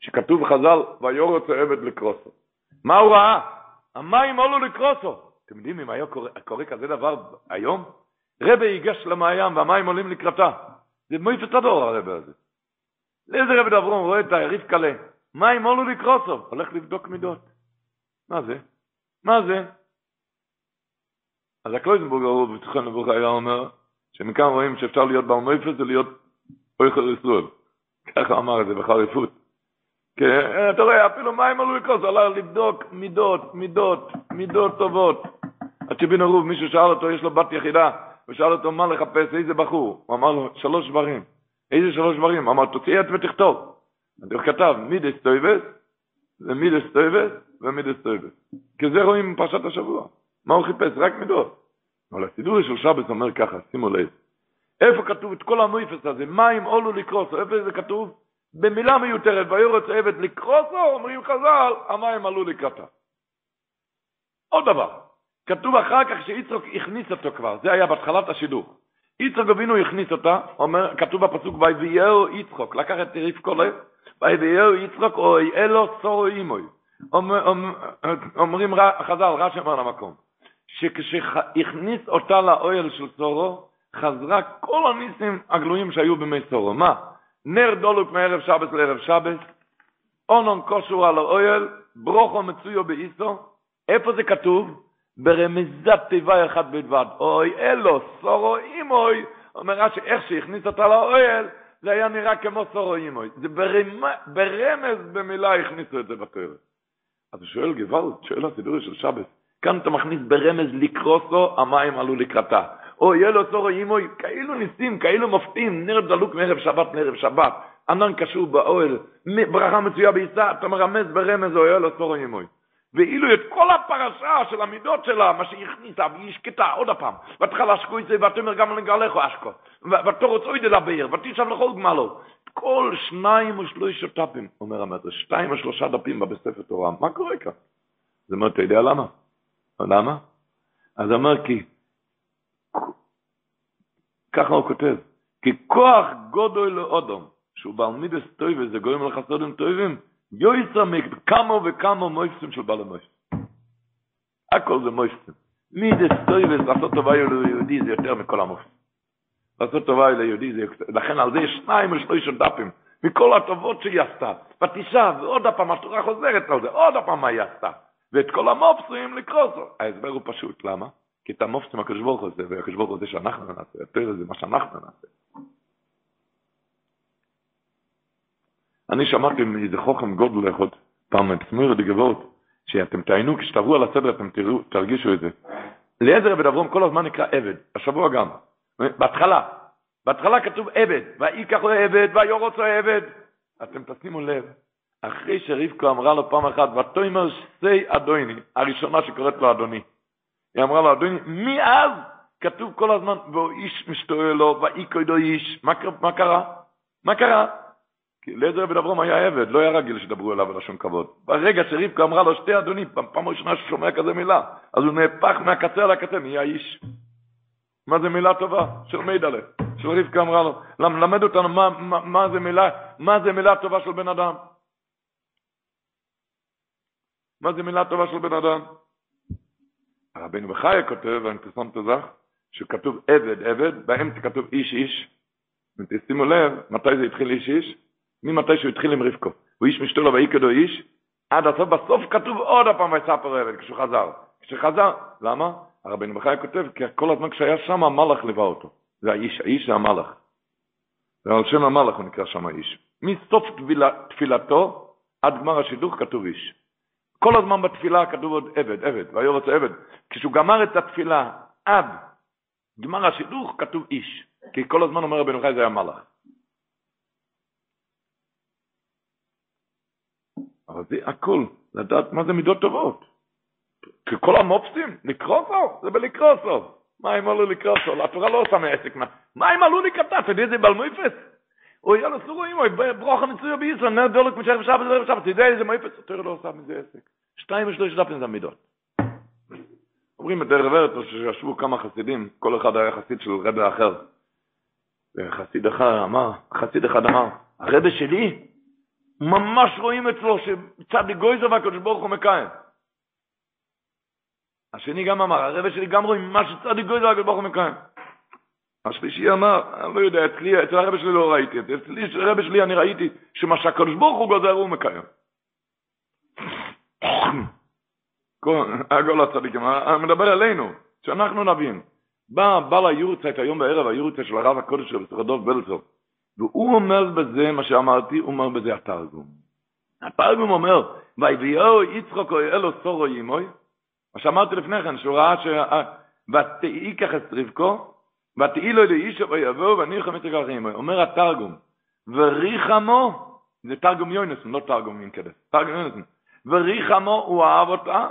[SPEAKER 5] שכתוב בחז"ל, ויורץ העבד לקרוסו. מה הוא ראה? המים עולו לקרוסו. אתם יודעים אם היה קורה, קורה כזה דבר היום? רבי ייגש למעיין והמים עולים לקראתה. זה מויפת הדור הרבי הזה. לאיזה רבי דברום רואה את היריב קלה? מים עולו לקרוסו. הולך לבדוק מידות. מה זה? מה זה? אז הקלויזנבורג הוא בתוכן לבוך היה אומר, שמכאן רואים שאפשר להיות בעל מויפת זה להיות אויכל ישראל. ככה אמר את זה בחריפות. כן, אתה רואה, אפילו מים עלו לכוס, הלך לבדוק מידות, מידות, מידות טובות. עד שבין הרוב, מישהו שאל אותו, יש לו בת יחידה, ושאל אותו מה לחפש, איזה בחור. הוא אמר לו, שלוש דברים. איזה שלוש דברים? אמר, תוציא עט ותכתוב. הוא כתב, מידס טויבס, ומידס טויבס, ומידס טויבס. כי זה רואים בפרשת השבוע. מה הוא חיפש? רק מידות. אבל הסידור של שבת אומר ככה, שימו לב. איפה כתוב את כל המופת הזה? מים עלו לקראת, איפה זה כתוב? במילה מיותרת, וירץ העבד לקראתה, אומרים חז"ל, המים עלו לקראתה. עוד דבר, כתוב אחר כך שיצחוק הכניס אותו כבר, זה היה בהתחלת השידור. יצחוק אבינו הכניס אותה, אומר, כתוב בפסוק, ויביאהו יצחוק, לקח את רבקו לב, ויביאהו יצחוק, אוי אלו צורו אימוי. אומרים חז"ל, רש"י אמר למקום, שכשהכניס אותה לאוהל של צורו, חזרה כל הניסים הגלויים שהיו במי צורו. מה? נר דולוק מערב שבת לערב שבת, אונון קושור על האויל, ברוכו מצויו באיסו, איפה זה כתוב? ברמיזת תיבה אחת בלבד, אוי אלו, סורו אימוי, אומר רש"י, איך שהכניס אותה לאוהל, זה היה נראה כמו סורו אימוי, זה ברמ... ברמז במילה הכניסו את זה בתוארת. אז שואל גוואלד, שואל הסידורי של שבת, כאן אתה מכניס ברמז לקרוסו, המים עלו לקראתה. או יהיה לו צורו אימוי, כאילו ניסים, כאילו מופתים, נר דלוק מערב שבת מערב שבת, ענן קשור באוהל, ברכה מצויה בעיסה, אתה מרמז ברמז, או יהיה לו צורו אימוי. ואילו את כל הפרשה של המידות שלה, מה שהיא הכניסה, והיא שקטה עוד הפעם, ותחל אשקו את זה, ותאמר גם לגלך אשקו, ותורץ אוי דלבר, ותשב לכל גמלו. כל שניים ושלושה דפים, אומר המטר, שתיים ושלושה דפים בספר תורה, מה קורה כאן? זאת אומרת, אתה יודע למה? למה? אז אמר כי ככה הוא כותב, כי כוח גודוי לאודום, שהוא בעל מידס טויבה, זה גורם לחסודים טויבים, יויצר מכמה וכמה מויפסים של בעל המויפסים. הכל זה מויפסים. מידס טויבה, לעשות טובה ליהודי זה יותר מכל המויפסים. לעשות טובה ליהודי זה לכן על זה יש שניים ושלושה דפים, מכל הטובות שהיא עשתה. ותשב, ועוד הפעם התורה חוזרת על זה, עוד הפעם מה היא עשתה. ואת כל המופסים לקרוס. ההסבר הוא פשוט, למה? כי את המופסים והקדוש ברוך הוא עושה שאנחנו נעשה, יותר זה מה שאנחנו נעשה. אני שמעתי מאיזה חוכם גודל אחד, פעם תסמיר לגבות, שאתם תעיינו, כשתעברו על הסדר אתם תראו, תרגישו את זה. אליעזר עבד אברום כל הזמן נקרא עבד, השבוע גם. בהתחלה, בהתחלה כתוב עבד, ויקח לו עבד, ויורוץ לו עבד. אתם תשימו לב, אחרי שרבקו אמרה לו פעם אחת, ותאמר שי אדוני, הראשונה שקוראת לו אדוני. היא אמרה לו, אדוני, מאז כתוב כל הזמן, והוא איש משתולל לו, ואי קוידו איש. מה, מה קרה? מה קרה? כי אליעזר עבד אברום היה עבד, לא היה רגיל שידברו אליו בלשון כבוד. ברגע שרבקה אמרה לו, שתי אדוני, פעם ראשונה ששומע כזה מילה, אז הוא נהפך מהקצה על הקצה, נהיה איש. מה זה מילה טובה? של מידלה. של רבקה אמרה לו, למד אותנו מה, מה, מה, זה מילה, מה זה מילה טובה של בן אדם. מה זה מילה טובה של בן אדם? הרבינו בחיה כותב, ואני פרסמת זך, שכתוב עבד עבד, באמצע כתוב איש איש. ותשימו לב, מתי זה התחיל איש איש? ממתי שהוא התחיל עם רבקו. הוא איש משתו לו ויקדו איש, עד הסוף, בסוף כתוב עוד הפעם ויספר עבד, כשהוא חזר. כשחזר, למה? הרבינו בחיה כותב, כי כל הזמן כשהיה שם המלאך ליווה אותו. זה האיש, האיש זה המלאך. ועל שם המלאך הוא נקרא שם האיש. מסוף תפילתו עד גמר השידוך כתוב איש. כל הזמן בתפילה כתוב עוד עבד, עבד, ויורץ עבד. כשהוא גמר את התפילה עד גמר השידוך כתוב איש. כי כל הזמן אומר רבנו חי זה היה מלאך. אבל זה הכל, לדעת מה זה מידות טובות. כי כל המופסים, לקרוא סוף, זה בלקרוא סוף. מה אם עלו לקרוא סוף? התורה לא עושה מעסק. מה אם עלו לקטע? אתה יודע איזה בלמויפס? או יאללה סורו אימו, ברוך המצויה בישראל, נר דולק משך בשבת, זה בשבת, תדע איזה מויפס, התורה לא עושה מזה עסק. שתיים ושלוש דפים זה המידות. אומרים בדרך ארץ שישבו כמה חסידים, כל אחד היה חסיד של רבי אחר. וחסיד אחד אמר, חסיד אחד אמר, הרבי שלי, ממש רואים אצלו שצדיק גויזר והקדוש ברוך הוא מקיים. השני גם אמר, הרבי שלי גם רואים מה שצדיק גויזר והקדוש ברוך הוא מקיים. השלישי אמר, אני לא יודע, אצלי, אצל הרבי שלי לא ראיתי את זה, אצלי, הרבי שלי אני ראיתי שמה שהקדוש ברוך הוא גוזר הוא מקיים. הכל הצדיקים, מדבר עלינו, שאנחנו נבין. בא בעל היורצייט היום בערב, היורצייט של הרב הקודש של סרדוב בלצוב, והוא אומר בזה מה שאמרתי, הוא אומר בזה התרגום. התרגום אומר, ויביאו יצחוק או אלו סורו ימוי, מה שאמרתי לפני כן, שהוא ראה ש... ותהי ככה רבקו, ותהי לו לאיש ויבואו ואני חמש רגעים. אומר התרגום, וריחמו, זה תרגום יוינסון, לא תרגום אינקדס, תרגום יוינסון, וריחמו הוא אהב אותה,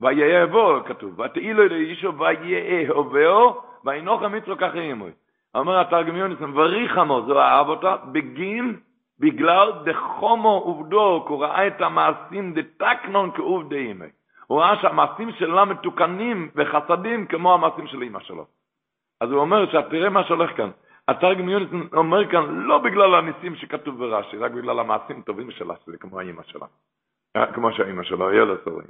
[SPEAKER 5] ויאהבו, כתוב, ותהי לו לאישו ויאהבו, וינוח המצרו ככה ימוי. אומר התרגם יוניסון, וריחמו, זו אהב אותה, בגין, בגלל דחומו עובדו, כי הוא ראה את המעשים דתקנון כעובדי ימי. הוא ראה שהמעשים שלה מתוקנים וחסדים כמו המעשים של אמא שלו. אז הוא אומר, תראה מה שהולך כאן. התרגם יוניסון אומר כאן, לא בגלל הניסים שכתוב ברש"י, רק בגלל המעשים טובים שלה, שזה כמו האמא שלה. כמו שהאמא שלו, ילד סורים.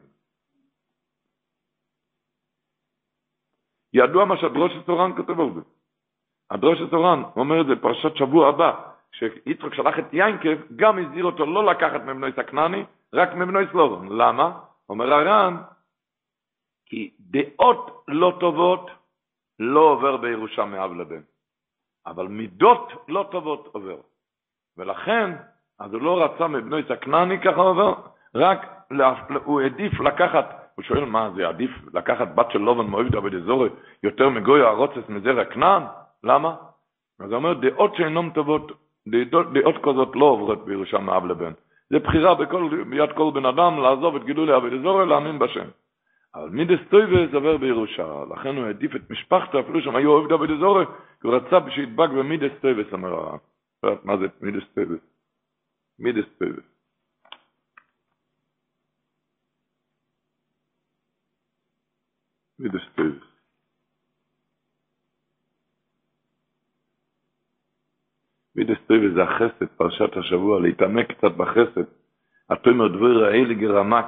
[SPEAKER 5] ידוע מה שהדרושת תורן כותב על זה. הדרושת תורן אומר את זה פרשת שבוע הבא, כשיצחק שלח את יינקב, גם הזהיר אותו לא לקחת מבנוי סקנני, רק מבנוי סלובון. למה? אומר הר"ן, כי דעות לא טובות לא עובר בירושה מאב לבן, אבל מידות לא טובות עובר. ולכן, אז הוא לא רצה מבנוי סקנני ככה עובר, רק הוא העדיף לקחת הוא שואל מה זה עדיף לקחת בת של לובן מאויבדה בדזורי יותר מגוי הרוצס מזרע כנען? למה? אז הוא אומר דעות שאינם טובות, דעות, כזאת לא עוברות בירושה מאב לבן. זה בחירה בכל, ביד כל בן אדם לעזוב את גידולי אבדזורי להאמין בשם. אבל מידס טויבס עובר בירושה, לכן הוא העדיף את משפחתו, אפילו שהם היו אוהב דוד אזורי, כי הוא רצה שידבק במידס טויבס, אומר הרב. מה זה מידס טויבס? מידס טויבס. מידס טויבס. מידס טויבס זה החסד, פרשת השבוע, להתעמק קצת בחסד. התומר דבורה לרמ"ק,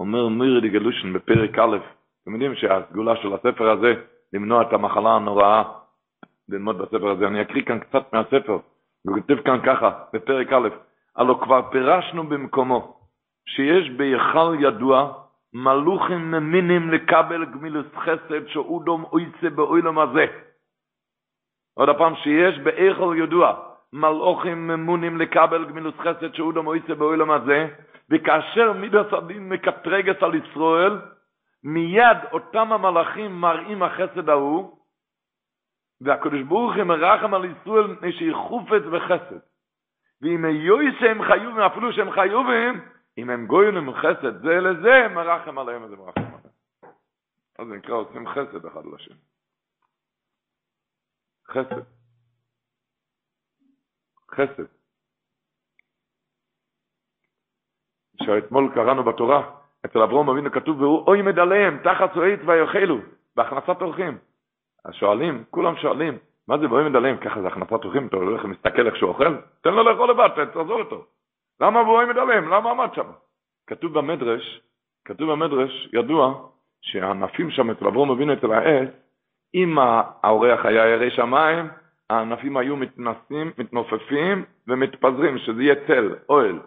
[SPEAKER 5] אומר מירי דגלושן בפרק א', אתם יודעים שהסגולה של הספר הזה, למנוע את המחלה הנוראה, ללמוד בספר הזה. אני אקריא כאן קצת מהספר, הוא כותב כאן ככה, בפרק א', הלא כבר פירשנו במקומו, שיש בהיכל ידוע, מלוכים ממינים לקבל גמילוס חסד שאודום אויצה באוילם הזה. עוד הפעם שיש באיכל ידוע, מלוכים ממונים לקבל גמילוס חסד שאודום אויצה באוילם הזה, וכאשר מידס הדין מקטרגס על ישראל, מיד אותם המלאכים מראים החסד ההוא, והקדוש ברוך הוא מרחם על ישראל מפני שהיא חופץ וחסד. ואם היו שהם חיובים, אפילו שהם חיובים, אם הם גויים עם חסד זה לזה, מרחם עליהם איזה מרחם עליהם. אז זה נקרא עושים חסד אחד לשני. חסד. חסד. שאתמול קראנו בתורה, אצל אברום אבינו כתוב, והוא אוי מדליהם, תחת צועית ויאכלו, בהכנסת אורחים. אז שואלים, כולם שואלים, מה זה באוי מדליהם? ככה זה הכנסת אורחים, אתה הולך ומסתכל איך שהוא אוכל? תן לו לאכול לבד, תעזור אותו. למה באוי מדליהם? למה עמד שם? כתוב במדרש, כתוב במדרש, ידוע, שהענפים שם אצל אברום אבינו אצל העץ, אם האורח היה ירא שמיים, הענפים היו מתנסים, מתנופפים ומתפזרים, שזה יהיה צל, אוהל.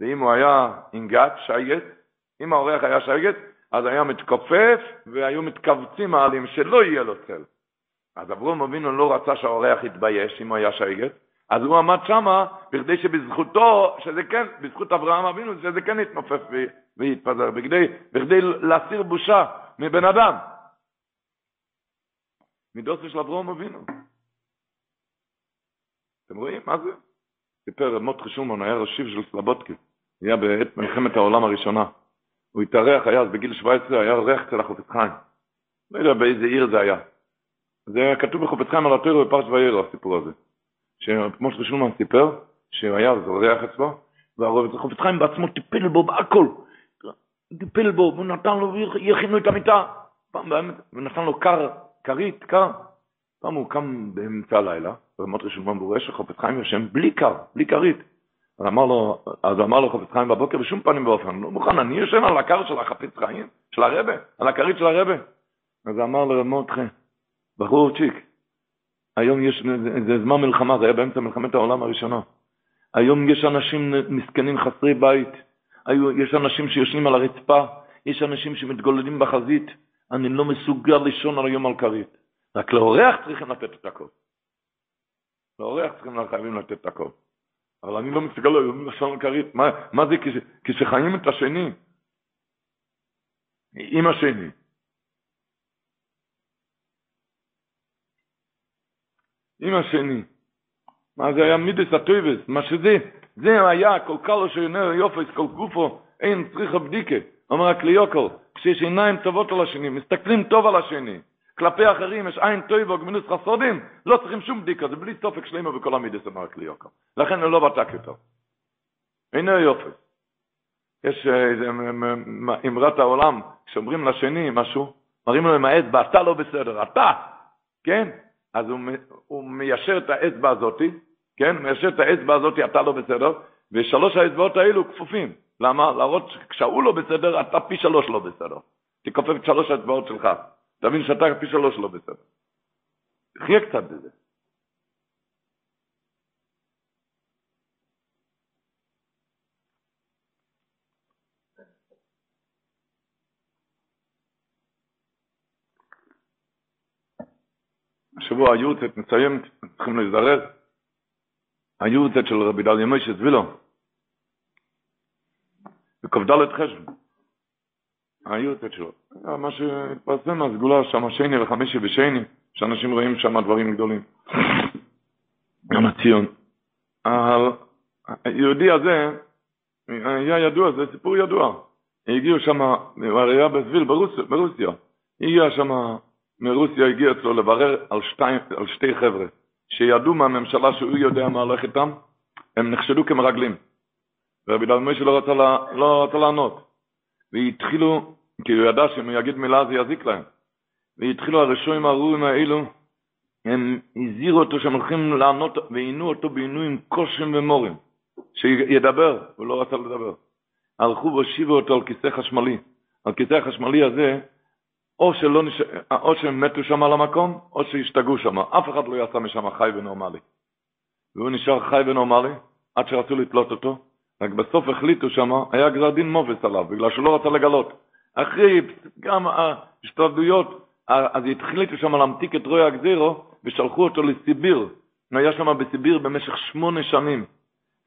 [SPEAKER 5] ואם הוא היה עם גת, שייגת, אם האורח היה שייגת, אז היה מתכופף והיו מתכווצים העלים שלא יהיה לו צל. אז אברום אבינו לא רצה שהאורח יתבייש אם הוא היה שייגת, אז הוא עמד שמה בכדי שבזכותו, שזה כן, בזכות אברהם אבינו, שזה כן יתנופף ויתפזר, בכדי, בכדי להסיר בושה מבן אדם. מדוסו של אברום אבינו. אתם רואים? מה זה? סיפר מוטרי שולמן, היה ראשיב של סלבודקי, היה בעת מלחמת העולם הראשונה. הוא התארח, היה אז בגיל 17, היה אורח אצל החופץ חיים. לא יודע באיזה עיר זה היה. זה היה כתוב בחופץ חיים על התוירו בפרש ואירו, הסיפור הזה. שמוטרי שולמן סיפר, שהוא היה אורח אצלו, והחופץ חיים בעצמו טיפל בו בהכל. טיפל בו, והוא נתן לו, יכינו את המיטה. ונתן לו קר, כרית, קר. פעם הוא קם באמצע הלילה, ומוטרי שולמן בורא שחופץ חיים יושן בלי קר, בלי כרית. אז אמר לו, אז אמר לו חפץ חיים בבוקר, בשום פנים ואופן, לא מוכן, אני יושן על הקר של החפץ חיים, של הרבה, על הכרית של הרבה. אז אמר לו מוטחה, בחור צ'יק, היום יש, זה זמן מלחמה, זה היה באמצע מלחמת העולם הראשונה. היום יש אנשים מסכנים חסרי בית, היו, יש אנשים שיושנים על הרצפה, יש אנשים שמתגוללים בחזית, אני לא מסוגל לישון על היום על כרית. רק לאורח צריכים לתת את הכל. לאורח צריכים חייבים לתת את הכל. אבל אני לא מסתכל על היום לשון כרית. מה, מה זה כש, כשחיים את השני? עם השני. עם השני. מה זה היה מידס הטויבס? מה שזה, זה היה כל קלו שיונר יופס, כל גופו, אין צריכה בדיקה. אומר רק ליוקל, כשיש עיניים טובות על השני, מסתכלים טוב על השני. כלפי אחרים יש עין טויבו גמינוס חסודים, לא צריכים שום בדיקה, זה בלי סופק שלמה בכל המידס, אמר רק ליוקל. לכן הוא לא בדק יותר. הנה יופי. יש איזה אמרת העולם, כשאומרים לשני משהו, מראים לו עם האצבע, אתה לא בסדר, אתה, כן? אז הוא, הוא מיישר את האצבע הזאתי, כן? מיישר את האצבע הזאתי, אתה לא בסדר, ושלוש האצבעות האלו כפופים. למה? להראות שכשהוא לא בסדר, אתה פי שלוש לא בסדר. תכופף את שלוש האצבעות שלך. תבין שאתה פי שלוש לא בסדר. תחיה קצת בזה. השבוע היורצת מסיים, צריכים להזדרז. היורצת של רבי דליה מוישה בק"ד חשבון. היורצת שלו. מה שהתפרסם, הסגולה שם שני וחמישי ושני, שאנשים רואים שם דברים גדולים. גם הציון. היהודי הזה, היה ידוע, זה סיפור ידוע. הגיעו שם, הוא היה בסביל ברוסיה, הגיע שם מרוסיה הגיע אצלו לברר על, שתי, על שתי חבר'ה, שידעו מהממשלה שהוא יודע מה הולך איתם, הם נחשדו כמרגלים. ורבי דוד משה לא רצה, לא רצה לענות. והתחילו, כי הוא ידע שאם הוא יגיד מילה זה יזיק להם. והתחילו הרשועים הראויים האלו, הם הזהירו אותו שהם הולכים לענות, ועינו אותו בעינויים קושם ומורים. שידבר, הוא לא רצה לדבר. הלכו והושיבו אותו על כיסא חשמלי. על כיסא החשמלי הזה או, שלא נש... או שהם מתו שם על המקום, או שהשתגעו שם. אף אחד לא יצא משם חי ונורמלי. והוא נשאר חי ונורמלי, עד שרצו לתלות אותו, רק בסוף החליטו שם, היה גזר דין מובס עליו, בגלל שהוא לא רצה לגלות. אחרי גם ההשתדלויות, אז החליטו שם להמתיק את רוי הגזירו, ושלחו אותו לסיביר. הוא היה שם בסיביר במשך שמונה שנים.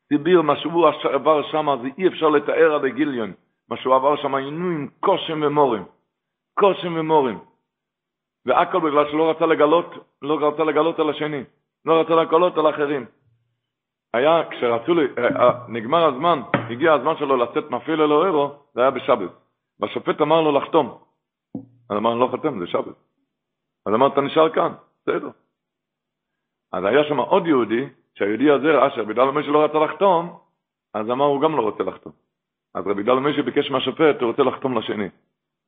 [SPEAKER 5] סיביר, מה שהוא עבר שם, זה אי אפשר לתאר עד הגיליון. מה שהוא עבר שם, עינויים, קושם ומורים. קושם ומורים. והכל בגלל שלא רצה לגלות, לא רצה לגלות על השני, לא רצה לגלות על האחרים. היה, כשרצו לי, אה, אה, נגמר הזמן, הגיע הזמן שלו לצאת מפעיל אלוהירו, זה היה בשבת. והשופט אמר לו לחתום. אז אמר, אני לא חותם, זה שבת. אז אמר, אתה נשאר כאן, בסדר. אז היה שם עוד יהודי, שהיהודי הזה ראה שרבי דל משה לא רצה לחתום, אז אמר, הוא גם לא רוצה לחתום. אז רבי דל משה ביקש מהשופט, הוא רוצה לחתום לשני.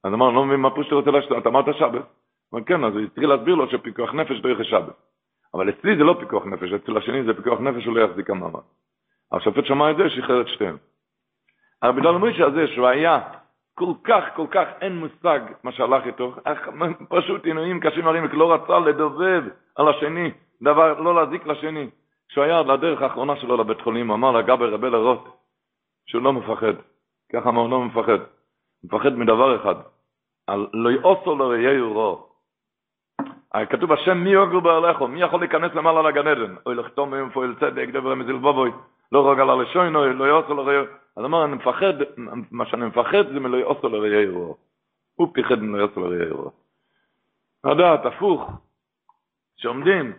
[SPEAKER 5] אז אמר, לא מבין מה פירוש שאתה רוצה לחתום, אתה אמרת שבת? אמר, כן, אז הוא התחיל להסביר לו שפיקוח נפש דרך השבת. אבל אצלי זה לא פיקוח נפש, אצל השני זה פיקוח נפש, הוא לא יחזיק המעמד. השופט שמע את זה, שחרר את שתיהם. הרבי דל משה הזה, שהוא היה כל כך, כל כך אין מושג מה שהלך איתו, פשוט עינויים קשים הרים, לא רצה לדובב על השני, דבר, לא להזיק לשני. כשהוא היה לדרך האחרונה שלו לבית חולים, אמר לגבי רבי לרוט, שהוא לא מפחד. ככה אמר, לא מפחד. מפחד מדבר אחד, על לא יאוסו לראיהו רו. כתוב השם מי יוגר בעליכו, מי יכול להיכנס למעלה לגן עדן? אוי לכתום מהם פועל צדק, דבר מזיל בובוי, לא רוגע לה לשוינו, לא יאוסו לראיהו. אז אמר, אני מפחד, מה שאני מפחד זה מלא יאוסו לראיהו. הוא פיחד מלא יאוסו לראיהו. לדעת, הפוך, שעומדים,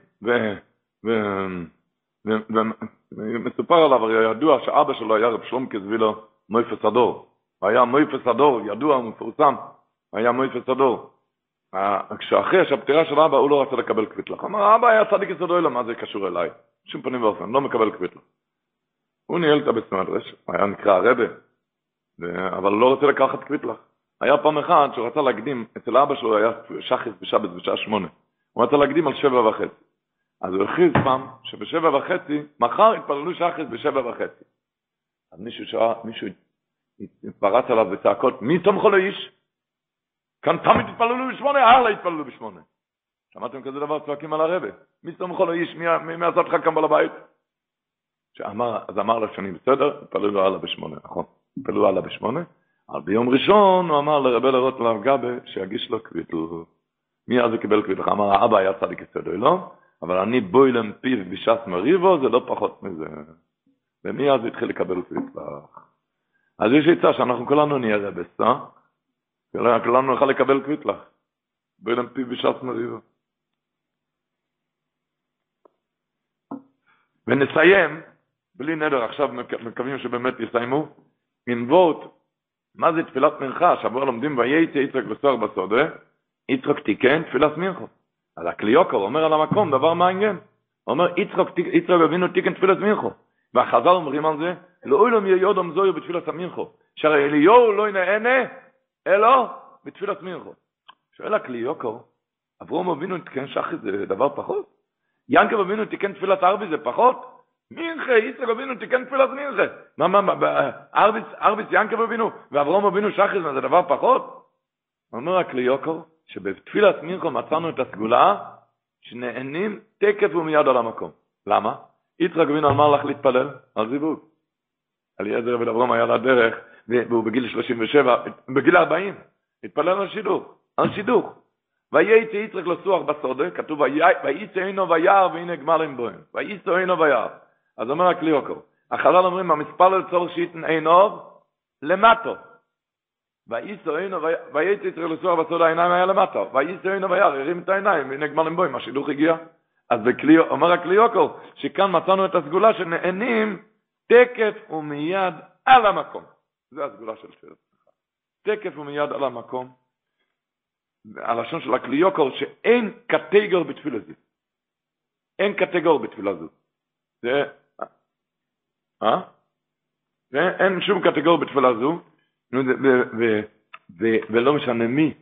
[SPEAKER 5] ומסופר עליו, הרי ידוע שאבא שלו היה רב שלום כזבילו מויפס הדור. היה מויפס הדור, ידוע, מפורסם, היה מויפס הדור. כשאחרי שהפטירה של אבא, הוא לא רצה לקבל קביטלח. אמר, אבא היה צדיק יסודו אלו, מה זה קשור אליי? שום פנים ואופן, לא מקבל קביטלח. הוא ניהל את הבית מדרש, היה נקרא הרבה, אבל לא רוצה לקחת קביטלח. היה פעם אחת שהוא רצה להקדים, אצל אבא שלו היה שחס בשבת בשעה שמונה. הוא רצה להקדים על שבע וחצי. אז הוא הכריז פעם שבשבע וחצי, מחר יתפללו שחס בשבע וחצי. אז מישהו שעה, מישהו פרץ עליו בצעקות, מי תומכו לאיש? כאן תמיד יתפללו בשמונה, הלאה יתפללו בשמונה. שמעתם כזה דבר צועקים על הרבה? מי תומכו לאיש? מי, מי עשה לך כאן בעל הבית? שאמר, אז אמר לשני, בסדר, יתפללו הלאה בשמונה, נכון, יתפללו הלאה בשמונה. אבל ביום ראשון הוא אמר לרבי לרוט לרב גבה שיגיש לו קביטל. מי אז הוא קיבל קביטל? אמר, האבא היה צדיק יסודו, לא? אבל אני בוילם פיו בשעת מריבו, זה לא פחות מזה. ומי אז התחיל לקבל קביטלח? אז יש עצה שאנחנו כולנו נהיה רבסה, כולנו נוכל לקבל קביטלח. בוילם פיו בשעת מריבו. ונסיים, בלי נדר, עכשיו מקווים שבאמת יסיימו, עם וורט, מה זה תפילת מנחה? שבוע לומדים וייצא יצחק בסוהר בסודה, יצחק תיקן תפילת מנחה. אז הקליוקר אומר על המקום דבר מעניין. אומר, יצחק אבינו תיקן תפילת מינכו. והחז"ל אומרים על זה, לא אילום יהיה יודום זויו בתפילת המינכו. שהרי אליהו לא ינענה, אלא בתפילת מינכו. שואל הקליוקר, אברום אבינו תיקן שחי זה דבר פחות? ינקב אבינו תיקן תפילת ארבי זה פחות? מינכה, יצחק אבינו תיקן תפילת מינכה. מה, מה, מה, ארביץ, ארביץ ינקב אבינו, ואברום אבינו שחי זה דבר פחות? אומר הקליוקר, שבתפילת מינכו מצאנו את הסגולה שנהנים תקף ומיד על המקום. למה? יצחק אבינו אמר לך להתפלל על זיווג. אליעזר אברהם היה לדרך, והוא בגיל 37, בגיל 40, התפלל על שידוך, על שידוך. וייצא יצחק לסוח בסודה, כתוב וייצא אינו ויער והנה גמלים בוהם. וייצא אינו ויער. אז אומר הקליוקר, החלל אומרים, המספר לצורך שייתן אינו למטו. וייסו אינו, וייצא יצחק לסוח בסוד העיניים היה למטה, וייסו אינו וירא, הרים את העיניים, והנה גמלים בוים, השידוך הגיע. אז בקלי, אומר הקליוקו, שכאן מצאנו את הסגולה שנהנים תקף ומיד על המקום. זה הסגולה של תפילת תקף ומיד על המקום. הלשון של הקליוקו, שאין קטגור בתפילה זו. אין קטגור בתפילה זו. זה, אה? אין שום קטגור בתפילה זו. ולא משנה מי.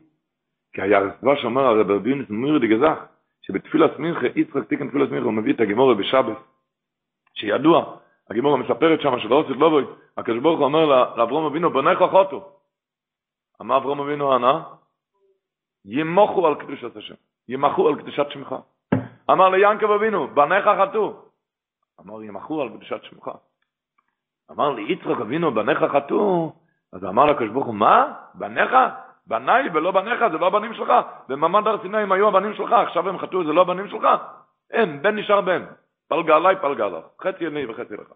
[SPEAKER 5] כי היה רסב"ש שאומר הרב רביונס מיר דגזך, שבתפילת מינכה, יצחק תיקן תפילת מינכה, הוא מביא את הגימורה בשבת, שידוע, הגימורה מספרת שם שלא עושה לא בוי, הקדוש ברוך הוא אומר לאברום אבינו, בנך חוטו. אמר אברום אבינו ענה, ימוכו על קדושת השם, ימחו על קדושת שמך. אמר ליענקב אבינו, בניך חטאו. אמר ימחו על קדושת שמך. אמר ליצחק אבינו, בניך חטאו. אז אמר לקדוש ברוך הוא, מה? בניך? בניי ולא בניך, זה לא הבנים שלך. במעמד הר סיני הם היו הבנים שלך, עכשיו הם חטאו, זה לא הבנים שלך? אין, בן נשאר בן. פלגה עליי, פלגה עליו. חצי אני וחצי לך.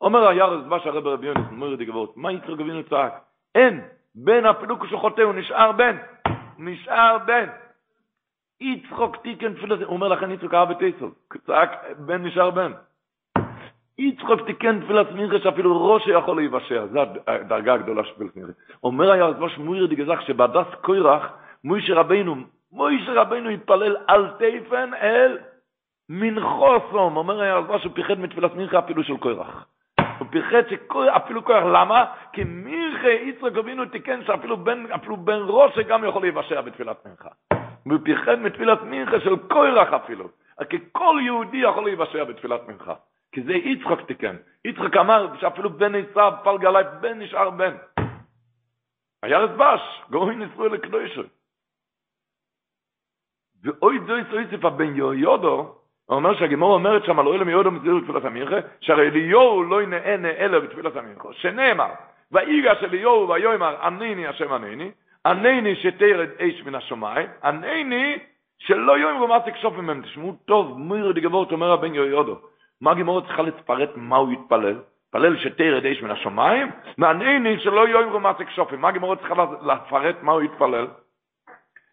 [SPEAKER 5] אומר הירס דבש הרב רבי יונס, אומר ידי גבוהות, מה יצחק אבינו צעק? אין, בן אפילו כשהוא חוטא, הוא נשאר בן. נשאר בן. יצחוק תיקן תפילת, הוא אומר לכן יצחוק אהב את יצחוק. צעק, בן נשאר בן. יצחק תיקן תפילת מינכה שאפילו ראש יכול להיוושע, זו הדרגה הגדולה של תפילת מינכה. אומר היה רזב"ש מויר דגזך שבהדס קוירח מוישה רבינו, מוישה רבינו התפלל על תפן אל מנחוסום, אומר הרזב"א שהוא פיחד מתפילת מנחה אפילו של קורח. הוא פיחד אפילו קורח, למה? כי מנחה יצחק אבינו תיקן שאפילו בן, אפילו בן ראש גם יכול להיוושע בתפילת מנחה. והוא פיחד מתפילת מנחה של קורח אפילו. כי כל יהודי יכול להיוושע בתפילת מנחה. כי זה יצחק תיקן. יצחק אמר שאפילו בן עשיו פלג עליי, בן נשאר בן. היה רזב"ש, גאוי נשרו לקדושו. ואוי זו יסויסף הבן יהויודו, הוא אומר שהגימור אומרת שם על אוהלם יהודו מסגיר בתפילת המינכה, שהרי אליהו לא ינאה נאה בתפילת המינכה, שנאמר, ויגש אליהו ויאמר ענני השם ענני, ענני שתרד אש מן השמיים, ענני שלא יאמרו מה תקשוף ממהם, תשמעו טוב, מיר דגבות אומר הבן יהויודו, מה הגימור צריכה לפרט מה הוא יתפלל? פלל שתרד אש מן השמיים, מענייני שלא יאמרו מה תקשופים, מה הגימור צריכה לפרט מה הוא יתפלל?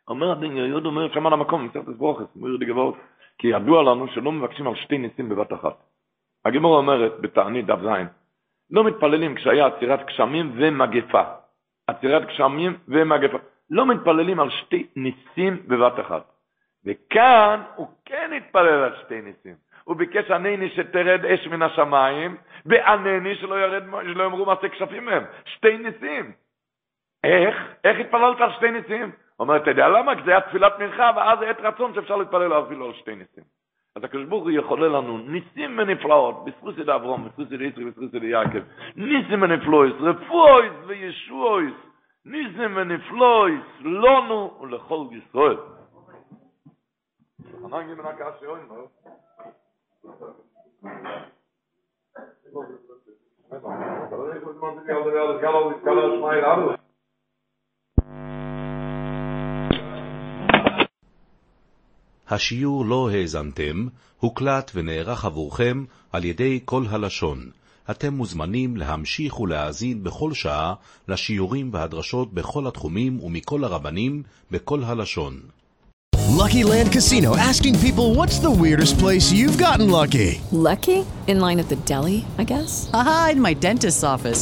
[SPEAKER 5] אומר הבן יהוד אומר שם על המקום, מסכת ברוכס, מיר דגבות, כי ידוע לנו שלא מבקשים על שתי ניסים בבת אחת. הגימור אומרת בתענית דף זין, לא מתפללים כשהיה עצירת גשמים ומגפה. עצירת גשמים ומגפה. לא מתפללים על שתי ניסים בבת אחת. וכאן הוא כן התפלל על שתי ניסים. הוא ביקש ענני שתרד אש מן השמיים, וענני שלא ירד, שלא יאמרו מעשה כשפים מהם. שתי ניסים. איך? איך התפללת על שתי ניסים? אומר, אתה יודע למה? כי זה היה תפילת מנחה, ואז עת רצון שאפשר להתפלל אפילו על שתי ניסים. אז הקדוש ברוך הוא יחולל לנו ניסים ונפלאות, בזכות ידי אברום, בזכות ידי יצחק, בזכות ידי יעקב, ניסים ונפלויס, רפואיס וישועויס, ניסים ונפלויס, לנו ולכל ישראל. הקשי אוין,
[SPEAKER 3] השיעור לא האזנתם, הוקלט ונערך עבורכם על ידי כל הלשון. אתם מוזמנים להמשיך ולהאזין בכל שעה לשיעורים והדרשות בכל התחומים ומכל הרבנים בכל הלשון.
[SPEAKER 6] Lucky Land Casino asking people what's the weirdest place you've gotten lucky?
[SPEAKER 7] Lucky? In line at the deli, I guess?
[SPEAKER 8] Aha, in my dentist's office.